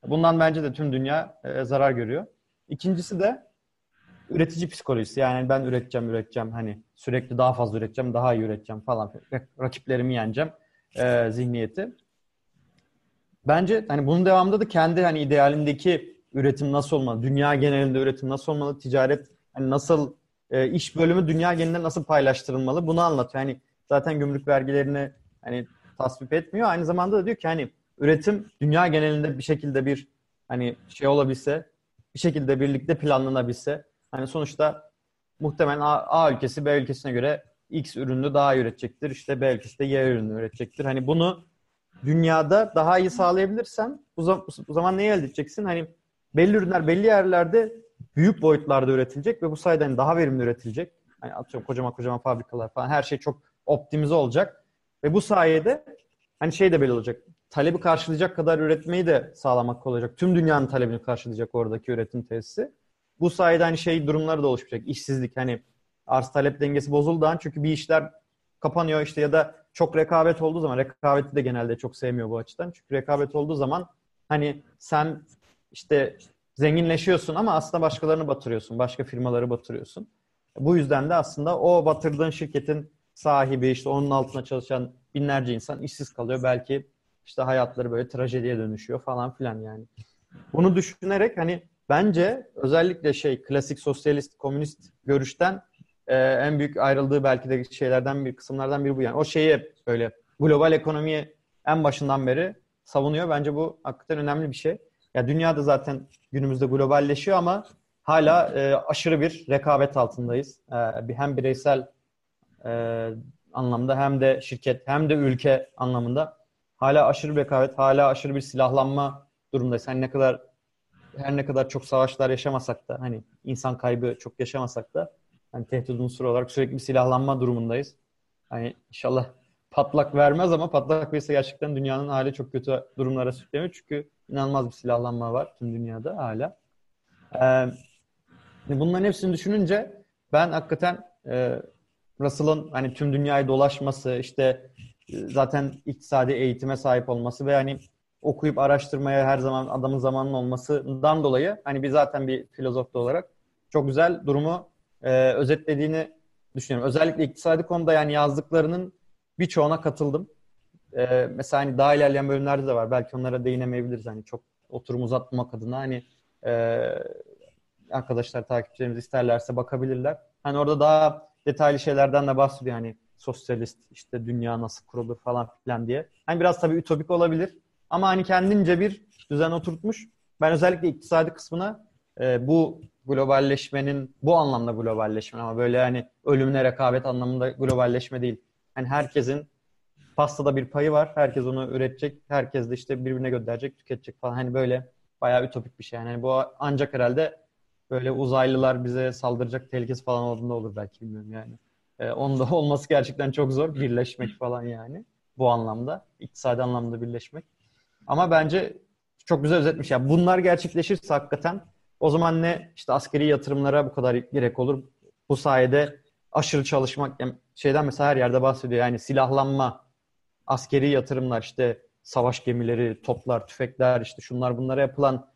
Bundan bence de tüm dünya e, zarar görüyor. İkincisi de üretici psikolojisi. Yani ben üreteceğim, üreteceğim. Hani sürekli daha fazla üreteceğim, daha iyi üreteceğim falan. Rakiplerimi yeneceğim e, zihniyeti. Bence hani bunun devamında da kendi hani idealindeki üretim nasıl olmalı, dünya genelinde üretim nasıl olmalı, ticaret hani nasıl e, iş bölümü dünya genelinde nasıl paylaştırılmalı bunu anlatıyor. Hani zaten gümrük vergilerini hani tasvip etmiyor. Aynı zamanda da diyor ki hani üretim dünya genelinde bir şekilde bir hani şey olabilse, bir şekilde birlikte planlanabilse hani sonuçta muhtemelen A, A ülkesi B ülkesine göre X ürünü daha iyi üretecektir. İşte B ülkesi de Y ürünü üretecektir. Hani bunu dünyada daha iyi sağlayabilirsen bu, zaman, bu zaman neyi elde edeceksin? Hani belli ürünler belli yerlerde büyük boyutlarda üretilecek ve bu sayede hani daha verimli üretilecek. Hani atıyorum kocaman kocaman fabrikalar falan her şey çok optimize olacak. Ve bu sayede hani şey de belli olacak. Talebi karşılayacak kadar üretmeyi de sağlamak olacak. Tüm dünyanın talebini karşılayacak oradaki üretim tesisi. Bu sayede hani şey durumları da oluşacak. İşsizlik hani arz talep dengesi bozulduğu an çünkü bir işler kapanıyor işte ya da çok rekabet olduğu zaman rekabeti de genelde çok sevmiyor bu açıdan. Çünkü rekabet olduğu zaman hani sen işte zenginleşiyorsun ama aslında başkalarını batırıyorsun. Başka firmaları batırıyorsun. Bu yüzden de aslında o batırdığın şirketin sahibi işte onun altına çalışan binlerce insan işsiz kalıyor. Belki işte hayatları böyle trajediye dönüşüyor falan filan yani. Bunu düşünerek hani bence özellikle şey klasik sosyalist, komünist görüşten e, en büyük ayrıldığı belki de şeylerden bir kısımlardan biri bu yani. O şeyi böyle global ekonomiyi en başından beri savunuyor. Bence bu hakikaten önemli bir şey. Ya dünyada zaten günümüzde globalleşiyor ama hala e, aşırı bir rekabet altındayız. E, hem bireysel e, anlamda hem de şirket hem de ülke anlamında hala aşırı bir rekabet, hala aşırı bir silahlanma durumdayız. Hani ne kadar her ne kadar çok savaşlar yaşamasak da hani insan kaybı çok yaşamasak da hani tehdit unsuru olarak sürekli bir silahlanma durumundayız. Hani inşallah patlak vermez ama patlak verirse gerçekten dünyanın hali çok kötü durumlara sürükleniyor. Çünkü inanılmaz bir silahlanma var tüm dünyada hala. Ee, bunların hepsini düşününce ben hakikaten e, Russell'ın hani tüm dünyayı dolaşması, işte zaten iktisadi eğitime sahip olması ve hani okuyup araştırmaya her zaman adamın zamanının olmasından dolayı hani bir zaten bir filozof da olarak çok güzel durumu e, özetlediğini düşünüyorum. Özellikle iktisadi konuda yani yazdıklarının birçoğuna katıldım. E, mesela hani daha ilerleyen bölümlerde de var. Belki onlara değinemeyebiliriz. Hani çok oturum uzatmamak adına hani e, arkadaşlar takipçilerimiz isterlerse bakabilirler. Hani orada daha detaylı şeylerden de bahsediyor. Hani sosyalist işte dünya nasıl kurulur falan filan diye. Hani biraz tabii ütopik olabilir. Ama hani kendince bir düzen oturtmuş. Ben özellikle iktisadi kısmına e, bu globalleşmenin bu anlamda globalleşme ama böyle hani ölümüne rekabet anlamında globalleşme değil. Hani herkesin pastada bir payı var. Herkes onu üretecek. Herkes de işte birbirine gönderecek, tüketecek falan. Hani böyle bayağı ütopik bir şey. Yani bu ancak herhalde böyle uzaylılar bize saldıracak tehlikesi falan olduğunda olur belki bilmiyorum yani. Ee, onda [laughs] olması gerçekten çok zor. Birleşmek falan yani. Bu anlamda. iktisadi anlamda birleşmek. Ama bence çok güzel özetmiş. Yani bunlar gerçekleşirse hakikaten o zaman ne işte askeri yatırımlara bu kadar gerek olur. Bu sayede aşırı çalışmak yani şeyden mesela her yerde bahsediyor. Yani silahlanma, askeri yatırımlar işte savaş gemileri, toplar, tüfekler işte şunlar bunlara yapılan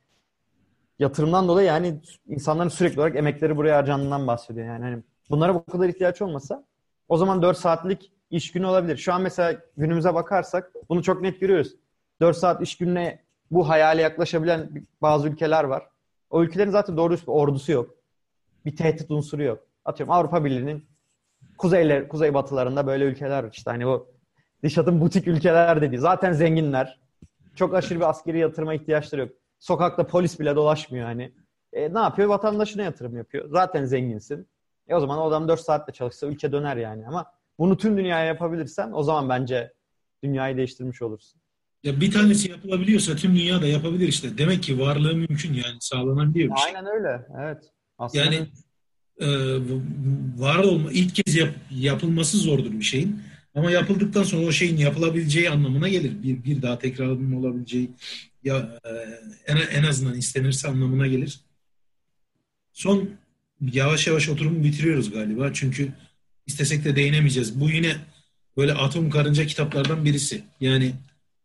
yatırımdan dolayı yani insanların sürekli olarak emekleri buraya harcandığından bahsediyor. Yani hani bunlara bu kadar ihtiyaç olmasa o zaman 4 saatlik iş günü olabilir. Şu an mesela günümüze bakarsak bunu çok net görüyoruz. 4 saat iş gününe bu hayale yaklaşabilen bazı ülkeler var. O ülkelerin zaten doğru bir ordusu yok. Bir tehdit unsuru yok. Atıyorum Avrupa Birliği'nin kuzeyler, kuzey batılarında böyle ülkeler var. İşte hani o Dişat'ın butik ülkeler dediği. Zaten zenginler. Çok aşırı bir askeri yatırıma ihtiyaçları yok. Sokakta polis bile dolaşmıyor hani. E, ne yapıyor? Vatandaşına yatırım yapıyor. Zaten zenginsin. E o zaman o adam 4 saatte çalışsa ülke döner yani. Ama bunu tüm dünyaya yapabilirsen o zaman bence dünyayı değiştirmiş olursun. Ya bir tanesi yapılabiliyorsa tüm dünya da yapabilir işte. Demek ki varlığı mümkün yani sağlanabiliyor bir şey. Aynen öyle. Evet. Aslında Yani e, var olma ilk kez yap- yapılması zordur bir şeyin. Ama yapıldıktan sonra o şeyin yapılabileceği anlamına gelir. Bir, bir daha tekrarının olabileceği ya e, en, en azından istenirse anlamına gelir. Son yavaş yavaş oturumu bitiriyoruz galiba. Çünkü istesek de değinemeyeceğiz. Bu yine böyle atom karınca kitaplardan birisi. Yani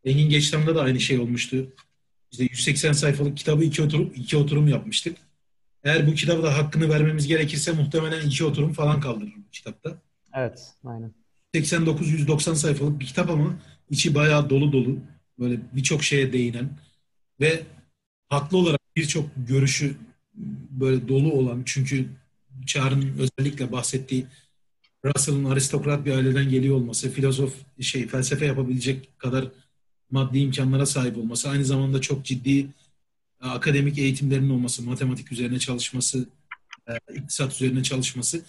Engin Geçtam'da da aynı şey olmuştu. İşte 180 sayfalık kitabı iki oturum, iki oturum yapmıştık. Eğer bu kitabı da hakkını vermemiz gerekirse muhtemelen iki oturum falan kaldırır bu kitapta. evet. Aynen. 89-190 sayfalık bir kitap ama içi bayağı dolu dolu. Böyle birçok şeye değinen ve haklı olarak birçok görüşü böyle dolu olan çünkü Çağrı'nın özellikle bahsettiği Russell'ın aristokrat bir aileden geliyor olması, filozof şey felsefe yapabilecek kadar maddi imkanlara sahip olması, aynı zamanda çok ciddi e, akademik eğitimlerinin olması, matematik üzerine çalışması, e, iktisat üzerine çalışması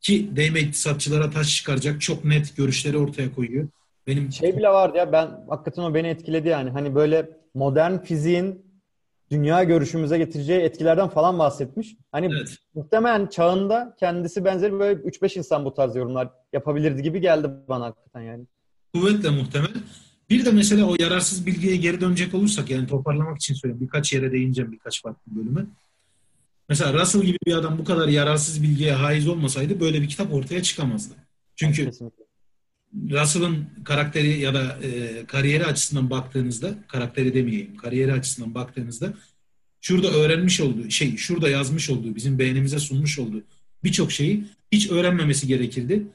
ki değme iktisatçılara taş çıkaracak çok net görüşleri ortaya koyuyor. Benim Şey bile vardı ya ben hakikaten o beni etkiledi yani. Hani böyle modern fiziğin dünya görüşümüze getireceği etkilerden falan bahsetmiş. Hani evet, muhtemelen çağında kendisi benzeri böyle 3-5 insan bu tarz yorumlar yapabilirdi gibi geldi bana hakikaten yani. kuvvetle muhtemel. Bir de mesela o yararsız bilgiye geri dönecek olursak yani toparlamak için söyleyeyim. Birkaç yere değineceğim birkaç farklı bölüme. Mesela Russell gibi bir adam bu kadar yararsız bilgiye haiz olmasaydı böyle bir kitap ortaya çıkamazdı. Çünkü Kesinlikle. Russell'ın karakteri ya da e, kariyeri açısından baktığınızda, karakteri demeyeyim, kariyeri açısından baktığınızda şurada öğrenmiş olduğu, şey, şurada yazmış olduğu, bizim beğenimize sunmuş olduğu birçok şeyi hiç öğrenmemesi gerekirdi.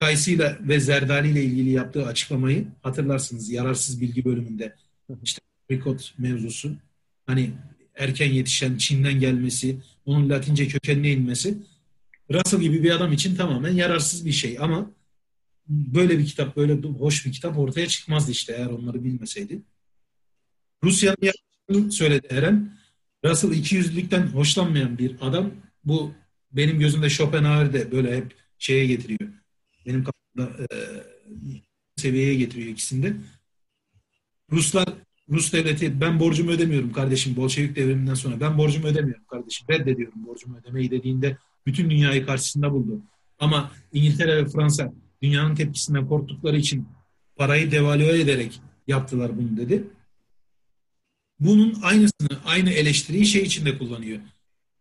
Kayısıyla ve Zerdali ile ilgili yaptığı açıklamayı hatırlarsınız yararsız bilgi bölümünde. İşte Ricot mevzusu. Hani erken yetişen Çin'den gelmesi, onun Latince kökenine inmesi Russell gibi bir adam için tamamen yararsız bir şey ama böyle bir kitap, böyle hoş bir kitap ortaya çıkmazdı işte eğer onları bilmeseydi. Rusya'nın yaptığını söyledi Eren. Russell ikiyüzlülükten hoşlanmayan bir adam. Bu benim gözümde Schopenhauer'de böyle hep şeye getiriyor. Benim kafamda e, seviyeye getiriyor ikisinde. Ruslar, Rus devleti ben borcumu ödemiyorum kardeşim Bolşevik devriminden sonra. Ben borcumu ödemiyorum kardeşim. Reddediyorum borcumu ödemeyi dediğinde bütün dünyayı karşısında buldu. Ama İngiltere ve Fransa dünyanın tepkisinden korktukları için parayı devalüe ederek yaptılar bunu dedi. Bunun aynısını, aynı eleştiriyi şey içinde kullanıyor.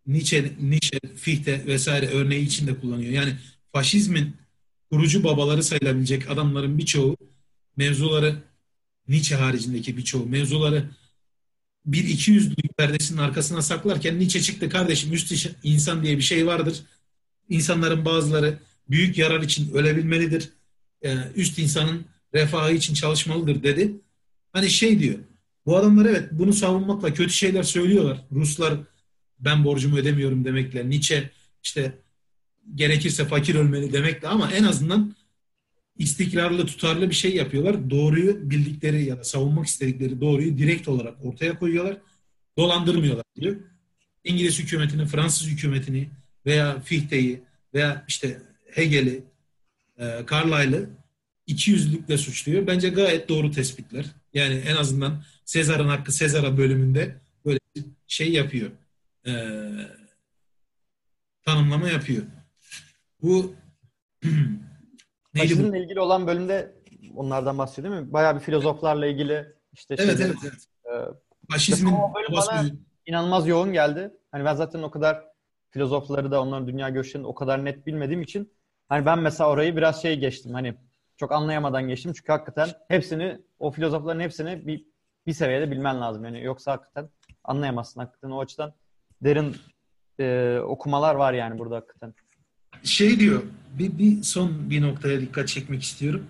Nietzsche, Nietzsche, Fichte vesaire örneği içinde kullanıyor. Yani faşizmin kurucu babaları sayılabilecek adamların birçoğu mevzuları Nietzsche haricindeki birçoğu mevzuları bir iki yüzlülük perdesinin arkasına saklarken Nietzsche çıktı kardeşim üst insan diye bir şey vardır. İnsanların bazıları büyük yarar için ölebilmelidir. Üst insanın refahı için çalışmalıdır dedi. Hani şey diyor. Bu adamlar evet bunu savunmakla kötü şeyler söylüyorlar. Ruslar ben borcumu ödemiyorum demekle. Nietzsche işte gerekirse fakir ölmeli demekle ama en azından istikrarlı, tutarlı bir şey yapıyorlar. Doğruyu bildikleri ya da savunmak istedikleri doğruyu direkt olarak ortaya koyuyorlar. Dolandırmıyorlar diyor. İngiliz hükümetini, Fransız hükümetini veya Fichte'yi veya işte Hegel'i, e, Carlyle'ı iki yüzlülükle suçluyor. Bence gayet doğru tespitler. Yani en azından Sezar'ın hakkı Sezar'a bölümünde böyle bir şey yapıyor. E, tanımlama yapıyor. Bu [clears throat] Faşizmle ilgili olan bölümde onlardan bahsediyor değil mi? Bayağı bir filozoflarla ilgili işte evet, şeyler, evet, evet. E, Faşizmin o bölüm bana inanılmaz yoğun geldi. Hani ben zaten o kadar filozofları da onların dünya görüşlerini o kadar net bilmediğim için hani ben mesela orayı biraz şey geçtim. Hani çok anlayamadan geçtim. Çünkü hakikaten hepsini o filozofların hepsini bir bir seviyede bilmen lazım. Yani yoksa hakikaten anlayamazsın. Hakikaten o açıdan derin e, okumalar var yani burada hakikaten. Şey diyor, bir, bir son bir noktaya dikkat çekmek istiyorum.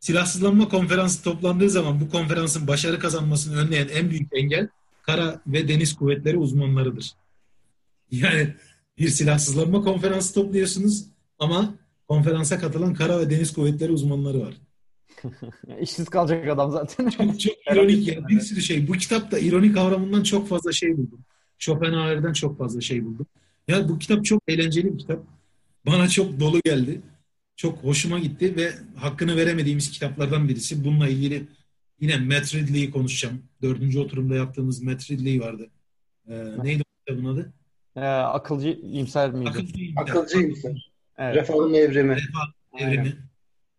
Silahsızlanma konferansı toplandığı zaman bu konferansın başarı kazanmasını önleyen en büyük engel kara ve deniz kuvvetleri uzmanlarıdır. Yani bir silahsızlanma konferansı topluyorsunuz ama konferansa katılan kara ve deniz kuvvetleri uzmanları var. [laughs] İşsiz kalacak adam zaten. Çok, çok [laughs] ironik ya. Bir sürü şey. Bu kitapta ironi kavramından çok fazla şey buldum. Schopenhauer'den çok fazla şey buldum. Ya bu kitap çok eğlenceli bir kitap. Bana çok dolu geldi. çok hoşuma gitti ve hakkını veremediğimiz kitaplardan birisi. Bununla ilgili yine Matt Ridley'i konuşacağım. Dördüncü oturumda yaptığımız Matt Ridley vardı. Ee, neydi o kitabın adı? Ee, akılcı iyimser miydi? Akılcı İmkan. Akılcı iyimser. Evet. Refahın evrimi. Refah Evrimi.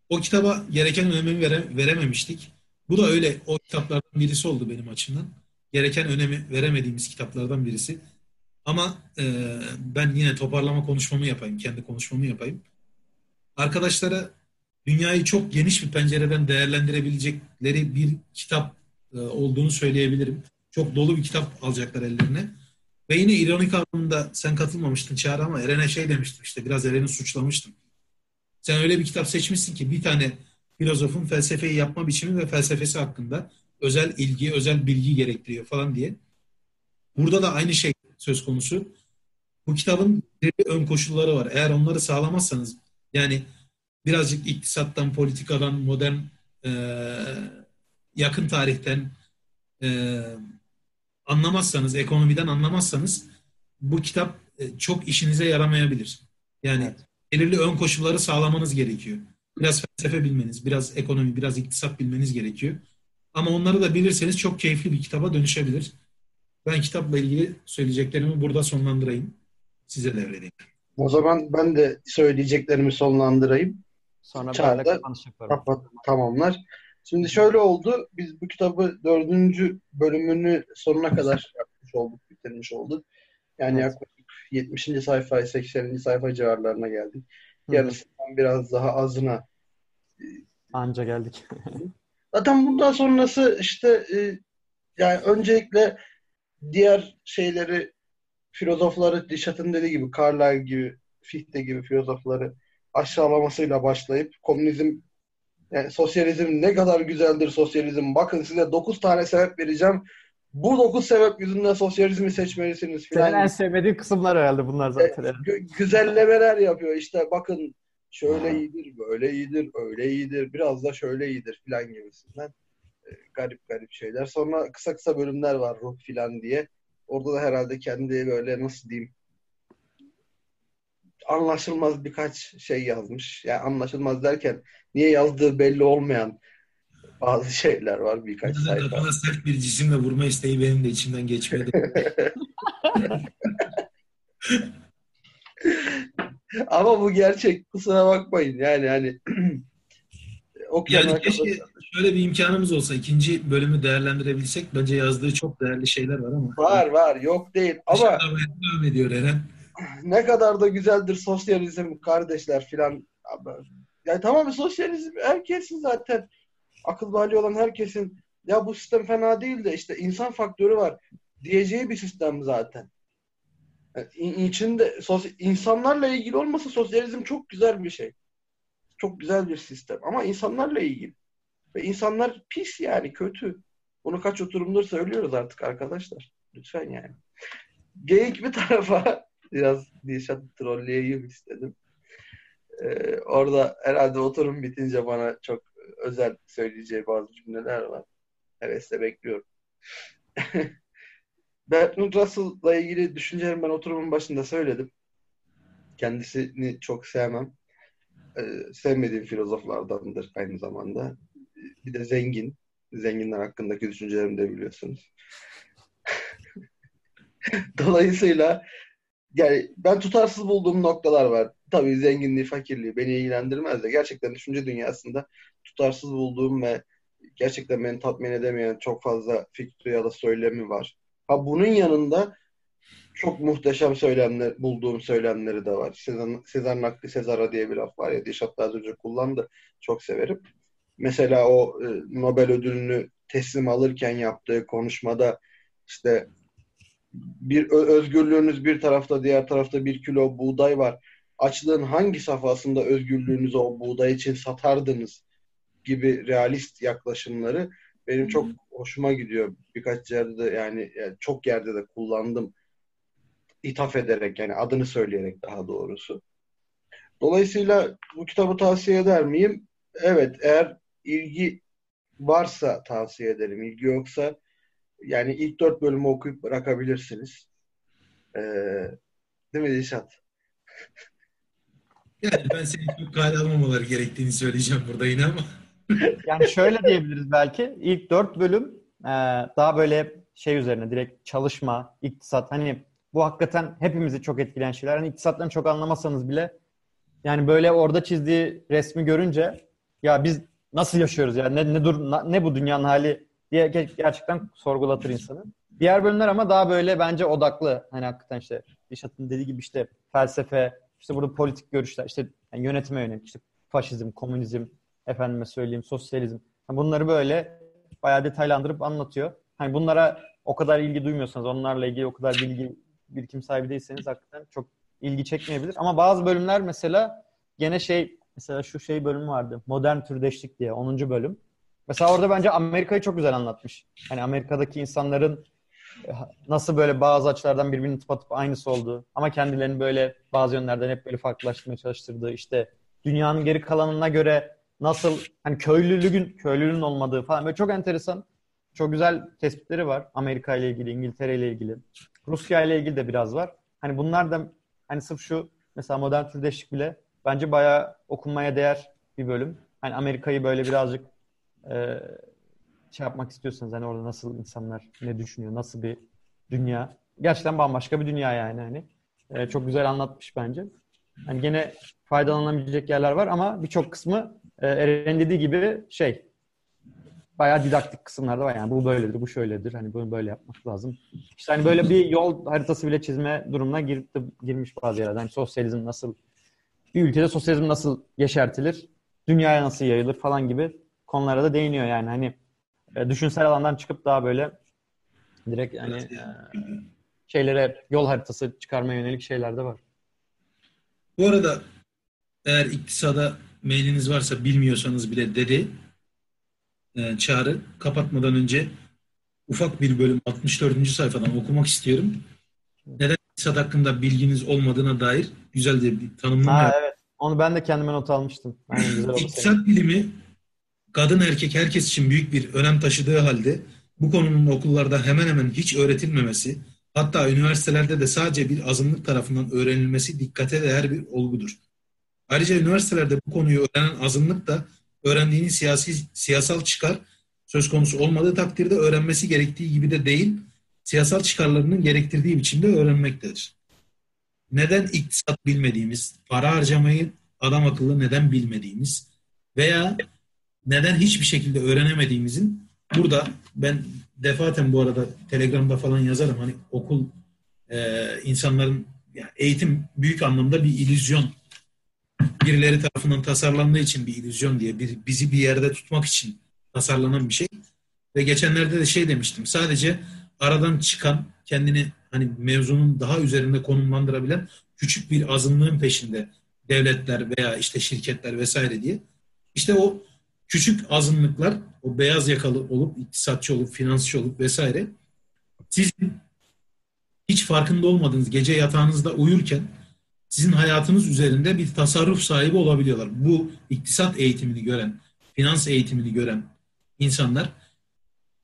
O kitaba gereken önemi vere- verememiştik. Bu da öyle o kitaplardan birisi oldu benim açımdan. Gereken önemi veremediğimiz kitaplardan birisi. Ama e, ben yine toparlama konuşmamı yapayım, kendi konuşmamı yapayım. Arkadaşlara dünyayı çok geniş bir pencereden değerlendirebilecekleri bir kitap e, olduğunu söyleyebilirim. Çok dolu bir kitap alacaklar ellerine. Ve yine ironik anlamda sen katılmamıştın Çağrı ama Eren'e şey demiştim işte biraz Eren'i suçlamıştım. Sen öyle bir kitap seçmişsin ki bir tane filozofun felsefeyi yapma biçimi ve felsefesi hakkında özel ilgi, özel bilgi gerektiriyor falan diye. Burada da aynı şey söz konusu. Bu kitabın belirli ön koşulları var. Eğer onları sağlamazsanız yani birazcık iktisattan, politikadan, modern e, yakın tarihten e, anlamazsanız, ekonomiden anlamazsanız bu kitap e, çok işinize yaramayabilir. Yani Evet. belirli ön koşulları sağlamanız gerekiyor. Biraz felsefe bilmeniz, biraz ekonomi, biraz iktisat bilmeniz gerekiyor. Ama onları da bilirseniz çok keyifli bir kitaba dönüşebilir. Ben kitapla ilgili söyleyeceklerimi burada sonlandırayım. Size devredeyim. O zaman ben de söyleyeceklerimi sonlandırayım. Sonra Çağrı ben de da kapanış yaparım. Kapat, tamamlar. Şimdi şöyle oldu. Biz bu kitabı dördüncü bölümünü sonuna kadar yapmış olduk, bitirmiş olduk. Yani Evet. yaklaşık 70. sayfa, 80. sayfa civarlarına geldik. Yarısından biraz daha azına. Anca geldik. Zaten bundan sonrası işte e, yani öncelikle diğer şeyleri filozofları Dişat'ın dediği gibi Carlyle gibi Fichte gibi filozofları aşağılamasıyla başlayıp komünizm yani sosyalizm ne kadar güzeldir sosyalizm. Bakın size 9 tane sebep vereceğim. Bu 9 sebep yüzünden sosyalizmi seçmelisiniz Senin en sevmediğin kısımlar herhalde bunlar zaten. Gü- güzellemeler yapıyor. İşte bakın şöyle iyidir, böyle iyidir, öyle iyidir, biraz da şöyle iyidir filan gibisinden. Garip garip şeyler. Sonra kısa kısa bölümler var ruh filan diye. Orada da herhalde kendi böyle nasıl diyeyim anlaşılmaz birkaç şey yazmış. Yani anlaşılmaz derken niye yazdığı belli olmayan bazı şeyler var birkaç Burada da sayfa. kafana sert bir cisimle vurma isteği benim de içimden geçmedi. [laughs] Ama bu gerçek. Kusura bakmayın. Yani hani okuyan [clears throat] Yani keşke şöyle bir imkanımız olsa ikinci bölümü değerlendirebilsek. Bence yazdığı çok değerli şeyler var ama. var var yok değil. Ama Aşağılamaya devam ediyor Eren. ne kadar da güzeldir sosyalizm kardeşler filan. Yani tamam sosyalizm herkesin zaten akıl hali olan herkesin ya bu sistem fena değil de işte insan faktörü var diyeceği bir sistem zaten. Yani in- içinde sos- insanlarla ilgili olmasa sosyalizm çok güzel bir şey. Çok güzel bir sistem ama insanlarla ilgili. Ve insanlar pis yani kötü. Bunu kaç oturumdur söylüyoruz artık arkadaşlar. Lütfen yani. Geyik bir tarafa [laughs] biraz Dilşat trolleyeyim istedim. Ee, orada herhalde oturum bitince bana çok özel söyleyeceği bazı cümleler var. Hevesle bekliyorum. [laughs] Bertrand Russell'la ilgili düşüncelerimi ben oturumun başında söyledim. Kendisini çok sevmem. Ee, sevmediğim filozoflardandır aynı zamanda. Bir de zengin. Zenginler hakkındaki düşüncelerimi de biliyorsunuz. [laughs] Dolayısıyla yani ben tutarsız bulduğum noktalar var. Tabii zenginliği, fakirliği beni ilgilendirmez de gerçekten düşünce dünyasında tutarsız bulduğum ve gerçekten beni tatmin edemeyen çok fazla fikri ya da söylemi var. Ha bunun yanında çok muhteşem söylemler bulduğum söylemleri de var. Sezar, Nakli Sezar'a diye bir laf var ya Dişat daha önce kullandı. Çok severim. Mesela o e, Nobel ödülünü teslim alırken yaptığı konuşmada işte bir özgürlüğünüz bir tarafta diğer tarafta bir kilo buğday var. Açlığın hangi safhasında özgürlüğünüzü o buğday için satardınız gibi realist yaklaşımları benim çok hoşuma gidiyor. Birkaç yerde de yani, yani çok yerde de kullandım. İthaf ederek yani adını söyleyerek daha doğrusu. Dolayısıyla bu kitabı tavsiye eder miyim? Evet eğer ilgi varsa tavsiye ederim. İlgi yoksa yani ilk dört bölümü okuyup bırakabilirsiniz. Ee, değil mi Dilşat? [laughs] Yani ben senin çok kale almamaları gerektiğini söyleyeceğim burada yine ama. [laughs] Yani şöyle diyebiliriz belki. İlk dört bölüm e, daha böyle şey üzerine direkt çalışma, iktisat. Hani bu hakikaten hepimizi çok etkileyen şeyler. Hani iktisattan çok anlamasanız bile yani böyle orada çizdiği resmi görünce ya biz nasıl yaşıyoruz ya ne ne dur ne bu dünyanın hali diye gerçekten sorgulatır insanı. Diğer bölümler ama daha böyle bence odaklı. Hani hakikaten işte Dişat'ın dediği gibi işte felsefe, işte burada politik görüşler, işte yani yönetime yönelik, işte faşizm, komünizm, efendime söyleyeyim sosyalizm. Yani bunları böyle bayağı detaylandırıp anlatıyor. Hani bunlara o kadar ilgi duymuyorsanız, onlarla ilgili o kadar bilgi birikim sahibi değilseniz hakikaten çok ilgi çekmeyebilir. Ama bazı bölümler mesela gene şey mesela şu şey bölümü vardı. Modern türdeşlik diye 10. bölüm. Mesela orada bence Amerika'yı çok güzel anlatmış. Hani Amerika'daki insanların e, nasıl böyle bazı açılardan birbirini tıpatıp aynısı olduğu ama kendilerini böyle bazı yönlerden hep böyle farklılaştırmaya çalıştırdığı işte dünyanın geri kalanına göre nasıl hani köylülüğün köylülüğün olmadığı falan böyle çok enteresan çok güzel tespitleri var Amerika ile ilgili, İngiltere ile ilgili. Rusya ile ilgili de biraz var. Hani bunlar da hani sırf şu mesela modern türdeşlik bile bence bayağı okunmaya değer bir bölüm. Hani Amerika'yı böyle birazcık e, şey yapmak istiyorsanız hani orada nasıl insanlar ne düşünüyor, nasıl bir dünya. Gerçekten bambaşka bir dünya yani hani. E, çok güzel anlatmış bence. Hani gene faydalanabilecek yerler var ama birçok kısmı e, Eren dediği gibi şey bayağı didaktik kısımlar da var. Yani bu böyledir, bu şöyledir. Hani bunu böyle yapmak lazım. İşte hani böyle bir yol haritası bile çizme durumuna girip girmiş bazı yerler. Hani sosyalizm nasıl bir ülkede sosyalizm nasıl yeşertilir? Dünyaya nasıl yayılır falan gibi konulara da değiniyor yani. Hani e, düşünsel alandan çıkıp daha böyle direkt yani e, şeylere yol haritası çıkarmaya yönelik şeyler de var. Bu arada eğer iktisada mailiniz varsa bilmiyorsanız bile dedi e, Çağrı kapatmadan önce ufak bir bölüm 64. sayfadan okumak istiyorum. Neden iktisat hakkında bilginiz olmadığına dair güzel bir tanımlama. Ha, evet. Onu ben de kendime not almıştım. Aynen, güzel İktisat bilimi kadın erkek herkes için büyük bir önem taşıdığı halde bu konunun okullarda hemen hemen hiç öğretilmemesi, hatta üniversitelerde de sadece bir azınlık tarafından öğrenilmesi dikkate değer bir olgudur. Ayrıca üniversitelerde bu konuyu öğrenen azınlık da öğrendiğinin siyasi siyasal çıkar söz konusu olmadığı takdirde öğrenmesi gerektiği gibi de değil, siyasal çıkarlarının gerektirdiği biçimde öğrenmektedir. Neden iktisat bilmediğimiz, para harcamayı adam akıllı neden bilmediğimiz veya neden hiçbir şekilde öğrenemediğimizin burada ben defaten bu arada Telegram'da falan yazarım. Hani okul e, insanların yani eğitim büyük anlamda bir illüzyon. Birileri tarafından tasarlandığı için bir illüzyon diye bir, bizi bir yerde tutmak için tasarlanan bir şey. Ve geçenlerde de şey demiştim. Sadece aradan çıkan kendini hani mevzunun daha üzerinde konumlandırabilen küçük bir azınlığın peşinde devletler veya işte şirketler vesaire diye işte o küçük azınlıklar o beyaz yakalı olup iktisatçı olup finansçı olup vesaire sizin hiç farkında olmadığınız gece yatağınızda uyurken sizin hayatınız üzerinde bir tasarruf sahibi olabiliyorlar. Bu iktisat eğitimini gören, finans eğitimini gören insanlar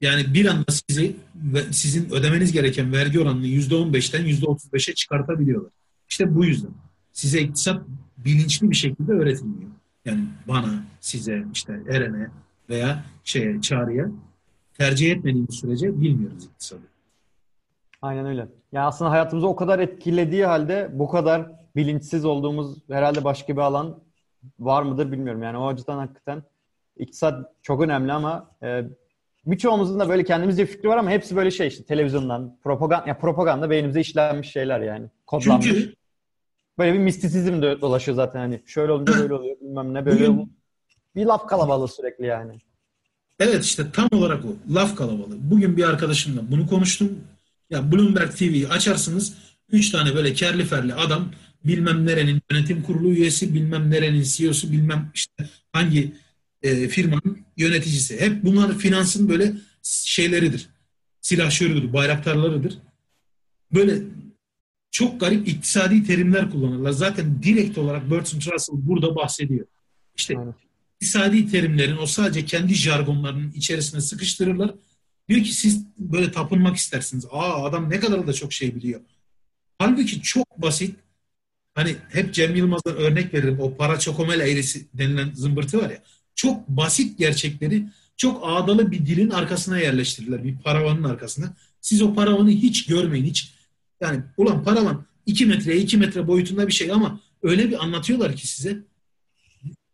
yani bir anda sizi sizin ödemeniz gereken vergi oranını yüzde on beşten yüzde otuz beşe çıkartabiliyorlar. İşte bu yüzden size iktisat bilinçli bir şekilde öğretilmiyor. Yani bana, size, işte Eren'e veya şeye, Çağrı'ya tercih etmediğimiz sürece bilmiyoruz iktisadı. Aynen öyle. Yani aslında hayatımızı o kadar etkilediği halde bu kadar bilinçsiz olduğumuz herhalde başka bir alan var mıdır bilmiyorum. Yani o açıdan hakikaten iktisat çok önemli ama e, birçoğumuzun da böyle kendimizce fikri var ama hepsi böyle şey işte televizyondan, propaganda, ya propaganda beynimize işlenmiş şeyler yani. Kodlanmış. Çünkü böyle bir mistisizm de dolaşıyor zaten hani. Şöyle olunca böyle oluyor bilmem ne böyle. Bugün, bir laf kalabalığı sürekli yani. Evet işte tam olarak o. Laf kalabalığı. Bugün bir arkadaşımla bunu konuştum. Ya Bloomberg TV'yi açarsınız. Üç tane böyle kerli ferli adam bilmem nerenin yönetim kurulu üyesi, bilmem nerenin CEO'su, bilmem işte hangi e, firmanın yöneticisi. Hep bunlar finansın böyle şeyleridir. Silahşörüdür, bayraktarlarıdır. Böyle çok garip iktisadi terimler kullanırlar. Zaten direkt olarak Bertrand Russell burada bahsediyor. İşte Aynen. iktisadi terimlerin o sadece kendi jargonlarının içerisine sıkıştırırlar. Diyor ki siz böyle tapınmak istersiniz. Aa adam ne kadar da çok şey biliyor. Halbuki çok basit hani hep Cem Yılmaz'dan örnek veririm. O para çokomel eğrisi denilen zımbırtı var ya. Çok basit gerçekleri çok ağdalı bir dilin arkasına yerleştirirler. Bir paravanın arkasına. Siz o paravanı hiç görmeyin. Hiç yani ulan paravan 2 metreye 2 metre boyutunda bir şey ama öyle bir anlatıyorlar ki size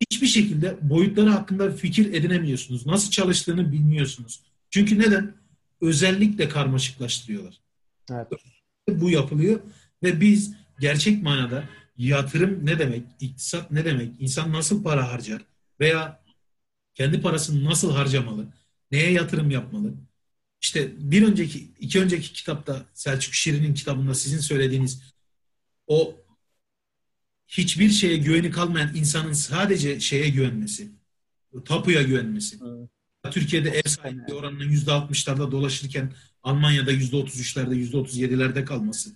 hiçbir şekilde boyutları hakkında fikir edinemiyorsunuz. Nasıl çalıştığını bilmiyorsunuz. Çünkü neden? Özellikle karmaşıklaştırıyorlar. Evet. Bu yapılıyor ve biz gerçek manada yatırım ne demek, iktisat ne demek, insan nasıl para harcar veya kendi parasını nasıl harcamalı, neye yatırım yapmalı? İşte bir önceki, iki önceki kitapta Selçuk Şirin'in kitabında sizin söylediğiniz o hiçbir şeye güveni kalmayan insanın sadece şeye güvenmesi, tapuya güvenmesi. Evet. Türkiye'de ev sahipliği oranının yüzde altmışlarda dolaşırken Almanya'da yüzde otuz üçlerde, yüzde otuz yedilerde kalması.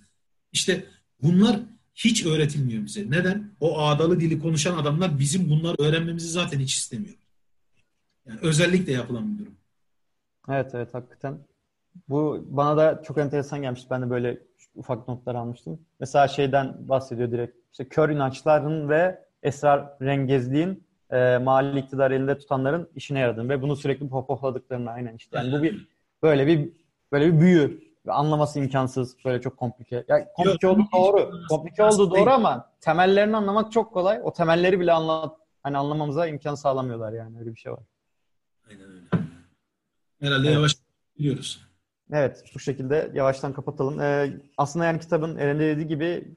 İşte bunlar hiç öğretilmiyor bize. Neden? O ağdalı dili konuşan adamlar bizim bunları öğrenmemizi zaten hiç istemiyor. Yani özellikle yapılan bir durum. Evet evet hakikaten. Bu bana da çok enteresan gelmiş. Ben de böyle ufak notlar almıştım. Mesela şeyden bahsediyor direkt. İşte kör inançların ve esrar rengezliğin e, mali iktidar elinde tutanların işine yaradığını ve bunu sürekli pohpohladıklarını aynen işte. Yani bu bir böyle bir böyle bir büyü. Anlaması imkansız. Böyle çok komplike. Ya komplike Yok, oldu doğru. Komplike oldu doğru ama temellerini anlamak çok kolay. O temelleri bile anlat hani anlamamıza imkan sağlamıyorlar yani öyle bir şey var. Herhalde evet. yavaş biliyoruz. Evet, bu şekilde yavaştan kapatalım. Ee, aslında yani kitabın Eren dediği gibi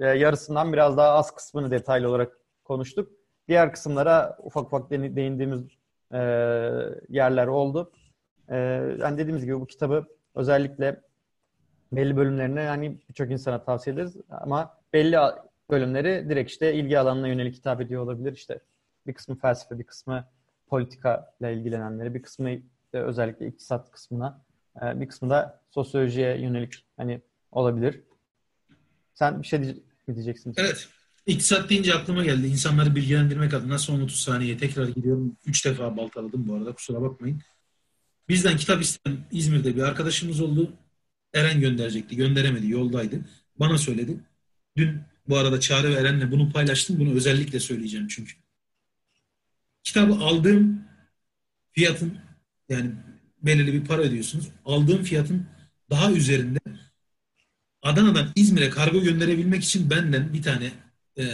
e, yarısından biraz daha az kısmını detaylı olarak konuştuk. Diğer kısımlara ufak ufak değindiğimiz e, yerler oldu. E, yani dediğimiz gibi bu kitabı özellikle belli bölümlerine yani birçok insana tavsiye ederiz ama belli bölümleri direkt işte ilgi alanına yönelik hitap ediyor olabilir. İşte bir kısmı felsefe, bir kısmı politika ile ilgilenenleri, bir kısmı özellikle iktisat kısmına, e, bir kısmı da sosyolojiye yönelik hani olabilir. Sen bir şey mi diyeceksin? Evet. İktisat deyince aklıma geldi. İnsanları bilgilendirmek adına son 30 saniye tekrar gidiyorum. 3 defa baltaladım bu arada kusura bakmayın. Bizden kitap isteyen İzmir'de bir arkadaşımız oldu. Eren gönderecekti. Gönderemedi. Yoldaydı. Bana söyledi. Dün bu arada Çağrı ve Eren'le bunu paylaştım. Bunu özellikle söyleyeceğim çünkü. Kitabı aldığım fiyatın yani belirli bir para ödüyorsunuz. Aldığım fiyatın daha üzerinde Adana'dan İzmir'e kargo gönderebilmek için benden bir tane e,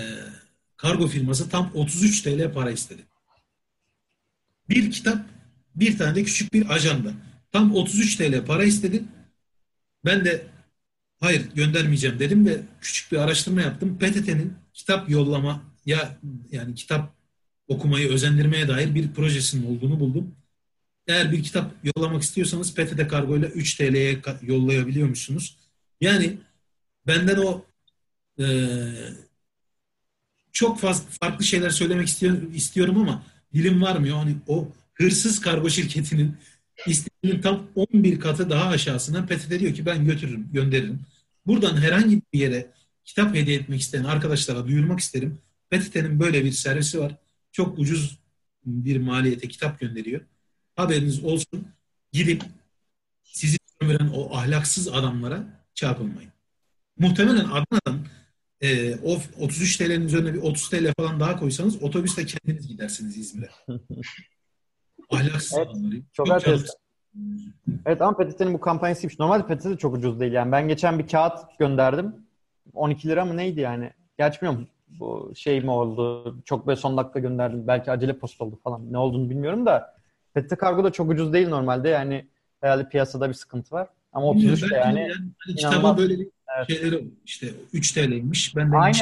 kargo firması tam 33 TL para istedi. Bir kitap, bir tane de küçük bir ajanda. Tam 33 TL para istedi. Ben de hayır göndermeyeceğim dedim ve küçük bir araştırma yaptım. PTT'nin kitap yollama ya yani kitap okumayı özendirmeye dair bir projesinin olduğunu buldum. Eğer bir kitap yollamak istiyorsanız PTT kargo ile 3 TL'ye yollayabiliyor musunuz? Yani benden o e, çok fazla farklı şeyler söylemek istiyorum, istiyorum ama dilim varmıyor. Hani o hırsız kargo şirketinin isteğinin tam 11 katı daha aşağısından PTT diyor ki ben götürürüm, gönderirim. Buradan herhangi bir yere kitap hediye etmek isteyen arkadaşlara duyurmak isterim. PTT'nin böyle bir servisi var. Çok ucuz bir maliyete kitap gönderiyor. Haberiniz olsun. Gidip sizi sömüren o ahlaksız adamlara çarpılmayın. Muhtemelen Adana'dan e, o 33 TL'nin üzerine bir 30 TL falan daha koysanız otobüste kendiniz gidersiniz İzmir'e. [laughs] Ahlaksız evet, adamları. Çok, çok Evet ama PTT'nin bu kampanyasıymış. Normalde PTT de çok ucuz değil. Yani ben geçen bir kağıt gönderdim. 12 lira mı neydi yani? Gerçi bilmiyorum bu şey mi oldu? Çok böyle son dakika gönderdim. Belki acele post oldu falan. Ne olduğunu bilmiyorum da PTT kargo da çok ucuz değil normalde. Yani herhalde piyasada bir sıkıntı var. Ama 33 de yani, yani hani kitaba böyle bir evet. şeyleri işte 3 TL'ymiş. Ben de aynı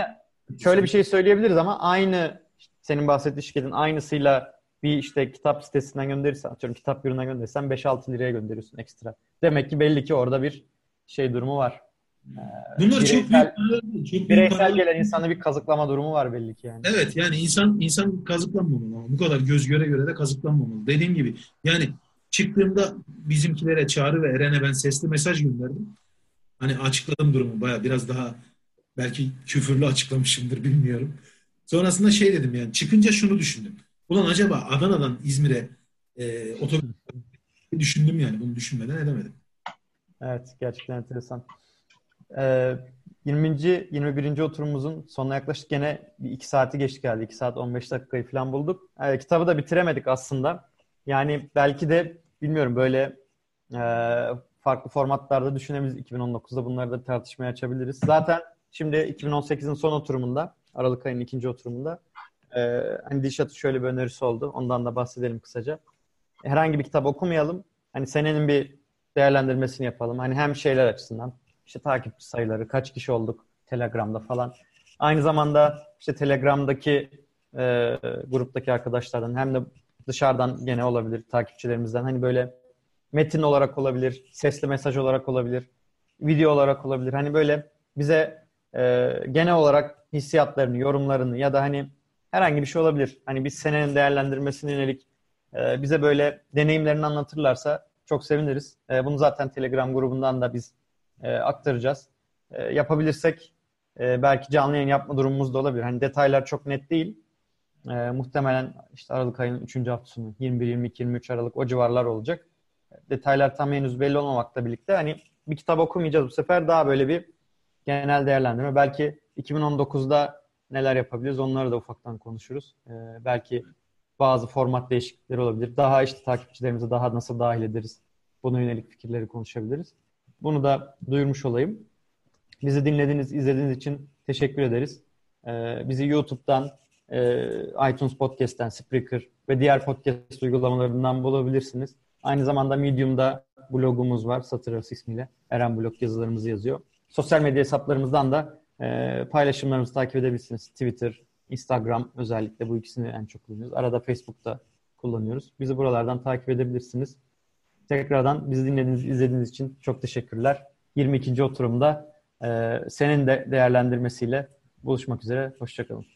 şöyle bir şey söyleyebiliriz ama aynı senin bahsettiğin şirketin aynısıyla bir işte kitap sitesinden gönderirsen, atıyorum kitap yuruna gönderirsen 5-6 liraya gönderiyorsun ekstra. Demek ki belli ki orada bir şey durumu var. Bunlar bireysel, çok büyük, çok bireysel büyük gelen insanda bir kazıklama durumu var belli ki yani. Evet yani insan insan kazıklanmamalı ama bu kadar göz göre göre de kazıklanmamalı. Dediğim gibi yani çıktığımda bizimkilere Çağrı ve Eren'e ben sesli mesaj gönderdim. Hani açıkladım durumu baya biraz daha belki küfürlü açıklamışımdır bilmiyorum. Sonrasında şey dedim yani çıkınca şunu düşündüm. Ulan acaba Adana'dan İzmir'e e, otobüs düşündüm yani bunu düşünmeden edemedim. Evet gerçekten enteresan. Ee, 20. 21. oturumumuzun sonuna yaklaşık gene bir 2 saati geçti geldi. 2 saat 15 dakikayı falan bulduk. E, kitabı da bitiremedik aslında. Yani belki de bilmiyorum böyle e, farklı formatlarda düşünebiliriz. 2019'da bunları da tartışmaya açabiliriz. Zaten şimdi 2018'in son oturumunda, Aralık ayının ikinci oturumunda e, hani Dilşat'ın şöyle bir önerisi oldu. Ondan da bahsedelim kısaca. Herhangi bir kitap okumayalım. Hani senenin bir değerlendirmesini yapalım. Hani hem şeyler açısından işte takipçi sayıları, kaç kişi olduk Telegram'da falan. Aynı zamanda işte Telegram'daki e, gruptaki arkadaşlardan hem de dışarıdan gene olabilir takipçilerimizden hani böyle metin olarak olabilir, sesli mesaj olarak olabilir, video olarak olabilir. Hani böyle bize e, genel olarak hissiyatlarını, yorumlarını ya da hani herhangi bir şey olabilir. Hani biz senenin değerlendirmesine yönelik e, bize böyle deneyimlerini anlatırlarsa çok seviniriz. E, bunu zaten Telegram grubundan da biz e, aktaracağız. E, yapabilirsek e, belki canlı yayın yapma durumumuz da olabilir. Hani detaylar çok net değil. E, muhtemelen işte Aralık ayının 3. haftasını 21, 22, 23 Aralık o civarlar olacak. Detaylar tam henüz belli olmamakla birlikte hani bir kitap okumayacağız bu sefer daha böyle bir genel değerlendirme. Belki 2019'da neler yapabiliriz onları da ufaktan konuşuruz. E, belki bazı format değişiklikleri olabilir. Daha işte takipçilerimizi daha nasıl dahil ederiz? Buna yönelik fikirleri konuşabiliriz. Bunu da duyurmuş olayım. Bizi dinlediğiniz, izlediğiniz için teşekkür ederiz. Ee, bizi YouTube'dan, e, iTunes Podcast'ten, Spreaker ve diğer podcast uygulamalarından bulabilirsiniz. Aynı zamanda Medium'da blogumuz var. Satır Arası ismiyle. Eren Blog yazılarımızı yazıyor. Sosyal medya hesaplarımızdan da e, paylaşımlarımızı takip edebilirsiniz. Twitter, Instagram özellikle bu ikisini en çok kullanıyoruz. Arada Facebook'ta kullanıyoruz. Bizi buralardan takip edebilirsiniz. Tekrardan bizi dinlediğiniz, izlediğiniz için çok teşekkürler. 22. oturumda e, senin de değerlendirmesiyle buluşmak üzere. Hoşçakalın.